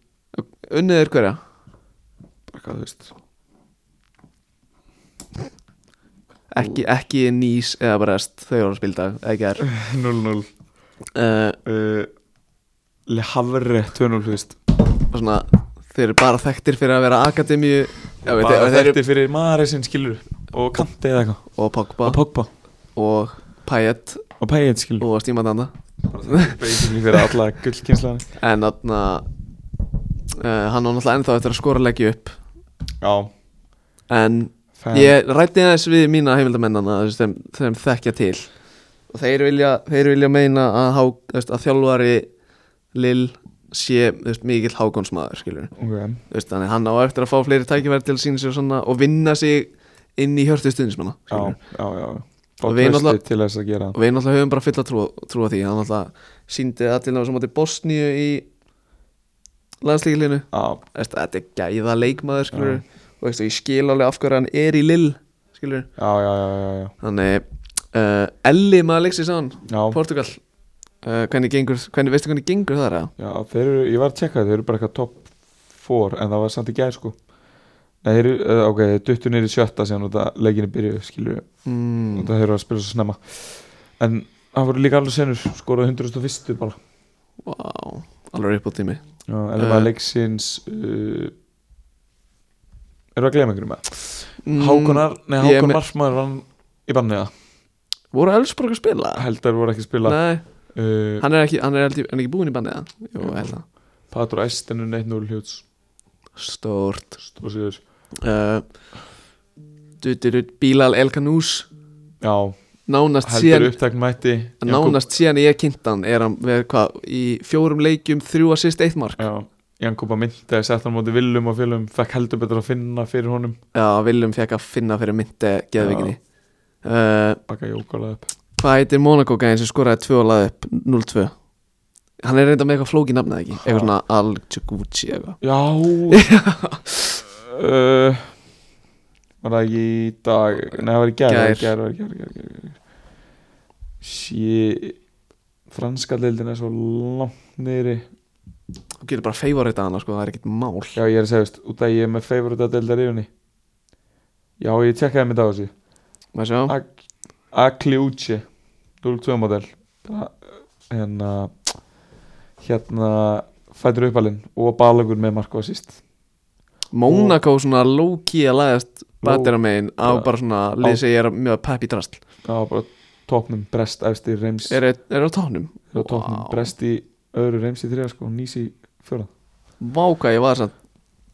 [SPEAKER 1] unniður hverja?
[SPEAKER 2] Bara hvað þú veist
[SPEAKER 1] Ekki, ekki nýs eða brest þau voru að spilda, ekki er
[SPEAKER 2] 0-0
[SPEAKER 1] uh,
[SPEAKER 2] uh, Le Havre 2-0 þú veist.
[SPEAKER 1] og svona, þeir eru bara þekktir fyrir að vera akademíu
[SPEAKER 2] Bara
[SPEAKER 1] þeir, þeir,
[SPEAKER 2] þekkti fyrir Maresinn skilur Og Kanti eða eitthvað.
[SPEAKER 1] Og Pogba.
[SPEAKER 2] Og Pogba.
[SPEAKER 1] Og Payet.
[SPEAKER 2] Og Payet skilur
[SPEAKER 1] og Stíma Danda.
[SPEAKER 2] Basically fyrir alla gullkynnslaðan [LAUGHS]
[SPEAKER 1] en þarna uh, hann á náttúrulega ennþá eftir að skora leggja upp.
[SPEAKER 2] Já.
[SPEAKER 1] En
[SPEAKER 2] fan.
[SPEAKER 1] ég rætti aðeins við mína heimildamennana þeim, þeim þekkja til. Og þeir vilja, þeir vilja meina að, há, að þjálfari Lill sé mikill hákonsmaður skilur
[SPEAKER 2] Ok.
[SPEAKER 1] Þú veist, þannig hann á eftir að fá fleiri tækifæri til að sína sér svona og vinna sig inn í hjörtu stundismanna
[SPEAKER 2] Já, já, já.
[SPEAKER 1] Og við náttúrulega-
[SPEAKER 2] til þess að gera.
[SPEAKER 1] og við náttúrulega höfum bara fulla trú, trú á því. Hann náttúrulega síndi allir sem átti Bosníu í landslíkilinu þetta er gæða leikmaður skilur og veist, ég skil alveg af hverju hann er í Lill skilur
[SPEAKER 2] já, já,
[SPEAKER 1] þannig uh, Elli maður leiksins á hann. Portugal. Uh, hvernig gengur, hvernig veistu hvernig gengur það er
[SPEAKER 2] Já, þeir eru, ég var að tjekka það, þeir eru bara eitthvað top 4 en það var samt í gær sko. Nei, þeir eru, uh, ok, duttu nýri sjötta síðan og það leikinni byrju, skilju
[SPEAKER 1] mm,
[SPEAKER 2] og það eru að spila svo snemma. En það voru líka alveg senur skoraði 101. bara
[SPEAKER 1] wow, alveg upp á tími.
[SPEAKER 2] Já,
[SPEAKER 1] Eh.
[SPEAKER 2] var leiksins uh, Erum við að gleyma einhverjum með?
[SPEAKER 1] mm,
[SPEAKER 2] Hákonar, nei, Hákon
[SPEAKER 1] með-
[SPEAKER 2] Marfmaður var hann í banniða
[SPEAKER 1] voru Elfsborg að spila?
[SPEAKER 2] Heldar voru ekki að spila.
[SPEAKER 1] Nei,
[SPEAKER 2] uh,
[SPEAKER 1] hann er ekki, hann er ekki, er ekki búinn í bandið eða? jú, held það.
[SPEAKER 2] Patur Æstenun 1-0 hljúts
[SPEAKER 1] stórt.
[SPEAKER 2] Og síður
[SPEAKER 1] uh, du, du, du, Bilal El Kanous
[SPEAKER 2] Já,
[SPEAKER 1] nánast síðan nánast síðan ég kynnt hann er hann við hvað í fjórum leikjum þrjú assist eitt mark.
[SPEAKER 2] Já, Jankuba myndi að setja hann á móti Villum og félum fekk heldur betur að finna fyrir honum.
[SPEAKER 1] Já, Willum fekk að finna fyrir myndi geðvikinni uh,
[SPEAKER 2] baka jókalað upp.
[SPEAKER 1] hvað heitir Monaco gæðin sem skoraði tvö og laði upp 0-2 hann er reynda með eitthvað flóki nafnið ekki? Eitthvað svona Al-Chuguchi eitthvað.
[SPEAKER 2] Já. Uh, [LAUGHS] Var það ekki í dag? Nei, það var í gær,
[SPEAKER 1] gær,
[SPEAKER 2] gær, gær. Sí Franska deildin er svo langt niðri
[SPEAKER 1] þú getur bara favorit að hana sko, það er ekkert mál.
[SPEAKER 2] Já, ég er að segja, veist, út að ég er með favorita deildar í henni Já, ég tjekkaði það á þessu.
[SPEAKER 1] Má sjá.
[SPEAKER 2] Ak- Akliucci 02 model. Hérna hérna fætur uppalinn og balagur með marka og síst
[SPEAKER 1] Monaco svona low-key að læðast batera megin á
[SPEAKER 2] Já.
[SPEAKER 1] bara svona lið sem ég er mjög pepp í drastl
[SPEAKER 2] Já, bara topnum, Brest efstir, Reims.
[SPEAKER 1] Er það á tónum?
[SPEAKER 2] er á topnum. Brest í öðru, Reims í þriða sko, Nýs í fjóra
[SPEAKER 1] Vá hvað ég var samt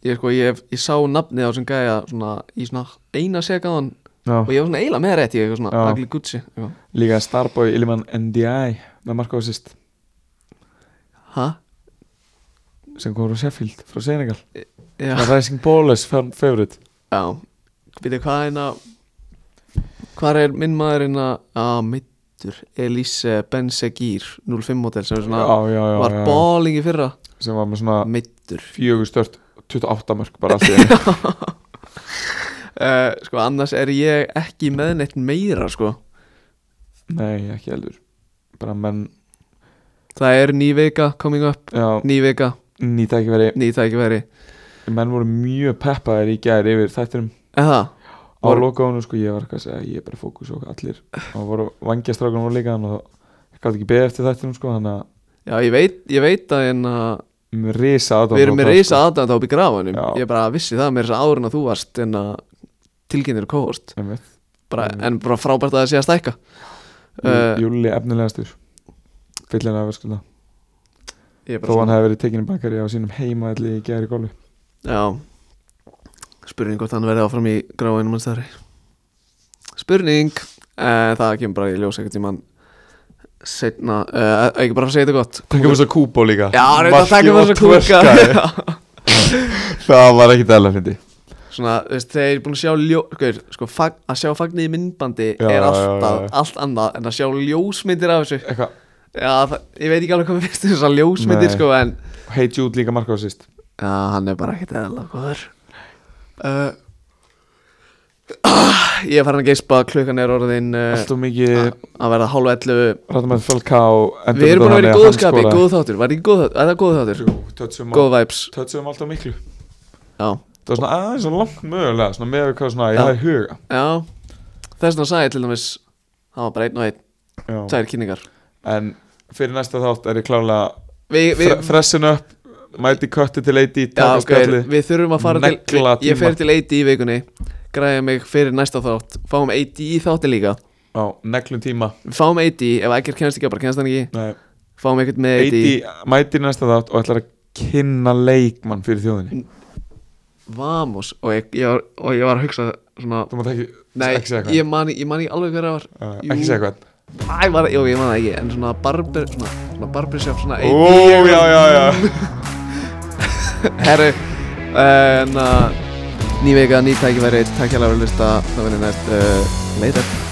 [SPEAKER 1] Ég, sko, ég, ég sá nafnið á sem gæja svona, í svona eina segaðan og ég var svona eiginlega með rétt í eitthvað svona Gucci eitthvað.
[SPEAKER 2] líka Starboy, Iliman NDI með Marko Assist
[SPEAKER 1] Hæ?
[SPEAKER 2] sem kom frá Sheffield, frá Senegal. Það er Rising Ballers, favorite.
[SPEAKER 1] Já. Býtu hvað er hérna Hvað er minn maður hérna? Að mittur Elise Benzegir 05 model sem svona
[SPEAKER 2] já, já, já,
[SPEAKER 1] var
[SPEAKER 2] já.
[SPEAKER 1] balling í fyrra
[SPEAKER 2] sem var með svona
[SPEAKER 1] mittur
[SPEAKER 2] fjögur stört 28 mörg bara allt í [LAUGHS] einu.
[SPEAKER 1] Uh, Sko annars er ég ekki með neitt meira sko.
[SPEAKER 2] Nei, ekki heldur. Bara menn,
[SPEAKER 1] Það er ný vika coming up.
[SPEAKER 2] Já,
[SPEAKER 1] Ný vika,
[SPEAKER 2] verið
[SPEAKER 1] ný tækifæri.
[SPEAKER 2] Menn voru mjög peppaðir í gær yfir þættinum.
[SPEAKER 1] Eða,
[SPEAKER 2] á
[SPEAKER 1] Voru-
[SPEAKER 2] lokaðunum sko, ég var ekki að segja ég er bara fókus og allir. Og voru vangjastrákunum voru líka þannig að ég gæti ekki beðið eftir þættinum sko þannig að
[SPEAKER 1] já ég veit, ég veit að hérna,
[SPEAKER 2] með risa aðdáun
[SPEAKER 1] við erum með reysa aðdæðan þá upp í grafanum.
[SPEAKER 2] Já.
[SPEAKER 1] Ég bara vissi það með þess að áður en að þú varst en að kóhost
[SPEAKER 2] Einmitt.
[SPEAKER 1] bara,
[SPEAKER 2] Mm.
[SPEAKER 1] En bara frábært að það sé að stækka. Uh,
[SPEAKER 2] Júli efnilegastur. Fyllin af öskulda
[SPEAKER 1] Ég er
[SPEAKER 2] þó hann hefði verið tekinn í bakari á sínum heimaðli í í golfi.
[SPEAKER 1] Já. Spurning hvort hann verði áfram í gráinum hans þar. Spurning. Uh, Það kemur bara í ljós ekkert tímann Setna, uh, ekki bara að segja þetta gott?
[SPEAKER 2] Takkum þess að kúbó líka.
[SPEAKER 1] Já, reynda að taka þess að kúka
[SPEAKER 2] Það var ekki dæla fyndi
[SPEAKER 1] Svona, þú veist, þeir eru búin að sjá ljó, sko, sko, fag, að sjá fagnir í myndbandi
[SPEAKER 2] Já,
[SPEAKER 1] er
[SPEAKER 2] já,
[SPEAKER 1] alltaf,
[SPEAKER 2] já, já.
[SPEAKER 1] allt annað en að sjá ljósmyndir af þessu.
[SPEAKER 2] Eitthvað.
[SPEAKER 1] Já, það, ég veit ekki alveg hvað mér finnst þessar ljósmyndir,
[SPEAKER 2] Nei.
[SPEAKER 1] sko, en
[SPEAKER 2] Hey Jude líka marka á sýst
[SPEAKER 1] Já, hann er bara ekkert eðla góður. Uh, Ég er farin að geispa klukkan er orðin uh,
[SPEAKER 2] Alltaf mikið
[SPEAKER 1] að verða hálfa 11
[SPEAKER 2] Rættum að fölka á
[SPEAKER 1] Við erum búin að vera í góðu skapi, góðu þáttur Var er það góðu þáttur?
[SPEAKER 2] Tötsum
[SPEAKER 1] Góð vibes,
[SPEAKER 2] Tötsum alltaf miklu.
[SPEAKER 1] Já,
[SPEAKER 2] Það var svona aðeins svo langt mögulega Svona með hvað svona ég í huga.
[SPEAKER 1] Já. Þess vegna sagði ég til dæmis Það var bara einn og einn,
[SPEAKER 2] Já.
[SPEAKER 1] tvær kynningar.
[SPEAKER 2] En fyrir næsta þátt er ég klálega Fressin upp Mæti kötti til AD
[SPEAKER 1] Já,
[SPEAKER 2] Taka
[SPEAKER 1] ok,
[SPEAKER 2] spjalli
[SPEAKER 1] við þurfum að fara til Ég fer til AD í vikunni Græða mig fyrir næsta þátt. Fáum AD í þátti líka.
[SPEAKER 2] Á neglum tíma.
[SPEAKER 1] Fáum AD, ef ekkert kennst ekki, bara kennst hann ekki.
[SPEAKER 2] Nei.
[SPEAKER 1] Fáum eitthvað með AD,
[SPEAKER 2] AD mæti í næsta þátt Og ætlar að kynna leikmann fyrir þjóðinni.
[SPEAKER 1] Vamos Og ég, ég, var, og ég var að hugsa svona
[SPEAKER 2] Þú mátt ekki
[SPEAKER 1] Nei,
[SPEAKER 2] ekki segja
[SPEAKER 1] ég man, ég man ekki alveg hver það var.
[SPEAKER 2] Uh. Ekki segja hvað
[SPEAKER 1] Æ, var, jú, ég man það ekki En svona barber Svona, svona barbershop Svona AD
[SPEAKER 2] Ó, já, já, já. [LAUGHS]
[SPEAKER 1] Herru En uh, Ný vika, ný tækifæri Takk hjá að vera að hlusta Það verður næst uh, Later